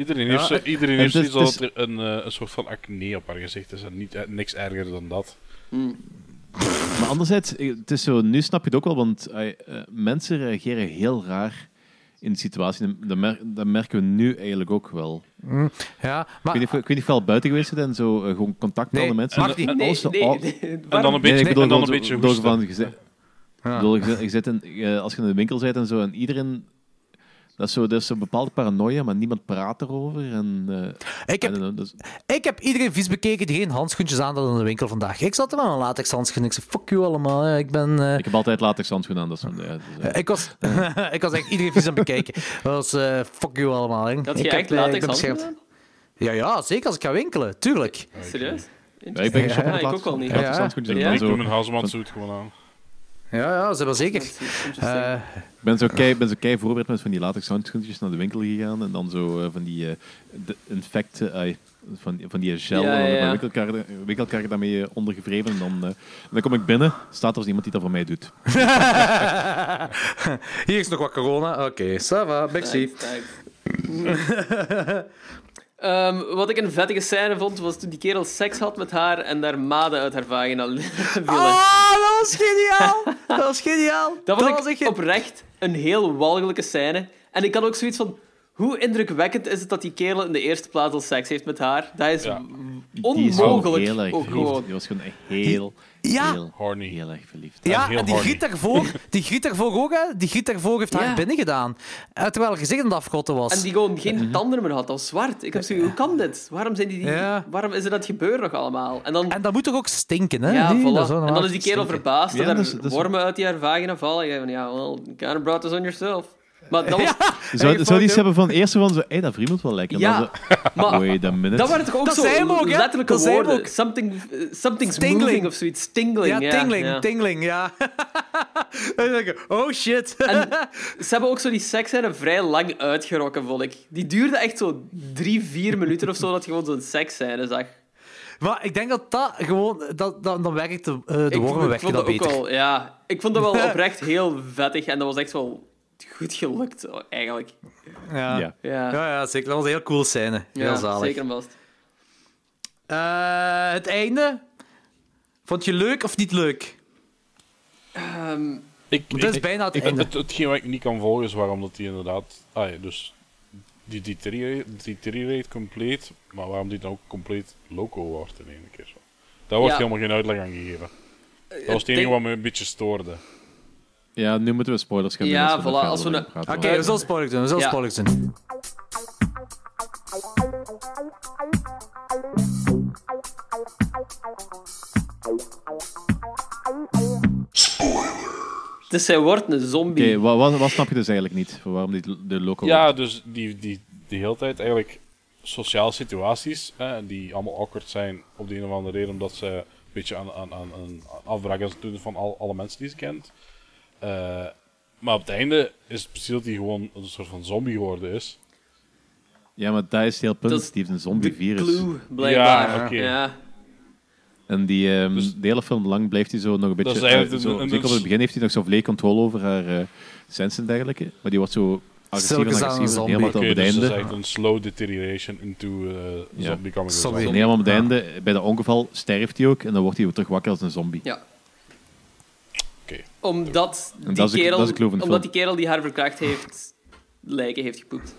Iedereen heeft, zo, iedereen heeft zoiets het dat er een, eh, een soort van acne op haar gezicht is. En niet, eh, niks erger dan dat. Maar anderzijds, het is zo, nu snap je het ook wel, want eh, mensen reageren heel raar in de situatie. En Dat, mer- dat merken we nu eigenlijk ook wel. Ja, Ik maar... weet niet of, ik weet niet of je al buiten geweest bent en zo gewoon contact met Nee, andere mensen. niet. Nee, nee, nee. En dan een beetje, Nee, ik bedoel, en dan een beetje door van, zit- Ja. ik bedoel, zit- zit in, als je in de winkel bent en zo, en iedereen... Dat is zo, dat is zo'n bepaalde paranoia, maar niemand praat erover. En, eh, Ik heb, know, dus- ik heb iedereen vies bekeken die geen handschoentjes aan had in de winkel vandaag. Ik zat er met een latex handschoen. Ik zei, fuck you allemaal. hè. Ik ben... eh, ik heb altijd latex handschoenen aan. Dat is, ja, dus, eh, ik was, ik was echt iedereen vies aan het bekijken. Dat was eh, fuck you allemaal. Hè. Ik je heb, echt eh, ik latex handschoenen? Ja, ja, zeker als ik ga winkelen. Tuurlijk. Serieus? ja, ik ben Ja, ik ook wel niet. Ja. handschoentjes. Ja. En Ik doe zo- mijn gewoon aan. Ja, ja, ze hebben zeker. Eh, Ik ben zo kei, ben zo kei voorbereid met van die latex handschoentjes naar de winkel gegaan. En dan zo eh, van die eh, de infecten, ai, van, van die gel, Ja, en dan ja, heb ik ja. mijn winkelkaart, winkelkaart daarmee ondergevreven. En dan, eh, dan kom ik binnen, staat er als iemand die dat voor mij doet. Hier is nog wat corona. Oké, ça va. Ehm, wat ik een vettige scène vond, was toen die kerel seks had met haar en daar maden uit haar vagina vielen. Ah, dat was geniaal! Dat was geniaal! dat was ik echt... oprecht een heel walgelijke scène. En ik had ook zoiets van... Hoe indrukwekkend is het dat die kerel in de eerste plaats al seks heeft met haar? Dat is Ja. Die is onmogelijk. heel erg gewoon. Die was gewoon echt heel, Ja. heel, Horny. heel erg verliefd. Ja, en die griet daarvoor, die griet daarvoor ook, hè. Die griet daarvoor heeft haar binnen gedaan. Terwijl haar gezicht aan het afgotten was. En die gewoon geen tanden meer had, als zwart. Ik heb zoiets, hoe kan dit? Waarom, zijn die, die- Ja. waarom is er dat gebeuren nog allemaal? En dan, En dat moet toch ook stinken, hè? ja, Nee, voilà. dat zou en dan is die kerel stinken. verbaasd Ja, dat dat er is- wormen uit die haar vagina vallen. Ja, van, ja, well, you kind of brought this on yourself. Maar dat was... Ja, Zou, zou die iets hebben van eerst zo van zo, hey, dat vriemelt wel lekker. Ja, dan zo, maar wait a minute. dat waren toch ook Dat zo hem ook, hè? letterlijke Dat woorden. ook. Something, eh, something's Stingling. moving of zoiets. Stingling, ja, tingling, ja. tingling, ja. oh shit. En ze hebben ook zo die seksscène vrij lang uitgerokken, vond ik. Die duurde echt zo drie, vier minuten of zo, dat je gewoon zo'n seksscène zag. maar ik denk dat dat gewoon... Dat, dat, dan werkt de, eh, de wormen ik weg vond dat beter. wel, ja. Ik vond dat wel oprecht heel vettig en dat was echt wel goed gelukt, eigenlijk. Ja. Ja. Ja, Ja, ja, zeker. Dat was een heel cool scène. Heel Ja, zalig. zeker en vast. Eh, het einde. Vond je leuk of niet leuk? Ehm, Ik, is ik- bijna het ik, einde. het, hetgeen wat ik niet kan volgen is waarom dat die inderdaad... Ah, ja, dus die deteriorate compleet, maar waarom die dan ook compleet loco wordt in één keer zo. Daar wordt Ja. helemaal geen uitleg aan gegeven. Dat was het ding- enige wat me een beetje stoorde. Ja, nu moeten we spoilers gaan Ja, doen. voilà, als we een- Oké, we zullen spoilers doen. We zullen Ja. spoilers doen. Dus zij wordt een zombie. Oké, wat, wat, wat snap je dus eigenlijk niet? Waarom die de loco Ja, dus die, die, die hele tijd eigenlijk sociale situaties hè, die allemaal awkward zijn op de een of andere reden, omdat ze een beetje aan, aan, aan, aan afbraken is doen van al, alle mensen die ze kent. Eh, maar op het einde is het precies dat hij gewoon een soort van zombie geworden is. Ja, maar dat is het heel punt. Dat is die heeft een De zombie-virus. clue, blijkbaar. Ja, oké. Ja. En die, ehm, Dus- de hele film lang blijft hij zo nog een beetje... is eigenlijk eh, een- zo, een- zeker op het begin heeft hij nog zo volledig controle over haar eh sens en dergelijke. Maar die wordt zo agressiever en agressiever. zombie. Helemaal Oké, op het dus dat einde. is echt een slow deterioration into uh, Ja. zombie becoming a Zombie. zombie. En helemaal op het einde, bij dat ongeval, sterft hij ook. En dan wordt hij weer terug wakker als een zombie. ja. Omdat, die dat is de- kerel, dat omdat film. die kerel die haar verkracht heeft, lijken heeft gepoept.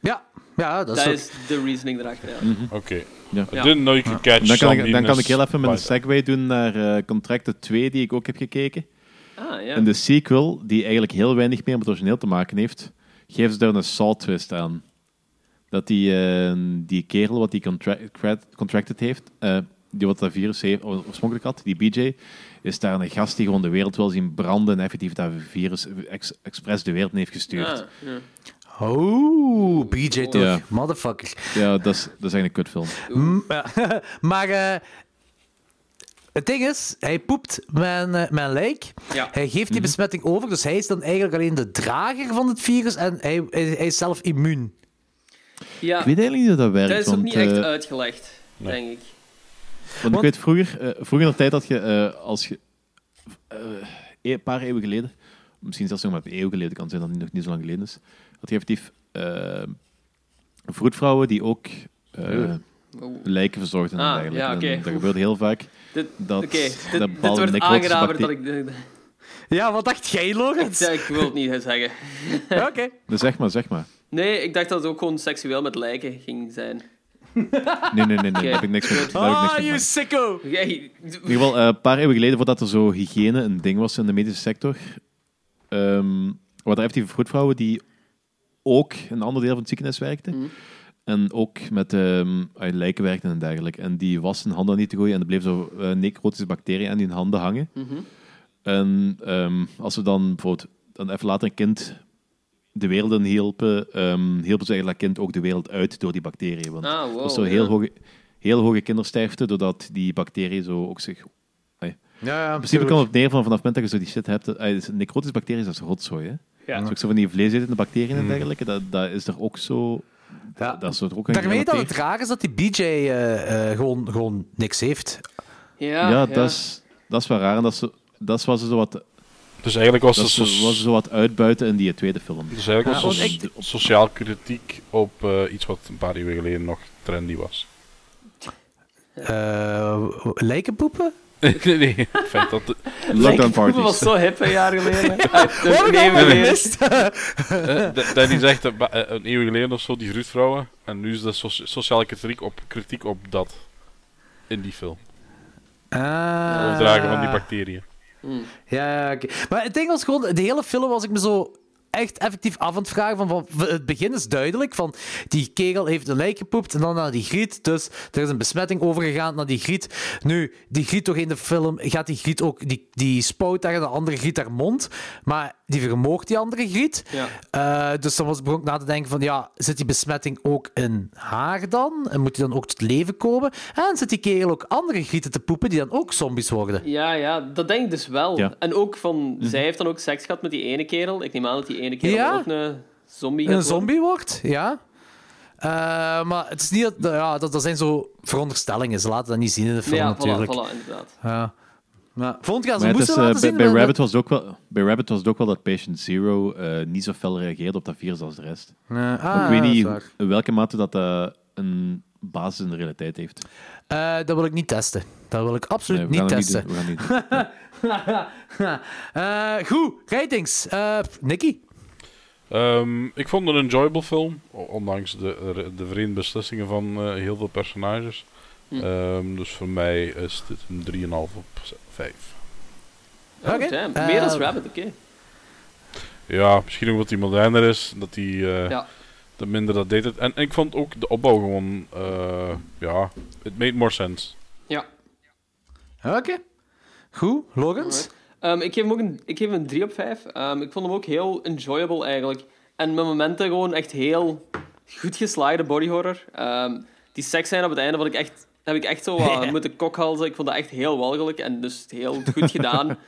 Ja, ja dat Dat is, de reasoning erachter. Ja. Oké. Ja. I didn't know you could catch En dan kan, ik, dan kan ik heel even met een spider. segue doen naar eh Contracten 2, die ik ook heb gekeken. Ah, ja. En de sequel, die eigenlijk heel weinig meer met het origineel te maken heeft, geeft ze daar een Saw-twist aan. Dat die, eh, die kerel wat die contracted heeft, eh, die wat dat virus heeft, oorspronkelijk had, die BJ, is daar een gast die gewoon de wereld wil zien branden en effectief dat virus ex- expres de wereld in heeft gestuurd. Ah, ja. Oh, BJ toch. Ja. Motherfucker. Ja, dat is, dat is eigenlijk een kutfilm. Mm, ja. maar eh, het ding is, hij poept mijn, eh, mijn lijk. Ja. Hij geeft die Mhm. besmetting over, dus hij is dan eigenlijk alleen de drager van het virus en hij, hij, hij is zelf immuun. ja. Ik weet eigenlijk niet hoe dat werkt. Dat is ook want, niet echt eh, uitgelegd, Nee. denk ik. Want, Want- ik weet vroeger, eh, vroeger in de tijd had je, eh, als je eh, een paar eeuwen geleden, misschien zelfs nog maar een eeuw geleden kan zijn dat het nog niet zo lang geleden is, had je effectief vroedvrouwen die ook lijken verzorgden. en Ah, dergelijke. ja, oké. En dat gebeurde heel vaak. Dit, Dat, oké, dit, dat dit bepaalde wordt aangeraden dat ik... Ja, wat dacht jij? Ja, ik wil het niet zeggen. Oké. Dus zeg maar, zeg maar. Nee, ik dacht dat het ook gewoon seksueel met lijken ging zijn. Nee, nee, nee, nee. Daar heb ik niks mee. Daar heb ik niks Ah, mee you sicko! Jij- In ieder geval, eh, een paar eeuwen geleden, voordat er zo hygiëne een ding was in de medische sector, ehm waren er effectief vroedvrouwen die ook in een ander deel van het ziekenhuis werkten. Mhm. En ook met ehm, uit lijken werkten en dergelijke. En die wassen hun handen niet te gooien en er bleef zo eh, necrotische bacteriën aan die handen hangen. Mhm. En ehm, als we dan bijvoorbeeld dan even later een kind de wereld in hielpen, ehm hielpen ze eigenlijk dat kind ook de wereld uit door die bacteriën. Want Ah, wow. er was zo ja. heel hoge, heel hoge kindersterfte, doordat die bacteriën zo ook zich... Ja, ja, In principe kan het neer van vanaf het moment dat je zo die shit hebt... eh, necrotische bacteriën, dat is rotzooi, hè? Ja. Zo, ook zo van die vleesetende bacteriën en dergelijke, dat, dat is er ook zo... Ja. Dat is er ook Daarmee dat het raar is dat die BJ eh, eh, gewoon, gewoon niks heeft. Ja, Ja, Dat, is, dat is wel raar. En dat is, dat is wat ze zo wat, Dus eigenlijk was dat het is so- wat ze zo wat uitbuiten in die tweede film. dus eigenlijk was het so- sociaal kritiek op eh, iets wat een paar eeuwen geleden nog trendy was. Eh lijkenpoepen? nee, nee. Het feit dat de- Lockdown Dat was zo hip een jaar geleden. Wat gemist? Eh, da- Danny zegt eh, ba- eh, een eeuw geleden of zo, die vroedvrouwen. En nu is de soci- sociale kritiek op, kritiek op dat. In die film. Ah. Overdragen van die bacteriën. Ja, oké. Maar het ding was gewoon, de hele film was ik me zo echt effectief af aan het vragen. Van, van, het begin is duidelijk van die kegel heeft een lijk gepoept en dan naar die griet. Dus er is een besmetting overgegaan naar die griet. Nu, die griet toch in de film gaat die griet ook, die, die spuit daar de andere griet haar mond. Maar die vermoogt die andere griet. Ja. Eh, dus dan was begon ik na te denken van, ja, zit die besmetting ook in haar dan? En moet die dan ook tot leven komen? En zit die kegel ook andere grieten te poepen die dan ook zombies worden? Ja, ja, dat denk ik dus wel. Ja. En ook van, zij heeft dan ook seks gehad met die ene kerel. Ik neem aan dat die ene kerel Ja. ook een zombie een zombie wordt, ja. Eh, maar het is niet dat... Ja, dat, dat zijn zo veronderstellingen. Ze laten dat niet zien in de film, Ja, voilà, natuurlijk. voilà, inderdaad. Ja. Maar, vond je als moesten eh, laten bij, zien? bij, Rabbit was het ook wel, bij Rabbit was het ook wel dat Patient Zero eh, niet zo fel reageerde op dat virus als de rest. Nee, ah, ik weet niet in welke mate dat eh, een basis in de realiteit heeft. Eh, dat wil ik niet testen. Dat wil ik absoluut Nee, niet testen. doen. We gaan het niet doen. Eh, goed, ratings. Eh Nicky? Ehm, ik vond het een enjoyable film. Ondanks de, de vreemde beslissingen van eh, heel veel personages. Hm. Ehm, dus voor mij is dit een 3,5 op 5. Oh. Eh, Meer dan Rabbit, oké. Ja, misschien ook omdat hij moderner is. Dat hij eh, Ja. dat minder dat deed. het. En, en ik vond ook de opbouw gewoon... eh, ja, it made more sense. Ja. Oké. Goed, Logans? Ehm, ik, geef hem ook een, ik geef hem een 3 op 5. Ehm, ik vond hem ook heel enjoyable eigenlijk. En met momenten gewoon echt heel goed geslaagde body horror. Ehm, die seks zijn op het einde vond ik echt, heb ik echt zo wat moeten kokhalzen. Ik vond dat echt heel walgelijk en dus heel goed gedaan.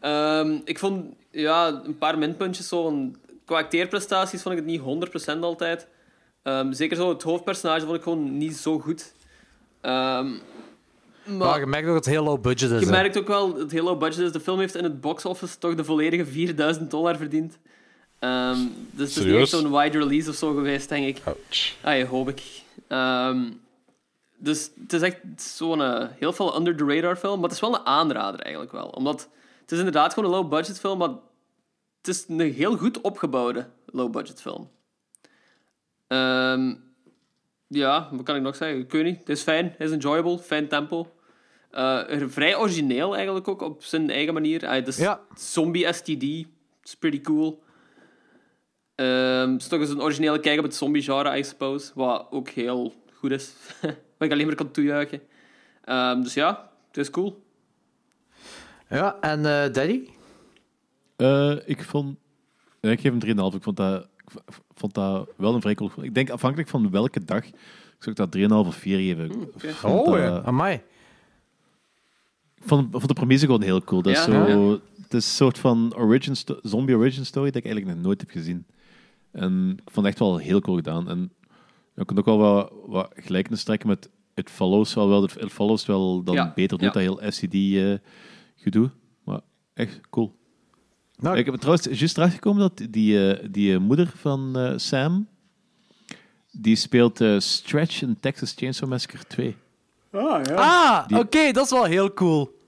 Ehm, ik vond ja, een paar minpuntjes zo. van- Qua acteerprestaties vond ik het niet 100% altijd. Ehm, zeker zo het hoofdpersonage vond ik gewoon niet zo goed. Ehm, maar... Maar je merkt ook dat het heel low budget is. Je merkt ook wel, het hele low budget is. De film heeft in het box office toch de volledige 4000 dollar verdiend. Ehm, dus het is niet zo'n wide release of zo geweest, denk ik. Ouch. Ah, hoop ik. Ehm, dus het is echt zo'n eh, heel veel under the radar film, maar het is wel een aanrader eigenlijk wel. Omdat het is inderdaad gewoon een low budget film, maar het is een heel goed opgebouwde low budget film. Ehm, ja, wat kan ik nog zeggen? Weet niet. Het is fijn, het is enjoyable, fijn tempo. Eh, vrij origineel eigenlijk ook op zijn eigen manier. Ah, dus Ja. Zombie STD, is pretty cool. Ehm het is toch eens een originele kijk op het zombie-genre, I suppose. Wat ook heel goed is. wat ik alleen maar kan toejuichen. Ehm, dus ja, het is cool. Ja, en eh Daddy? Eh, ik vond... ik geef hem 3,5. Ik vond dat, ik vond dat wel een vrij cool... Ik denk afhankelijk van welke dag... Ik zou ik dat 3,5 of 4 geven. Vond Oh, dat- ja. Amai. Ik vond, vond de premisse gewoon heel cool. Dat is zo, ja. Het is een soort van origin sto- zombie origin story dat ik eigenlijk nog nooit heb gezien. En ik vond het echt wel heel cool gedaan. En je kunt ook wel wat, wat gelijkenis trekken met It Follows wel. wel It Follows wel dan Ja, beter doet, ja. dat heel SCD-gedoe. maar echt cool. Nou, Ik heb trouwens juist gekomen dat die, eh, die eh, moeder van eh, Sam, die speelt eh, Stretch in Texas Chainsaw Massacre 2. Ah, Die- oké, dat is wel heel cool.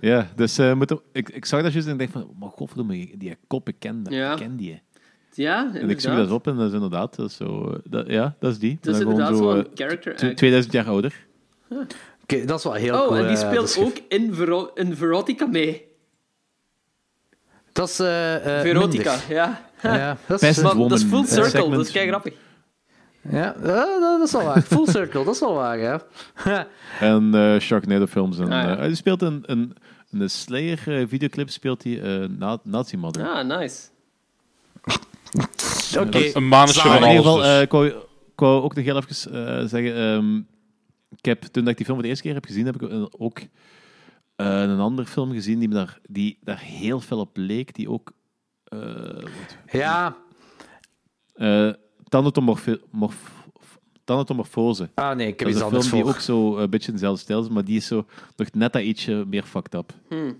Ja, dus eh, moet er- ik, ik zag dat juist en ik dacht van, maar godverdomme, die kop, ik ken, dat, Ja. ik ken die. Ja, En ik zoek dat op en dat is inderdaad, dat is zo, dat, ja, dat is die. Dat is inderdaad zo, zo'n character tw- act. 2000 jaar ouder. Oké, dat is wel heel Oh, cool. en die eh, speelt beschreven. ook in, Vero in Verotica mee. Dat is eh, eh, Verotica, minder. ja. Ja, dat is, Maar dat is full circle, dat is kei grappig. ja, dat is wel waar. Full circle, dat is wel waar, ja. En eh Sharknado films. En, Ah, ja. hij speelt een, een, in de Slayer eh, videoclip speelt hij eh, na, Nazi Mother. Ah, nice. Oké. Een mannetje Maar van in ieder alles. geval, dus. eh, ik, wou, ik wou ook nog heel even eh, zeggen. ehm, ik heb, toen dat ik die film voor de eerste keer heb gezien, heb ik eh, ook eh, een andere film gezien die, me daar, die daar heel veel op leek. Die ook. eh Ja. eh, Thanatomorfose. Ah nee, ik heb iets een film anders die ook zo een beetje in dezelfde stijl is, maar die is zo nog net dat ietsje meer fucked up. Hmm.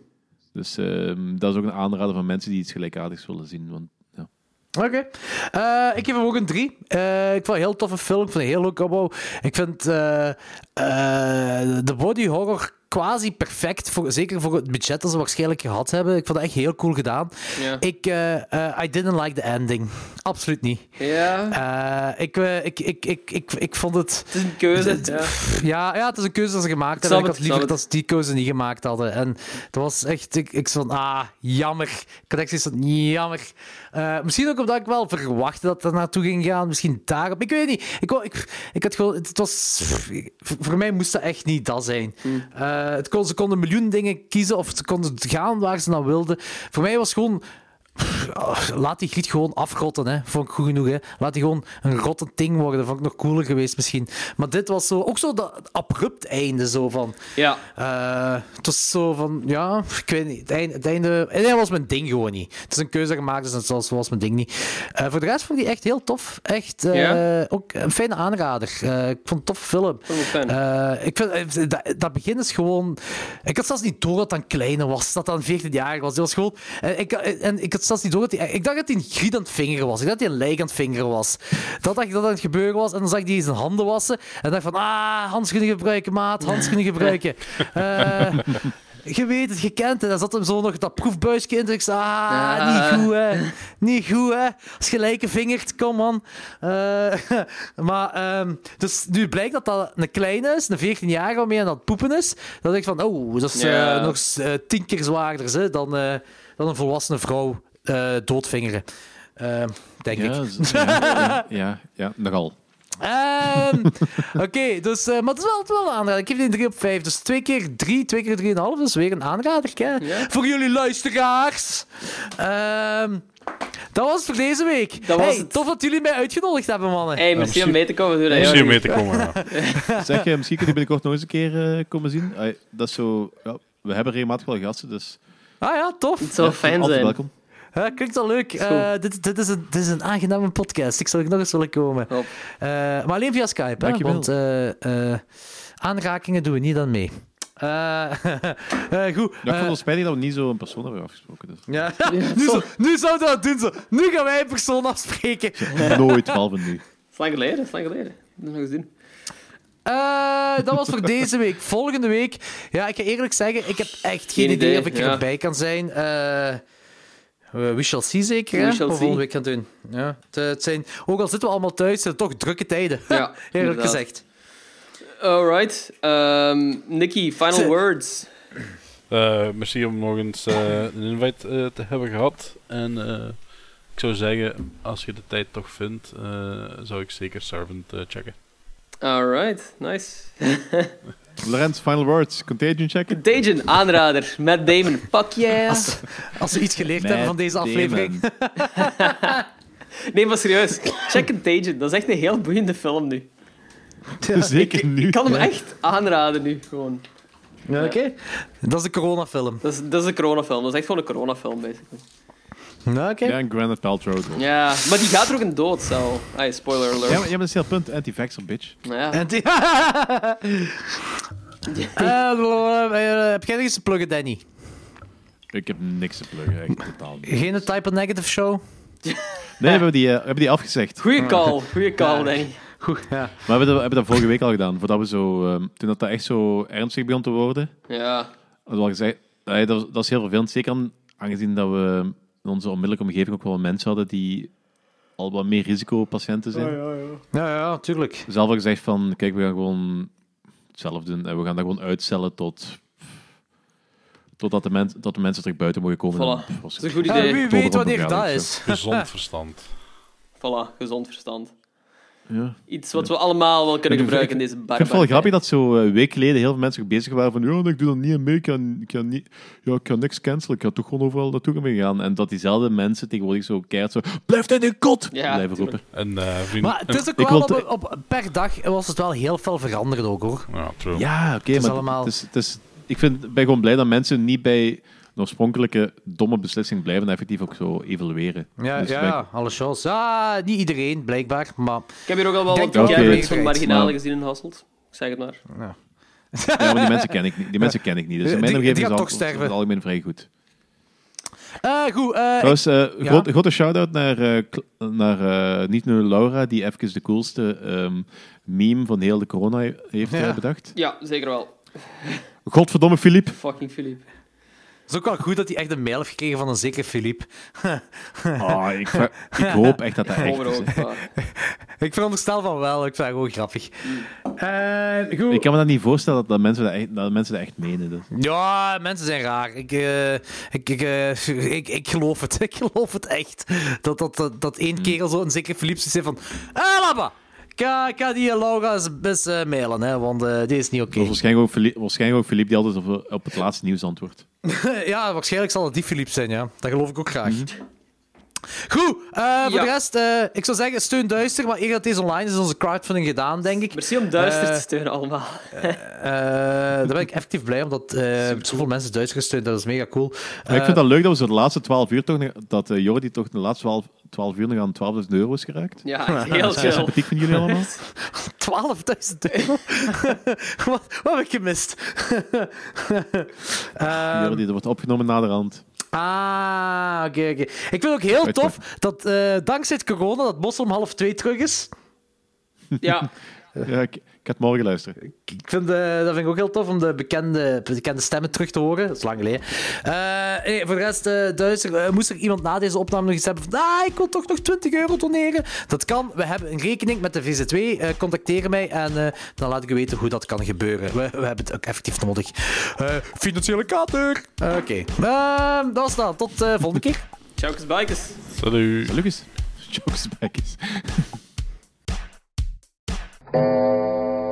Dus ehm, dat is ook een aanrader van mensen die iets gelijkaardigs willen zien. Want, Oké. Eh, ik geef hem ook een 3. ik vond het een heel toffe film. Ik vond het een heel leuk opbouw. Ik vind eh, eh, de body horror quasi perfect. Voor, zeker voor het budget dat ze waarschijnlijk gehad hebben. Ik vond het echt heel cool gedaan. Ik, eh, eh, I didn't like the ending. Absoluut niet. Ja, Eh, ik, eh, ik, ik, ik, ik, ik vond het... het is een keuze. Het- Ja. Ja, ja, het is een keuze dat ze gemaakt hebben. Ik had het, liever dat ze die keuze niet gemaakt hadden. En dat was echt... Ik, ik zo van, ah, jammer. Ik had echt zoiets van, jammer. Eh, misschien ook omdat ik wel verwachtte dat er naartoe ging gaan. Misschien daarop. Ik weet niet. Ik, ik, ik had gewoon... Het was... Voor mij moest dat echt niet dat zijn. Eh, het kon, ze konden een miljoen dingen kiezen of ze konden gaan waar ze naar wilden. Voor mij was gewoon... Laat die griet gewoon afrotten, hè. Vond ik goed genoeg, hè. Laat die gewoon een rotte ding worden. Vond ik nog cooler geweest, misschien. Maar dit was zo... Ook zo dat abrupt einde, zo van... ja. eh, het was zo van... Ja, ik weet niet. Het einde, het einde, het einde was mijn ding gewoon niet. Het is een keuze gemaakt, dus dat was, was mijn ding niet. Eh, voor de rest vond ik die echt heel tof. Echt eh, Ja? ook een fijne aanrader. Ik vond het een toffe film. Ik vind, dat, dat begin is gewoon... Ik had zelfs niet door dat hij kleiner was. Dat hij 14 jaar was. Die was gewoon... En ik, en ik had zelfs niet door dat hij... Ik dacht dat hij een griet aan het vingeren was. Ik dacht dat hij een lijk aan het vingeren was. Dat dacht ik dat aan het gebeuren was. En dan zag ik die zijn handen wassen. En dacht van... Ah, handschoenen gebruiken, maat. Handschoenen gebruiken. Eh, je weet het, je kent het. Dan zat hem zo nog dat proefbuisje in. Dus ik zei, ah, Ja. niet goed, hè. Niet goed, hè. Als je lijken vingert, kom man. Eh, maar, ehm, dus nu blijkt dat dat een kleine is, een 14-jarige waarmee aan het poepen is. Dan denk ik van, oh, dat is eh, Ja. nog eh, tien keer zwaarder hè, dan, dan een volwassene vrouw doodvingeren. Ehm, denk ik. Ja, z- ja, ja, ja, ja, nogal. Ehm, Oké, dus, eh, maar het is wel, het wel een aanrader. Ik geef die een 3 op 5. Dus 2 keer 3, 2 keer 3,5. Dus weer een aanrader. Hè? Ja. Voor jullie luisteraars. Ehm, dat was het voor deze week. Dat was hey, het. Tof dat jullie mij uitgenodigd hebben, mannen. Hey, misschien- om mee te komen. Doe dat Misschien om mee te komen. ja. Zeg, eh, misschien kun je binnenkort nog eens een keer eh, komen zien. Dat is zo, ja, we hebben regelmatig wel gasten, dus Ah ja, tof. Het zou ja, fijn altijd zijn. welkom. Ja, klinkt al leuk. Eh, dit, dit, is een, dit is een aangename podcast. Ik zou nog eens willen komen. Eh, maar alleen via Skype, hè? Want eh, eh, aanrakingen doen we niet aan mee. Eh, eh, goed. Ja, ik vond het spijtig dat we niet zo een persoon hebben afgesproken. Dus. Ja, nu, zo, nu zouden we dat doen. Zo. Nu gaan wij een persoon afspreken. Nooit, behalve nu. Is lang geleden, is lang geleden. Dat nog eens doen. Eh, dat was voor deze week. Volgende week, ja, ik ga eerlijk zeggen, ik heb echt geen Geen idee, idee, of ik ja. erbij kan zijn. Eh, we shall see zeker, We shall wat we see. volgende week gaan doen. Ja, het, eh, het zijn, ook al zitten we allemaal thuis, zijn het toch drukke tijden. Ja, eerlijk gezegd. Alright. Ehm Nicky, final words. Eh, merci om nog eens eh, een invite eh, te hebben gehad. En eh, ik zou zeggen, als je de tijd toch vindt, eh, zou ik zeker Servant eh, checken. Alright, nice. Lorenz, final words. Contagion checken? Contagion, aanrader. Matt Damon, fuck yeah. Als, als we iets geleerd hebben van deze aflevering. Nee, maar serieus. Check Contagion, dat is echt een heel boeiende film nu. Zeker nu. Ik kan hem echt aanraden nu, gewoon. Ja, Oké, dat is een coronafilm. Dat is, dat is een coronafilm, dat is echt gewoon een coronafilm, basically. Ja, Oké. Ja, en Gwyneth Paltrow. toch? Ja, maar die gaat er ook in dood, zo. Ay, spoiler alert. Ja, maar, ja, maar dat is heel punt. Anti-vaxxer, bitch. Nou ja. En die- Eh, eh, heb jij nog eens te pluggen, Danny? Ik heb niks te pluggen, echt totaal niet. Geen Type of Negative show? Nee, we hebben die, eh, we hebben die afgezegd. Goeie call, goeie call, Ja. Danny. Goed, ja. Maar we hebben dat, we hebben dat vorige week al gedaan. Voordat we zo, ehm, toen dat, dat echt zo ernstig begon te worden. Ja. Hadden we al gezegd, eh, dat, dat is heel vervelend. Zeker aan- aangezien dat we in onze onmiddellijke omgeving ook wel mensen hadden die al wat meer risicopatiënten zijn. Ja, ja, tuurlijk. Zelf al gezegd van, kijk, we gaan gewoon het zelf doen. En we gaan dat gewoon uitstellen tot... Totdat de, men, tot de mensen terug buiten mogen komen. Voilà. Dat is een goed Ja, idee. wie weet wanneer vergadering dat is. Gezond verstand. Voilà, gezond verstand. Ja. Iets wat we allemaal wel kunnen Ik- gebruiken in ik- deze Ik bar. vind het wel grappig dat zo eh, een week geleden heel veel mensen bezig waren van ja, ik doe dat niet aan mee, ik kan, ik kan, niet, ja, ik kan niks cancelen, ik kan toch gewoon overal naartoe gaan gaan. En dat diezelfde mensen tegenwoordig zo keihard zo blijf in de kot Ja, blijven tuurlijk. roepen. En eh vriend... Maar het is ook Ik wel op, op- per dag was het wel heel veel veranderd ook hoor. Ja, true. Ja, oké, maar allemaal- het is, het is, ik vind, ben gewoon blij dat mensen niet bij oorspronkelijke domme beslissing blijven en effectief ook zo evalueren. Ja, Dus ja, alle chance. Ja, niet iedereen blijkbaar, maar Ik heb hier ook al wel wat campings van marginalen gezien in Hasselt. Ik zeg het maar. ja. Ja, maar die mensen ken ik niet. Die mensen ken ik niet. Dus in Die- mijn omgeving is toch het algemeen vrij goed. Eh, goed, eh, Trouwens, ja. grote, grote shout-out naar, eh, naar eh, niet nur Laura, die even de coolste ehm, meme van heel de corona he- heeft Ja. bedacht. Ja, zeker wel. Godverdomme, Filip. Fucking Philippe. Het is ook wel goed dat hij echt een mail heeft gekregen van een zekere Philippe. Ah, ik, ik hoop echt dat dat echt is. Ik veronderstel van wel, ik vind het gewoon grappig. Eh, goed. Ik kan me dat niet voorstellen dat, dat, mensen, dat, echt, dat mensen dat echt menen. Dus. Ja, mensen zijn raar. Ik, eh, ik, ik, eh, ik, ik geloof het. Ik geloof het echt. Dat, dat, dat, dat één kerel zo een zekere Philippe zei van... Eh, Labba! Ik ga, ik ga die Laura eens, eens eh, mailen, hè, want eh die is niet oké. Dat waarschijnlijk ook, Philippe, waarschijnlijk ook Philippe die altijd op, op het laatste nieuws antwoordt. ja, waarschijnlijk zal het die Philippe zijn, ja. Dat geloof ik ook graag. Goed, eh, voor Ja. de rest, eh, ik zou zeggen, steun duister, maar eer dat deze online is, is onze crowdfunding gedaan, denk ik. Merci om duister Eh, te steunen allemaal. Eh, daar ben ik effectief blij, omdat eh zoveel mensen duister gesteund, dat is mega cool. Ik Eh, vind dat leuk dat we zo de laatste 12 uur toch... nog- Dat eh, Jordi toch de laatste 12, 12 uur nog aan 12.000 euro is geraakt. Ja, heel Dat is chill. sympathiek van jullie allemaal. 12.000 euro? wat, wat heb ik gemist? Ehm, Jordi, dat wordt opgenomen naderhand. ah, oké, oké. Ik vind het ook heel tof dat eh, dankzij het corona dat Bos om half twee terug is. Ja, Ja, ik, ik ga het morgen luisteren. Ik vind, eh, dat vind ik ook heel tof om de bekende, bekende stemmen terug te horen. Dat is lang geleden. Eh, nee, voor de rest, eh duister, eh, moest er iemand na deze opname nog iets hebben van ah, ik wil toch nog 20 euro doneren? Dat kan. We hebben een rekening met de VZ2. eh contacteer mij en eh, dan laat ik u weten hoe dat kan gebeuren. We, we hebben het ook effectief nodig. Eh, financiële kater. Oké. Ehm, dat was dat. Tot de volgende keer. ciao, bikers. Salut. Lucas, jokes back is. Thank you.